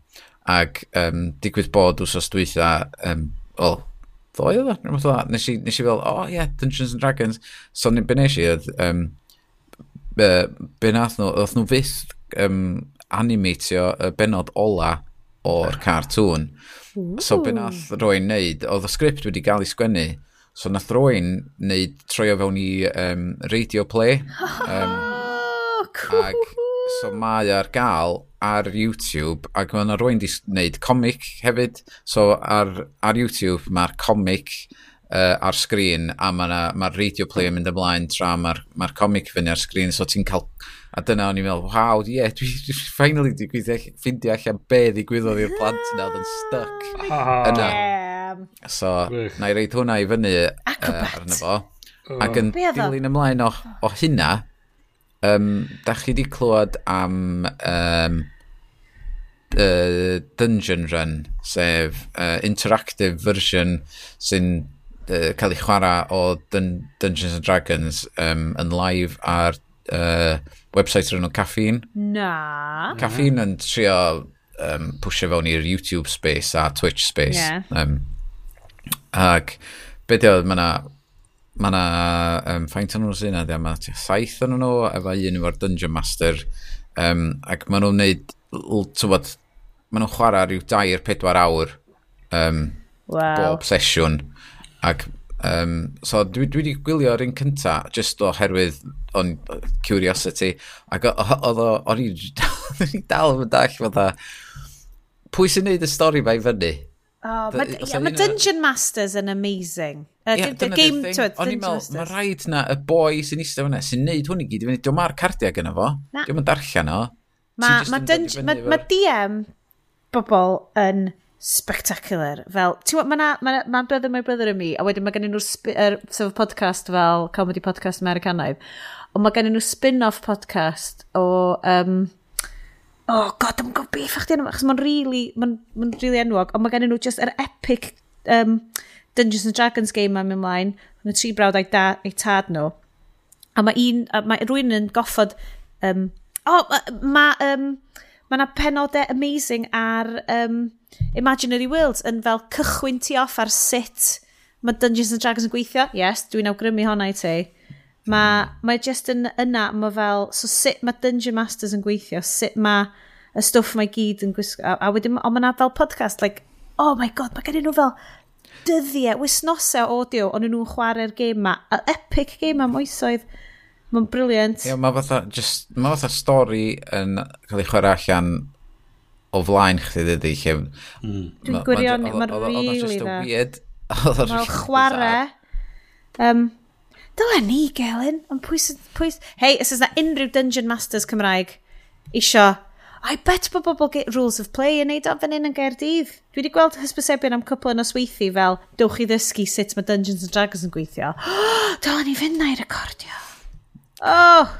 ac um, digwydd bod wsos dwytha um, well, ddoedd oedd rhywbeth o nes i, nes i fel oh, ie yeah, Dungeons and Dragons. So ni benes i oedd um, be, be nath nhw oedd nhw fydd um, animatio y benod ola o'r cartŵn. So be nath rwy'n neud, oedd y sgript wedi gael ei sgwennu, so nath rwy'n neud troi o fewn i um, radio play. Um, cool. Ag, so mae ar gael ar YouTube, ac mae yna roi'n di wneud comic hefyd, so ar, ar YouTube mae'r comic uh, ar sgrin, a mae'r ma radio play yn mynd ymlaen tra mae'r ma comic fyny ar sgrin, so ti'n cael A dyna o'n i'n meddwl, waw, ie, yeah, dwi, dwi finally di gweithio, ffindio allan be ddigwyddodd i'r plant yna oedd yn stuck. Yna. So, na i reid hwnna i fyny uh, arno fo. Ac yn dilyn ymlaen o, o hynna, um, da chi di clywed am um, uh, Dungeon Run, sef uh, interactive version sy'n uh, cael ei chwarae o Dun Dungeons and Dragons um, yn live ar uh, website rhan o Caffeine. Na. Caffeine yn trio um, pwysio fewn i'r YouTube space a Twitch space. Yeah. Um, ac be di oedd, mae yna Mae yna, um, ffaint o'n nhw sy'n adeg, mae yna saith o'n nhw, efo un o'r Dungeon Master, um, ac maen nhw'n neud, tywod, maen nhw'n chwarae rhyw 2-4 awr um, wow. bob sesiwn, ac Um, so dwi, dwi wedi gwylio'r un cynta, just oherwydd on curiosity, ac oedd o'n i dal yn dall fydda, pwy sy'n neud y stori fe i fyny? Oh, mae yeah, ma Dungeon Masters yn amazing. Uh, yeah, the game to it, Dungeon Masters. Mae rhaid na y boi sy'n eistedd fyna, sy'n neud hwn i gyd i fyny. Dwi'n ma'r cardiau gyda fo. Dwi'n ma'n darllen o. Mae ma ma, ma DM bobl yn spectacular. Fel, ti'n gwybod, mae'n ma, ma, Brother My Brother yn mi, a wedyn mae gen nhw'r er, sef podcast fel comedy podcast Americanaidd, ond mae gen nhw spin-off podcast o... Um, oh god, dwi'n gwybod beth fach di enw, achos mae'n really, mae'n ma really enwog, ond mae gen nhw just yr er epic um, Dungeons and Dragons game mae'n ymlaen, yn y tri brawd a'i, da, ai tad nhw. A mae un, a mae rhywun yn goffod, um, o, oh, mae, um, mae yna penodau amazing ar um, Imaginary Worlds yn fel cychwyn ti off ar sut mae Dungeons and Dragons yn gweithio. Yes, dwi'n awgrymu honna i ti. Mae ma just yn yna, mae fel, so sut mae Dungeon Masters yn gweithio, sut mae y stwff mae gyd yn gwisgo. A, a wedyn, ond mae'na fel podcast, like, oh my god, mae gen nhw fel dyddiau, wisnosau audio, ond nhw'n chwarae'r game ma. A epic game am oesoedd. Mae'n briliant. Ie, yeah, mae fatha, just, mae fatha stori yn cael ei chwarae allan o flaen chdi dydy lle... Mm. Dwi'n gwirion, mae'n rili dda. Oedd o'n chwarae. Um, Dyla ni, Gelyn. ond pwys... Pwys... Hei, os yna unrhyw Dungeon Masters Cymraeg isio... I bet bod bobl get rules of play yn neud o fan hyn yn Gaerdydd. Dwi wedi gweld hysbysebion am cwpl yn osweithi fel dowch i ddysgu sut mae Dungeons and Dragons yn gweithio. Dyla ni fynd na'i recordio. Oh,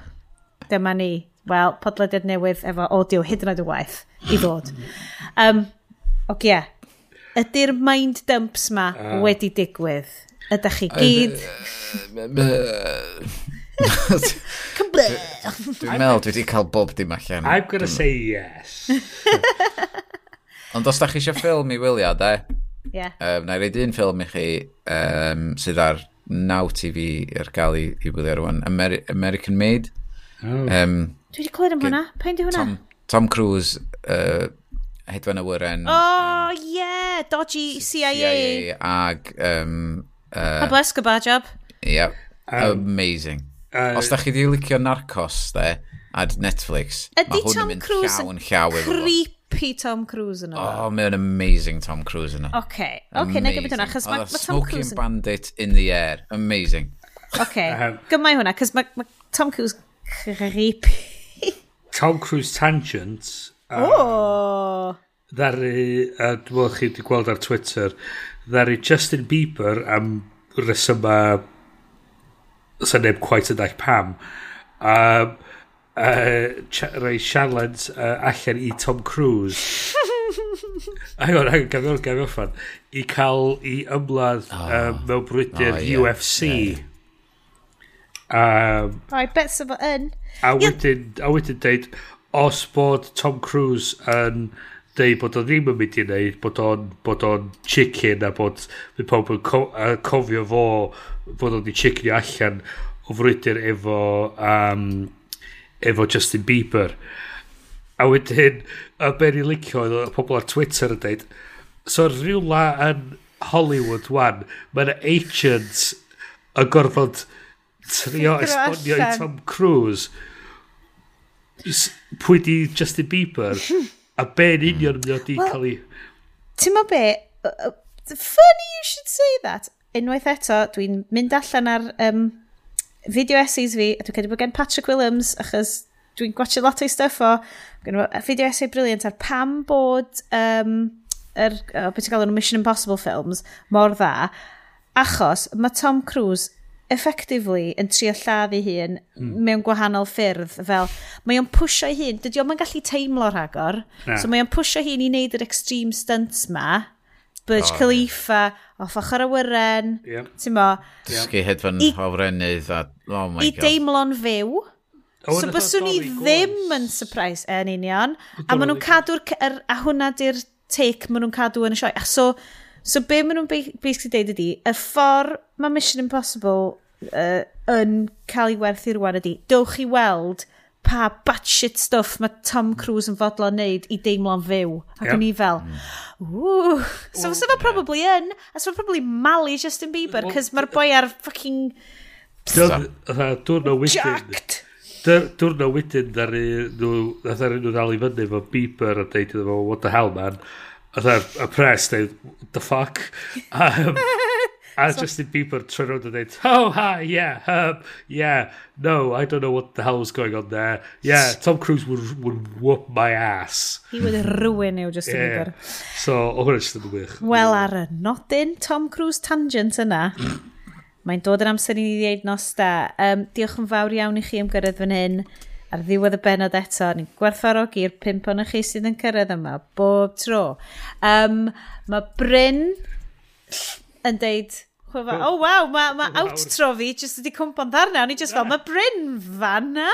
dyma ni wel, podlediad newydd efo audio hyd yn oed y waith i ddod. Um, og ie, ydy'r mind dumps ma uh, wedi digwydd? Ydych chi gyd? Dwi'n meddwl dwi wedi cael bob dim allan. I'm gonna say yes. Ond os da chi eisiau ffilm i wylio, de? E? Yeah. Um, na i reid un ffilm i chi um, sydd ar Now TV ar gael i, i wylio rwan. Ameri American Made. Oh. Um, Dwi wedi clywed am hwnna. Pa'n di hwnna? Tom, Tom Cruise, uh, Hedfan Awyren. O, oh, ie! Yeah. Dodgy CIA. CIA ag... Um, uh, Pablo Escobar job. Ie. Yeah. Um, Amazing. Uh, Os da chi di licio Narcos, de, a Netflix, mae hwn Tom yn mynd Cruise llawn llaw efo. Creepy Tom Cruise yna. O, oh, mae'n amazing Tom Cruise yna. Oce, okay. oce, na gymryd hwnna, achos mae ma Tom Cruise... Smoking Bandit in the air, amazing. Oce, okay. gymau hwnna, cos mae ma Tom Cruise creepy. Tom Cruise Tangent. O! Um, ddari, a dwi'n meddwl chi wedi gweld ar Twitter, ddari Justin Bieber am resyma sy'n neb quite yn dall pam. Um, uh, rei siarlens uh, allan i Tom Cruise. hang on, hang on, gafio, gafio ffan. I cael i ymladd oh, um, mewn brwydr oh, yeah, UFC. Yeah. Um, I bet sef yn. A wedyn, a wedyn deud, os bod Tom Cruise yn deud bod o ddim yn mynd i wneud, bod o'n bod on chicken a bod bydd pob yn co uh, cofio fo bod o'n di chicken i allan o frwydr efo, um, efo Justin Bieber. A wedyn, y ben i licio, oedd pobl ar Twitter yn deud, so rhywle yn Hollywood wan, mae'n agents yn gorfod trio esbonio i Tom Cruise pwy di Justin Bieber a be'n union ydi wedi well, cael ei... Ti'n ma be? Funny you should say that. Unwaith eto, dwi'n mynd allan ar um, video essays fi, a dwi'n credu bod gen Patrick Williams, achos dwi'n gwachio lot o'i stuff o, video essay briliant ar pam bod um, yr, er, oh, beth i gael nhw Mission Impossible films mor dda, achos mae Tom Cruise effectively yn trio lladd ei hun mm. mewn gwahanol ffyrdd fel mae o'n pwysio ei hun. Dydy o'n gallu teimlo rhagor. Yeah. so mae o'n pwysio ei hun i wneud yr extreme stunts ma. Burj oh, Khalifa off ochr awyren yeah. ti'n mo dysgu hedfan hawrenydd a oh my i god. i deimlo'n fyw. Oh, so byswn i ddim yn surprise yn union. A maen nhw'n cadw'r a hwnna di'r take maen nhw'n cadw yn y sioe. A so So be maen nhw'n basically deud ydi, y ffordd mae Mission Impossible uh, yn cael ei werthu rwan ydi, dowch chi weld pa batshit stuff mae Tom Cruise yn fodlo neud i deimlo'n fyw. Ac yep. o'n i fel, ww. So fysa fo probably yn, a so probably malu Justin Bieber, cos mae'r boi ar fucking... Dwi'n o wedyn. Dwi'n o wedyn, ddaru nhw ddal i fyny fo Bieber a deud iddo fo, what the hell man. E y press dweud, the fuck? Um, a so, Justin Bieber trwy rownd dweud, oh, hi, yeah, um, yeah, no, I don't know what the hell was going on there. Yeah, Tom Cruise would, would whoop my ass. He would ruin you, Justin yeah. Bieber. So, o hwnna jyst yn wych. Wel, ar y nodyn Tom Cruise tangent yna, mae'n dod yn amser i ni ddeud nos da. Um, diolch yn fawr iawn i chi am gyrraedd fan hyn ar ddiwedd y benod eto, ni'n gwerthfawrog i'r pimp o'n chi sydd yn cyrraedd yma, bob tro. Um, mae Bryn yn deud, o oh, waw, mae ma outro fi jyst wedi cwmpo'n ddarna, o'n i jyst fel, mae Bryn fanna?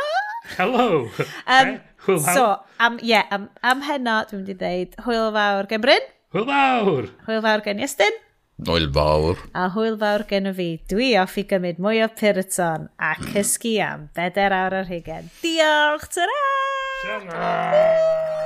Hello! Um, Hwyl fawr. So, am, yeah, am, am heno, dwi'n mynd i ddeud, hwyl fawr gen Bryn. Hwyl fawr! Hwyl fawr gen Iestyn. Hwyl fawr. A hwyl fawr gen fi. Dwi off i gymryd mwy o pyriton a cysgu am bedair awr ar hugen. Diolch, tyra! Sianna!